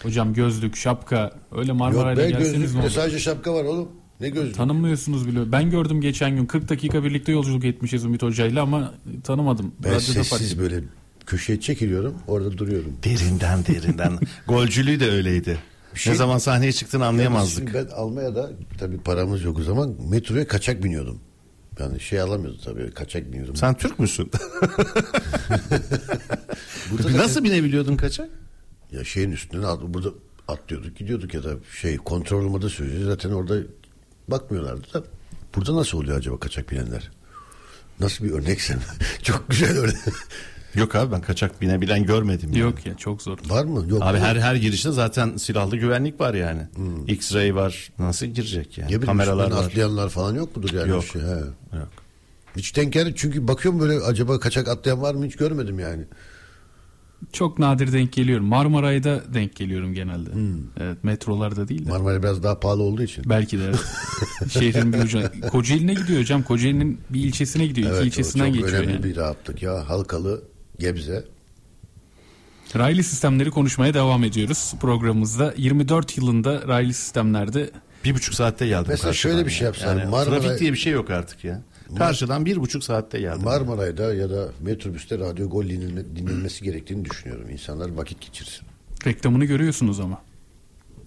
Hocam gözlük, şapka öyle Yok Marmara'yla be gelseniz ne olur? sadece şapka var oğlum. Ne gözlük? Tanımıyorsunuz bile. Ben gördüm geçen gün 40 dakika birlikte yolculuk etmişiz Ümit Hoca'yla ama tanımadım. ben Radyoda fark sessiz ettim. böyle köşeye çekiliyorum. Orada duruyorum. Derinden derinden. Golcülüğü de öyleydi. şey- Ne zaman sahneye çıktığını anlayamazdık. Şimdi ben Almanya'da tabii paramız yok o zaman metroya kaçak biniyordum. Yani şey alamıyordum tabii kaçak biniyordum. Sen Türk müsün? Burada Nasıl binebiliyordun kaçak? Ya şeyin üstüne at, burada atlıyorduk gidiyorduk ya da şey kontrol olmadığı sürece zaten orada bakmıyorlardı da. Burada nasıl oluyor acaba kaçak binenler? Nasıl bir örneksen? Çok güzel örnek. Yok abi ben kaçak binebilen görmedim. yani. Yok ya çok zor. Var mı? Yok. Abi mu? her her girişte zaten silahlı güvenlik var yani. X-ray var. Nasıl girecek yani? Bileyim, Kameralar var. atlayanlar falan yok mudur yani? Yok. Şey, he. Yok. Hiç denk geldi çünkü bakıyorum böyle acaba kaçak atlayan var mı hiç görmedim yani. Çok nadir denk geliyorum. Marmaray'da denk geliyorum genelde. Hmm. Evet metrolarda değil de. Marmara biraz daha pahalı olduğu için. Belki de evet. Şehrin bir ucuna. Kocaeli'ne gidiyor hocam. Kocaeli'nin bir ilçesine gidiyor. Evet, İki ilçesinden çok geçiyor önemli yani. bir rahatlık ya. Halkalı, Gebze. Raylı sistemleri konuşmaya devam ediyoruz programımızda. 24 yılında raylı sistemlerde Bir buçuk saatte geldim. Mesela şöyle bir şey ya. yapsalar, Yani Marmara- Trafik diye bir şey yok artık ya. Karşıdan bir buçuk saatte geldim. Marmaray'da ya da metrobüste radyo gol dinlenme- dinlenmesi gerektiğini düşünüyorum. İnsanlar vakit geçirsin. reklamını görüyorsunuz ama.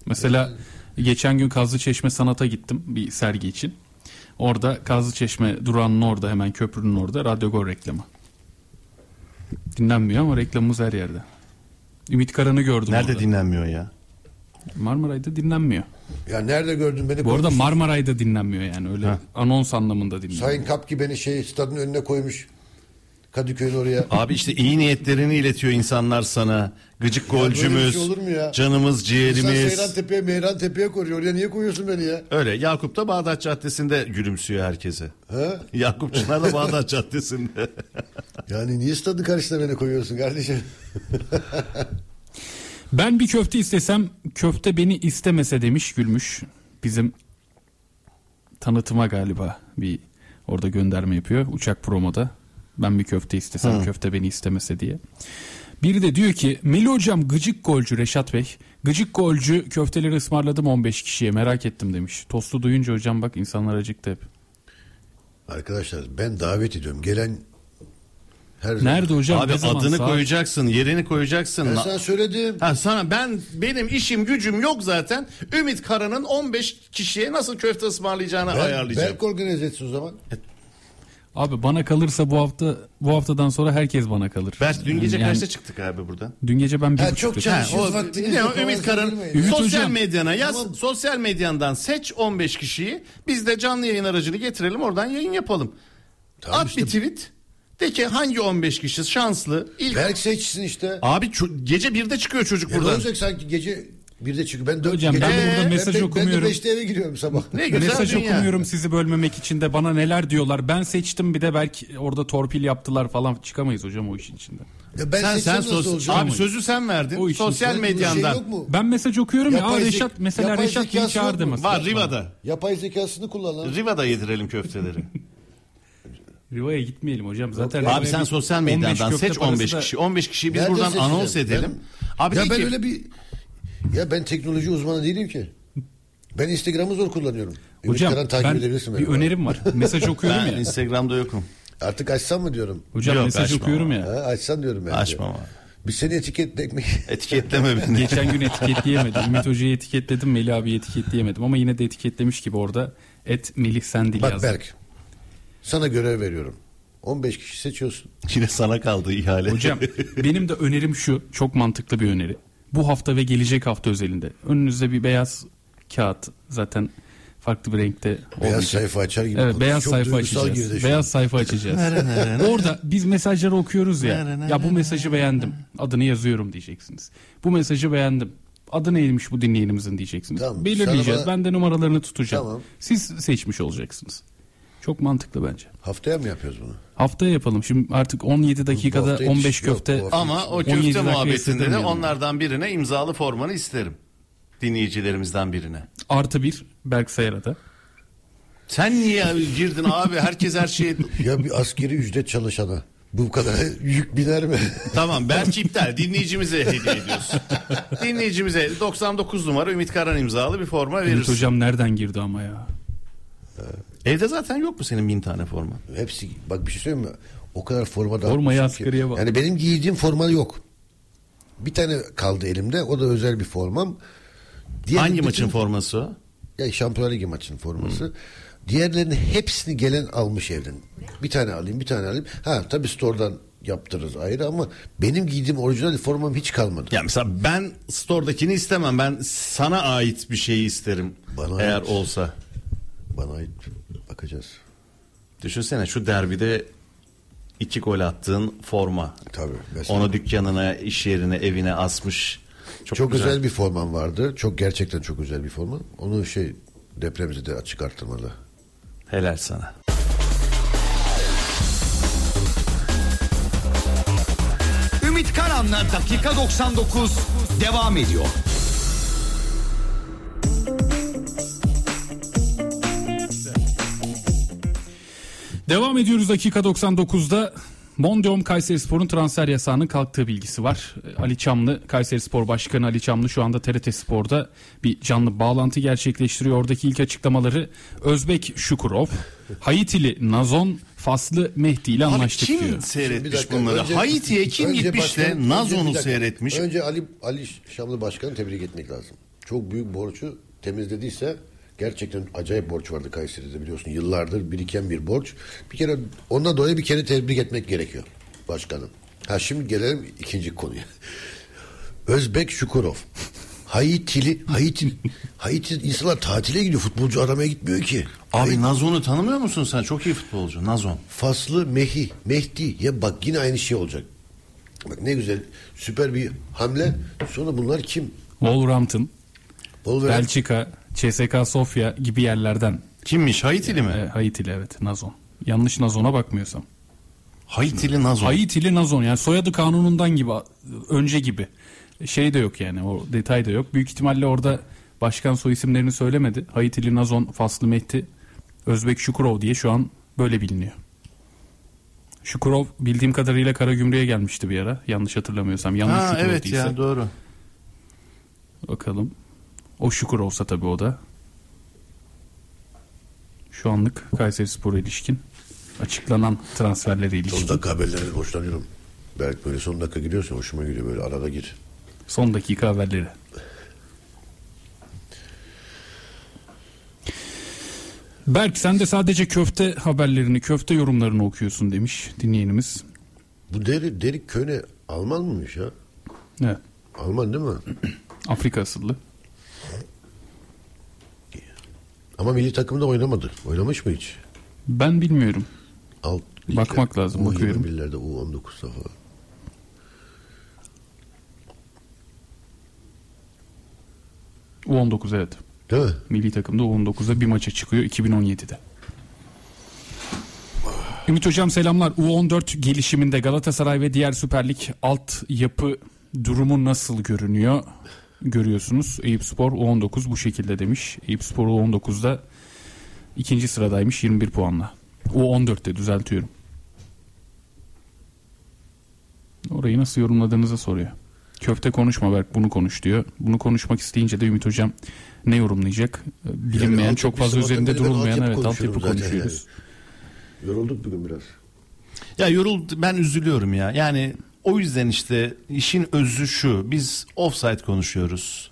Mesela geçen gün Kazlıçeşme Sanat'a gittim bir sergi için. Orada Kazlıçeşme durağının orada hemen köprünün orada Radyo Gol reklamı. Dinlenmiyor ama reklamımız her yerde. Ümit Karan'ı gördüm Nerede orada. dinlenmiyor ya? Marmaray'da dinlenmiyor. Ya nerede gördün beni? Bu arada? Marmaray'da dinlenmiyor yani öyle Ha. anons anlamında dinlenmiyor. Sayın Kapki beni şey stadın önüne koymuş. Kadıköy'ün oraya. Abi işte iyi niyetlerini iletiyor insanlar sana. Gıcık bir golcümüz, şey olur mu ya? canımız, ciğerimiz. Seyran Tepe'ye, Meyran Tepe'ye koruyor. Oraya niye koyuyorsun beni ya? Öyle Yakup da Bağdat Caddesi'nde gülümsüyor herkese. Ha? Yakup Çınar da Bağdat Caddesi'nde. Yani niye stadın karşısına beni koyuyorsun kardeşim? Ben bir köfte istesem köfte beni istemese demiş gülmüş. Bizim tanıtıma galiba bir orada gönderme yapıyor uçak promoda. Ben bir köfte istesem köfte beni istemese diye. Biri de diyor ki Meli hocam gıcık golcü Reşat Bey. Gıcık golcü köfteleri ısmarladım 15 kişiye merak ettim demiş. Tostu duyunca hocam bak insanlar acıktı hep. Arkadaşlar ben davet ediyorum. Gelen her zaman. Nerede hocam? Abi zaman? adını Saat- koyacaksın, yerini koyacaksın. Ben sana söyledim. Ha sana ben benim işim gücüm yok zaten. Ümit Kara'nın 15 kişiye nasıl köfte ısmarlayacağını Ben, ayarlayacağım. Berk organize etsin o zaman. Abi bana kalırsa bu hafta bu haftadan sonra herkes bana kalır. Berk dün gece Yani kaçta çıktık abi buradan? Dün gece ben bir Ha, çok çalışıyoruz vaktiniz Ne o, Ümit. Ümit sosyal hocam. medyana yaz. Tamam. Sosyal medyandan seç 15 kişiyi. Biz de canlı yayın aracını getirelim oradan yayın yapalım. Tamam At işte. bir tweet. De ki hangi 15 kişi şanslı? İlk... Berk seçsin işte. Abi ço- gece birde çıkıyor çocuk Ya ne buradan. olacak sanki gece bir de çıkıyor. Ben dört Hocam, gece, ben de burada mesaj ben okumuyorum. Ben de beşte eve giriyorum sabah. Ne güzel Mesaj dünya. okumuyorum sizi bölmemek için de bana neler diyorlar. Ben seçtim bir de belki orada torpil yaptılar falan çıkamayız hocam o işin içinden. Ya ben Sen sen nasıl sos- abi sözü sen verdin. O Sosyal içinde bir medyandan. Şey? Ben mesaj okuyorum ya. Aa, Yapay zek- Reşat mesela yapay Reşat beni çağırdı mesela. Var Riva'da. Yapay zekasını kullan Riva'da yedirelim köfteleri. Riva'ya gitmeyelim hocam. Zaten Abi sen sosyal 15 medyandan köfte seç parası 15 da- kişi. 15 kişiyi biz buradan anons edelim. Abi ya ben öyle bir ya ben teknoloji uzmanı değilim ki. Ben Instagram'ı zor kullanıyorum. Ümit Hocam Karan takip ben edebilirsin bir beni. önerim var. Mesaj okuyorum ben ya. Instagram'da yokum. Artık açsam mı diyorum. Hocam Yok, mesaj açma okuyorum ama. ya. Ha, açsan diyorum ben. de. Açma ama. Bir seni etiketlemek. Etiketleme beni. Geçen gün etiketleyemedim. Ümit Hoca'yı etiketledim. Melih abi etiketleyemedim. Ama yine de etiketlemiş gibi orada. Et Melih Sendil Bak yazdı. Berk. Sana görev veriyorum. 15 kişi seçiyorsun. Yine sana kaldı ihale. Hocam benim de önerim şu. Çok mantıklı bir öneri. Bu hafta ve gelecek hafta özelinde. Önünüzde bir beyaz kağıt. Zaten farklı bir renkte Beyaz olmayacak. sayfa açar gibi. Evet beyaz Çok sayfa açacağız. Beyaz sayfa açacağız. Orada biz mesajları okuyoruz ya. Ya bu mesajı beğendim. Adını yazıyorum diyeceksiniz. Bu mesajı beğendim. Adı neymiş bu dinleyenimizin diyeceksiniz. Tamam, Belirleyeceğiz. bana- Ben de numaralarını tutacağım. Tamam. Siz seçmiş olacaksınız. Çok mantıklı bence. Haftaya mı yapıyoruz bunu? Haftaya yapalım. Şimdi artık 17 dakikada hafta 15 yetiş- yok, köfte hafta Ama o 17 köfte muhabbetinde de onlardan birine imzalı formanı isterim. dinleyicilerimizden birine. Artı bir Berk Sayar'a. Sen niye girdin abi? Herkes her şeye... Ya bir askeri ücret çalışana bu kadar yük biner mi? Tamam Berk iptal. Dinleyicimize hediye ediyorsun. Dinleyicimize 99 numara Ümit Karan imzalı bir forma Ümit verirsin. hocam nereden girdi ama ya? Evde zaten yok mu senin bin tane forma? Hepsi bak bir şey söyleyeyim mi? O kadar forma da Formayı askeriye bak. Yani benim giydiğim forma yok. Bir tane kaldı elimde. O da özel bir formam. Diğer Hangi bütün- maçın forması o? Ya Şampiyonlar Ligi maçının forması. Diğerlerinin hepsini gelen almış evden. Bir tane alayım, bir tane alayım. Ha tabii store'dan yaptırırız ayrı ama benim giydiğim orijinal formam hiç kalmadı. Ya mesela ben store'dakini istemem. Ben sana ait bir şeyi isterim. Bana eğer ait. olsa. Bana ait bakacağız. Düşünsene şu derbide iki gol attığın forma. Tabii. Mesela. Onu dükkanına, iş yerine, evine asmış. Çok, Çok, güzel. özel bir formam vardı. Çok gerçekten çok özel bir forma. Onu şey depremizi de açık arttırmalı. Helal sana. Ümit Karan'la dakika 99 devam ediyor. Devam ediyoruz dakika 99'da. Mondium Kayserispor'un transfer yasağının kalktığı bilgisi var. Ali Çamlı, Kayserispor Başkanı Ali Çamlı şu anda TRT Spor'da bir canlı bağlantı gerçekleştiriyor. Oradaki ilk açıklamaları Özbek Şukurov, Haitili Nazon, Faslı Mehdi ile Abi anlaştık kim diyor. seyretmiş Bir dakika, bunları? önce- Haiti'ye kim önce gitmiş başkan- de Nazon'u seyretmiş? Önce Ali Ali Şamlı Başkan'ı tebrik etmek lazım. Çok büyük borcu temizlediyse gerçekten acayip borç vardı Kayseri'de biliyorsun. Yıllardır biriken bir borç. Bir kere ondan dolayı bir kere tebrik etmek gerekiyor başkanım. Ha şimdi gelelim ikinci konuya. Özbek Şukurov. Haitili, Haiti, Haiti insanlar tatile gidiyor. Futbolcu aramaya gitmiyor ki. Abi Nazon'u tanımıyor musun sen? Çok iyi futbolcu. Nazon. Faslı Mehi, Mehdi. Ya bak yine aynı şey olacak. Bak ne güzel süper bir hamle. Sonra bunlar kim? Wolverhampton, Wolverhampton. Belçika, CSKA Sofya gibi yerlerden. Kimmiş? Haitili mi? E, Haitili evet Nazon. Yanlış Nazon'a bakmıyorsam. Haitili Nazon. Haitili Nazon yani soyadı kanunundan gibi önce gibi. Şey de yok yani o detay da yok. Büyük ihtimalle orada başkan soy isimlerini söylemedi. Haitili Nazon, Faslı Mehdi, Özbek Şukurov diye şu an böyle biliniyor. Şukurov bildiğim kadarıyla Karagümrük'e gelmişti bir ara. Yanlış hatırlamıyorsam. Yanlış Ha evet değilse. ya doğru. Bakalım. O Şukurov'sa tabii o da. Şu anlık Kayseri Spor'a ilişkin açıklanan transferlere ilişkin. Son dakika haberlerden hoşlanıyorum. Belki böyle son dakika giriyorsa hoşuma gidiyor böyle arada gir. Son dakika haberleri. Berk sen de sadece köfte haberlerini, köfte yorumlarını okuyorsun demiş dinleyenimiz. Bu deri, Derik Köne Alman mıymış ya? Evet. Alman değil mi? Afrika asıllı. Ama milli takımda oynamadı. Oynamış mı hiç? Ben bilmiyorum. Alt, Bakmak lazım, bakıyorum. U21'lerde U19'da falan. U19 evet. Değil mi? Milli takımda U19'da bir maça çıkıyor 2017'de. Ümit Hocam selamlar. U14 gelişiminde Galatasaray ve diğer Süper Lig alt yapı durumu nasıl görünüyor? Görüyorsunuz. Eyüp Spor U19 bu şekilde demiş. Eyüp Spor U19'da ikinci sıradaymış 21 puanla. U14'te düzeltiyorum. Orayı nasıl yorumladığınızı soruyor. Köfte konuşma Berk bunu konuş diyor. Bunu konuşmak isteyince de Ümit Hocam ne yorumlayacak? Bilinmeyen Yani çok fazla üzerinde durulmayan altyapı evet altyapı konuşuyoruz. Yorulduk bugün biraz. Ya yorul ben üzülüyorum ya. Yani o yüzden işte işin özü şu. Biz offside konuşuyoruz.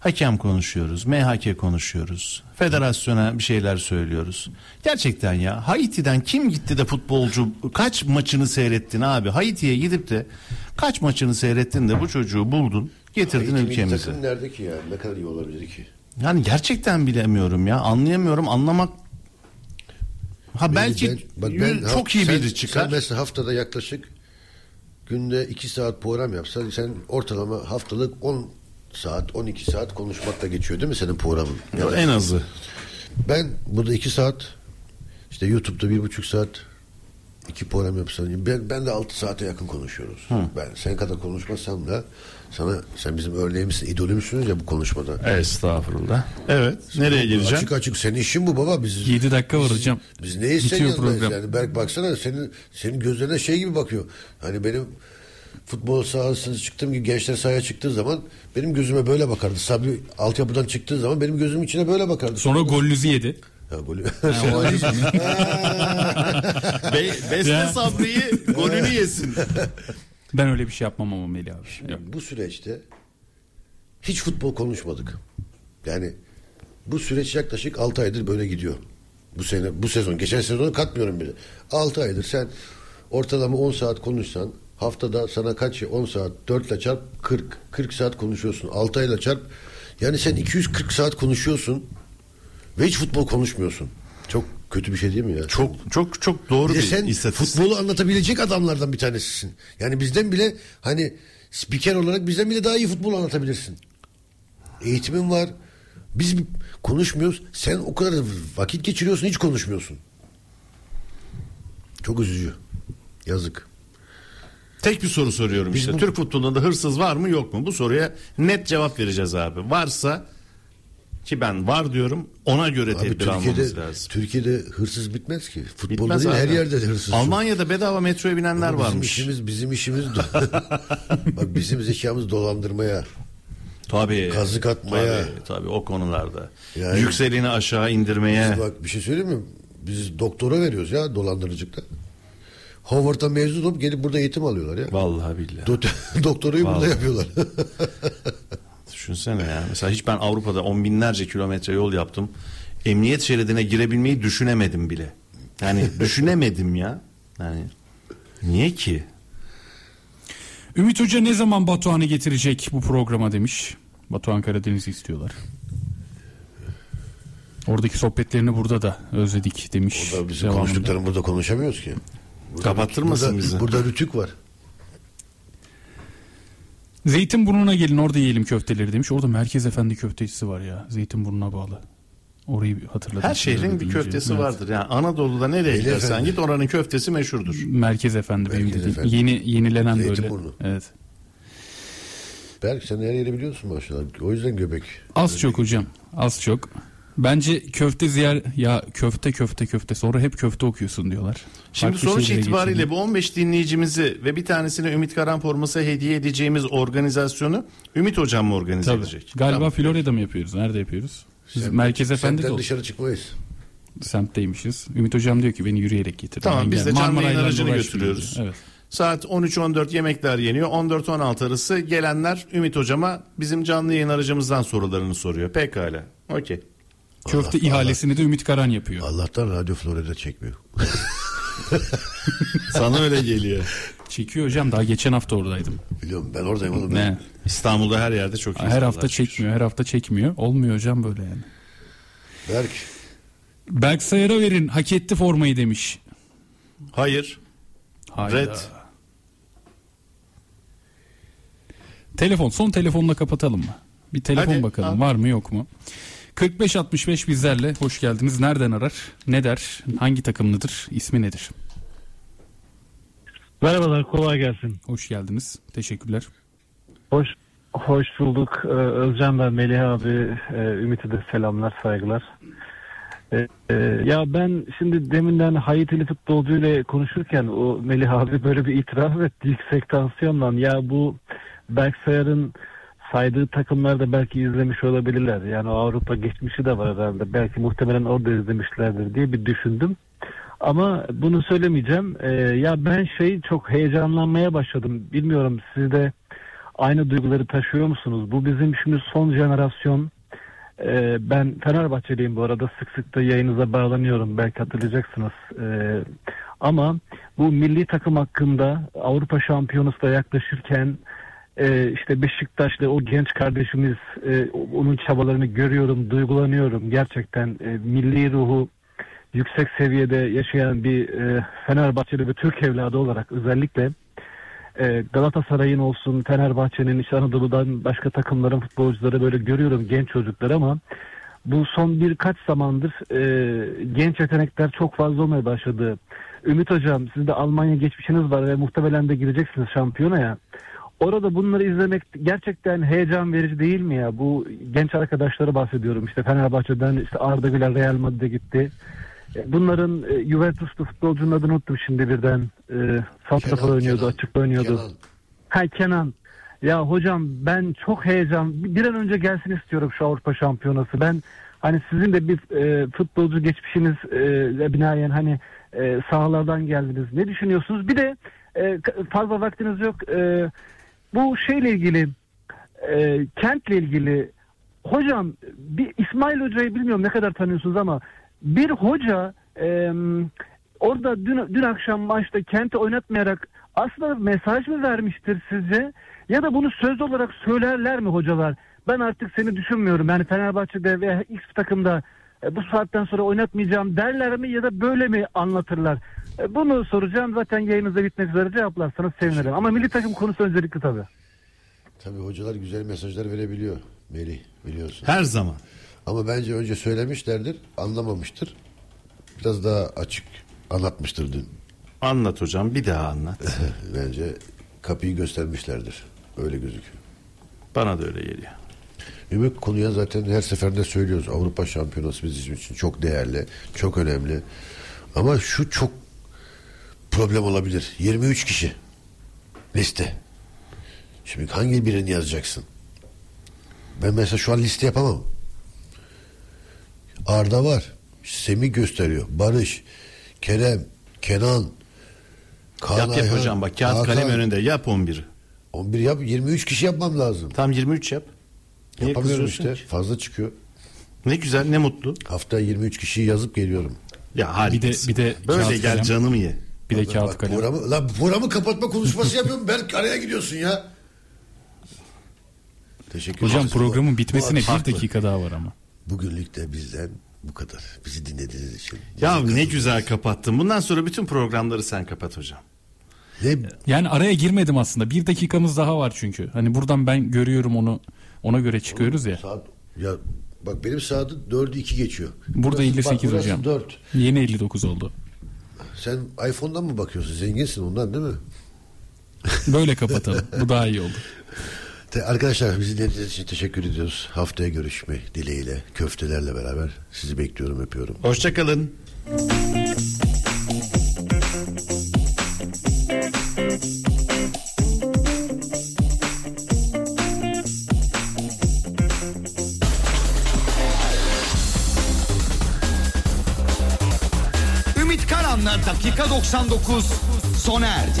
Hakem konuşuyoruz. MHK konuşuyoruz. Federasyona bir şeyler söylüyoruz. Gerçekten ya Haiti'den kim gitti de futbolcu kaç maçını seyrettin abi? Haiti'ye gidip de kaç maçını seyrettin de bu çocuğu buldun getirdin Haiti ülkemize. takım nerede ki ya? Ne kadar iyi olabilir ki? Yani gerçekten bilemiyorum ya. Anlayamıyorum. Anlamak Ha belki Ben- bak yü- çok iyi sen- biri çıkar. Sen mesela haftada yaklaşık günde 2 saat program yapsan sen ortalama haftalık 10 saat 12 saat konuşmakla geçiyor değil mi senin programın? Ya en azı. Ben burada 2 saat işte YouTube'da bir buçuk saat iki program yapsan ben, ben de 6 saate yakın konuşuyoruz. Ben sen kadar konuşmasam da sana sen bizim örneğimizsin, idolümüzsünüz ya bu konuşmada. Estağfurullah. Evet. Nereye geleceğim? Açık açık senin işin bu baba. Biz 7 dakika var hocam. Biz neyiz senin Bitiyor yanındayız program. yani. Berk baksana senin senin gözlerine şey gibi bakıyor. Hani benim futbol sahasına çıktığım gibi gençler sahaya çıktığı zaman benim gözüme böyle bakardı. Sabri altyapıdan çıktığı zaman benim gözümün içine böyle bakardı. Sonra golünüzü yedi. Ya golü. Ha, o acı- Be, Beste Ya. Sabri'yi golünü yesin. Ben öyle bir şey yapmam ama Melih abi. Yok. bu süreçte hiç futbol konuşmadık. Yani bu süreç yaklaşık 6 aydır böyle gidiyor. Bu sene bu sezon geçen sezonu katmıyorum bile. 6 aydır sen ortalama 10 saat konuşsan haftada sana kaç 10 saat 4 ile çarp 40 40 saat konuşuyorsun. 6 ayla çarp yani sen 240 saat konuşuyorsun ve hiç futbol konuşmuyorsun. Çok kötü bir şey değil mi ya? Çok çok çok doğru Bir bir sen istatistik. futbolu anlatabilecek adamlardan bir tanesisin. Yani bizden bile hani spiker olarak bizden bile daha iyi futbol anlatabilirsin. Eğitimin var. Biz konuşmuyoruz. Sen o kadar vakit geçiriyorsun hiç konuşmuyorsun. Çok üzücü. Yazık. Tek bir soru soruyorum Biz işte. bu- Türk futbolunda hırsız var mı yok mu? Bu soruya net cevap vereceğiz abi. Varsa ki ben var diyorum ona göre Abi tedbir almamız Türkiye'de, lazım. Türkiye'de hırsız bitmez ki. Futbolda Bitmez değil abi. her yerde de hırsız. Almanya'da bedava metroya binenler Ama bizim varmış. işimiz bizim işimiz Bak bizim zekamız dolandırmaya. Tabii. Kazık atmaya. Tabii, tabii o konularda. Yani- Yükseleni aşağı indirmeye. Biz bak bir şey söyleyeyim mi? Biz doktora veriyoruz ya dolandırıcılıkta. Howard'dan mezun olup gelip burada eğitim alıyorlar ya. Vallahi billahi. Do- doktorayı burada Vallahi. yapıyorlar. Düşünsene ya. Mesela hiç ben Avrupa'da on binlerce kilometre yol yaptım. Emniyet şeridine girebilmeyi düşünemedim bile. Yani düşünemedim ya. Yani niye ki? Ümit Hoca ne zaman Batuhan'ı getirecek bu programa demiş. Batuhan Karadeniz'i istiyorlar. Oradaki sohbetlerini burada da özledik demiş. Orada bizim Devamında. konuştuklarını burada konuşamıyoruz ki. Burada, Kapattırmasın burada, bizi. Burada rütük var. Zeytinburnu'na gelin orada yiyelim köfteleri demiş. Orada Merkez Efendi köftecisi var ya. Zeytinburnu'na bağlı. Orayı hatırladım. Her şehrin bir Deyince. köftesi Evet. vardır. Yani Anadolu'da nereye gidersen git oranın köftesi meşhurdur. Merkez Efendi benim Merkez dediğim. Efendi. Yeni yenilenen böyle. Zeytinburnu. Evet. Berk sen her yeri biliyorsun maşallah. O yüzden göbek. Az çok hocam. Az çok. Bence köfte ziyar ya köfte köfte köfte sonra hep köfte okuyorsun diyorlar. Şimdi Farklı sonuç itibariyle geçelim. bu 15 dinleyicimizi ve bir tanesine Ümit Karan forması hediye edeceğimiz organizasyonu Ümit Hocam mı organize Tabii. edecek? Galiba Tamam. Florya'da mı yapıyoruz? Nerede yapıyoruz? Biz Semt- Merkez Efendi de semtten ol- dışarı çıkmayız. semtteymişiz. Ümit Hocam diyor ki beni yürüyerek getir. Tamam, Ben biz de canlı yayın aracını götürüyoruz. diyor. Evet. Saat 13-14 yemekler yeniyor. 14-16 arası gelenler Ümit Hocama bizim canlı yayın aracımızdan sorularını soruyor. Pekala. Okey. Köfte Allah- ihalesini de Ümit Karan yapıyor. Allah'tan Radyo Florida çekmiyor. Sana öyle geliyor. Çekiyor hocam daha geçen hafta oradaydım. Biliyorum ben oradayım oğlum. Ne? İstanbul'da her yerde çok iyi. Her hafta çekmiyor, her hafta çekmiyor. Olmuyor hocam böyle yani. Berk Berk Sayar'a verin hak etti formayı demiş. Hayır. Hayda. Red. Telefon son telefonla kapatalım mı? Bir telefon Hadi, bakalım al. var mı yok mu? 45-65 bizlerle hoş geldiniz. Nereden arar? Ne der? Hangi takımlıdır? İsmi nedir? Merhabalar, kolay gelsin. Hoş geldiniz. Teşekkürler. Hoş hoş bulduk. Ee, Özcan ben, Melih abi, e, Ümit'e de selamlar, saygılar. Ee, e, ya ben şimdi deminden Haitili futbolcuyla konuşurken o Melih abi böyle bir itiraf etti yüksek tansiyonla. Ya bu Berk Saydığı takımlarda belki izlemiş olabilirler. Yani Avrupa geçmişi de var herhalde. Belki muhtemelen orada izlemişlerdir diye bir düşündüm. Ama bunu söylemeyeceğim. Ee, ya ben şey çok heyecanlanmaya başladım. Bilmiyorum siz de aynı duyguları taşıyor musunuz? Bu bizim şimdi son jenerasyon. Ee, ben Fenerbahçeliyim bu arada. Sık sık da yayınıza bağlanıyorum. Belki hatırlayacaksınız. Ee, ama bu milli takım hakkında Avrupa Şampiyonası da yaklaşırken e, işte Beşiktaş'ta o genç kardeşimiz e, onun çabalarını görüyorum, duygulanıyorum. Gerçekten e, milli ruhu yüksek seviyede yaşayan bir e, Fenerbahçeli ve Türk evladı olarak özellikle e, Galatasaray'ın olsun Fenerbahçe'nin işte Anadolu'dan başka takımların futbolcuları böyle görüyorum genç çocuklar ama bu son birkaç zamandır e, genç yetenekler çok fazla olmaya başladı. Ümit Hocam sizde Almanya geçmişiniz var ve muhtemelen de gireceksiniz şampiyonaya. Orada bunları izlemek gerçekten heyecan verici değil mi ya? Bu genç arkadaşları bahsediyorum. İşte Fenerbahçe'den işte Arda Güler Real Madrid'e gitti. E, Bunların e, Juventus'ta futbolcunun adını unuttum şimdi birden. E, oynuyordu, Kenan. açıkta oynuyordu. Kenan. Ha Kenan. Ya hocam ben çok heyecan bir an önce gelsin istiyorum şu Avrupa Şampiyonası. Ben hani sizin de bir e, futbolcu geçmişiniz e, binaen hani e, sahalardan geldiniz. Ne düşünüyorsunuz? Bir de e, fazla vaktiniz yok. E, bu şeyle ilgili e, kentle ilgili hocam bir İsmail Hoca'yı bilmiyorum ne kadar tanıyorsunuz ama bir hoca e, orada dün, dün akşam maçta kenti oynatmayarak aslında mesaj mı vermiştir sizce? Ya da bunu söz olarak söylerler mi hocalar? Ben artık seni düşünmüyorum. Yani Fenerbahçe'de veya X takımda e, bu saatten sonra oynatmayacağım derler mi ya da böyle mi anlatırlar? E, bunu soracağım. Zaten yayınınızda bitmek üzere cevaplarsanız sevinirim. Ama milli takım konusu öncelikli tabii. Tabii hocalar güzel mesajlar verebiliyor. Melih biliyorsun. Her zaman. Ama bence önce söylemişlerdir, anlamamıştır. Biraz daha açık anlatmıştır dün. Anlat hocam bir daha anlat. Bence kapıyı göstermişlerdir. Öyle gözüküyor. Bana da öyle geliyor. Ümit konuya zaten her seferinde söylüyoruz. Avrupa Şampiyonası bizim için çok değerli, çok önemli. Ama şu çok problem olabilir. 23 kişi liste. Şimdi hangi birini yazacaksın? Ben mesela şu an liste yapamam. Arda var. Semih gösteriyor. Barış, Kerem, Kenan, Kaan yap yap Ayhan, hocam bak kağıt Hakan. kalem önünde yap 11. 11 yap 23 kişi yapmam lazım. Tam 23 yap. Niye Yapamıyorum işte. ki? Fazla çıkıyor. Ne güzel ne mutlu. Hafta 23 kişiyi yazıp geliyorum. Ya Bir de harikasın. bir de Böyle kağıt gel kalem, canımı ye. Bir de Bak, kağıt kalem. Programı, lan programı kapatma konuşması yapıyorum. Berk araya gidiyorsun ya. Teşekkür Hocam programın Bu- bitmesine bu- bir dakika daha var ama. Bugünlük de bizden bu kadar. Bizi dinlediğiniz için. Ya ne güzel kapattın. Bundan sonra bütün programları sen kapat hocam. Ne, Yani araya girmedim aslında. Bir dakikamız daha var çünkü. Hani buradan ben görüyorum onu. Ona göre çıkıyoruz ya. saat, ya bak benim saatte 4'ü 2 geçiyor. Burada Burası- 58 bak, burası hocam. 4. Yeni 59 oldu. Sen iPhone'dan mı bakıyorsun? Zenginsin ondan değil mi? Böyle kapatalım. Bu daha iyi oldu. Te- Arkadaşlar bizi dinlediğiniz için teşekkür ediyoruz. Haftaya görüşmek dileğiyle. Köftelerle beraber. Sizi bekliyorum, öpüyorum. Hoşçakalın. Ümit dakika 99 sona erdi.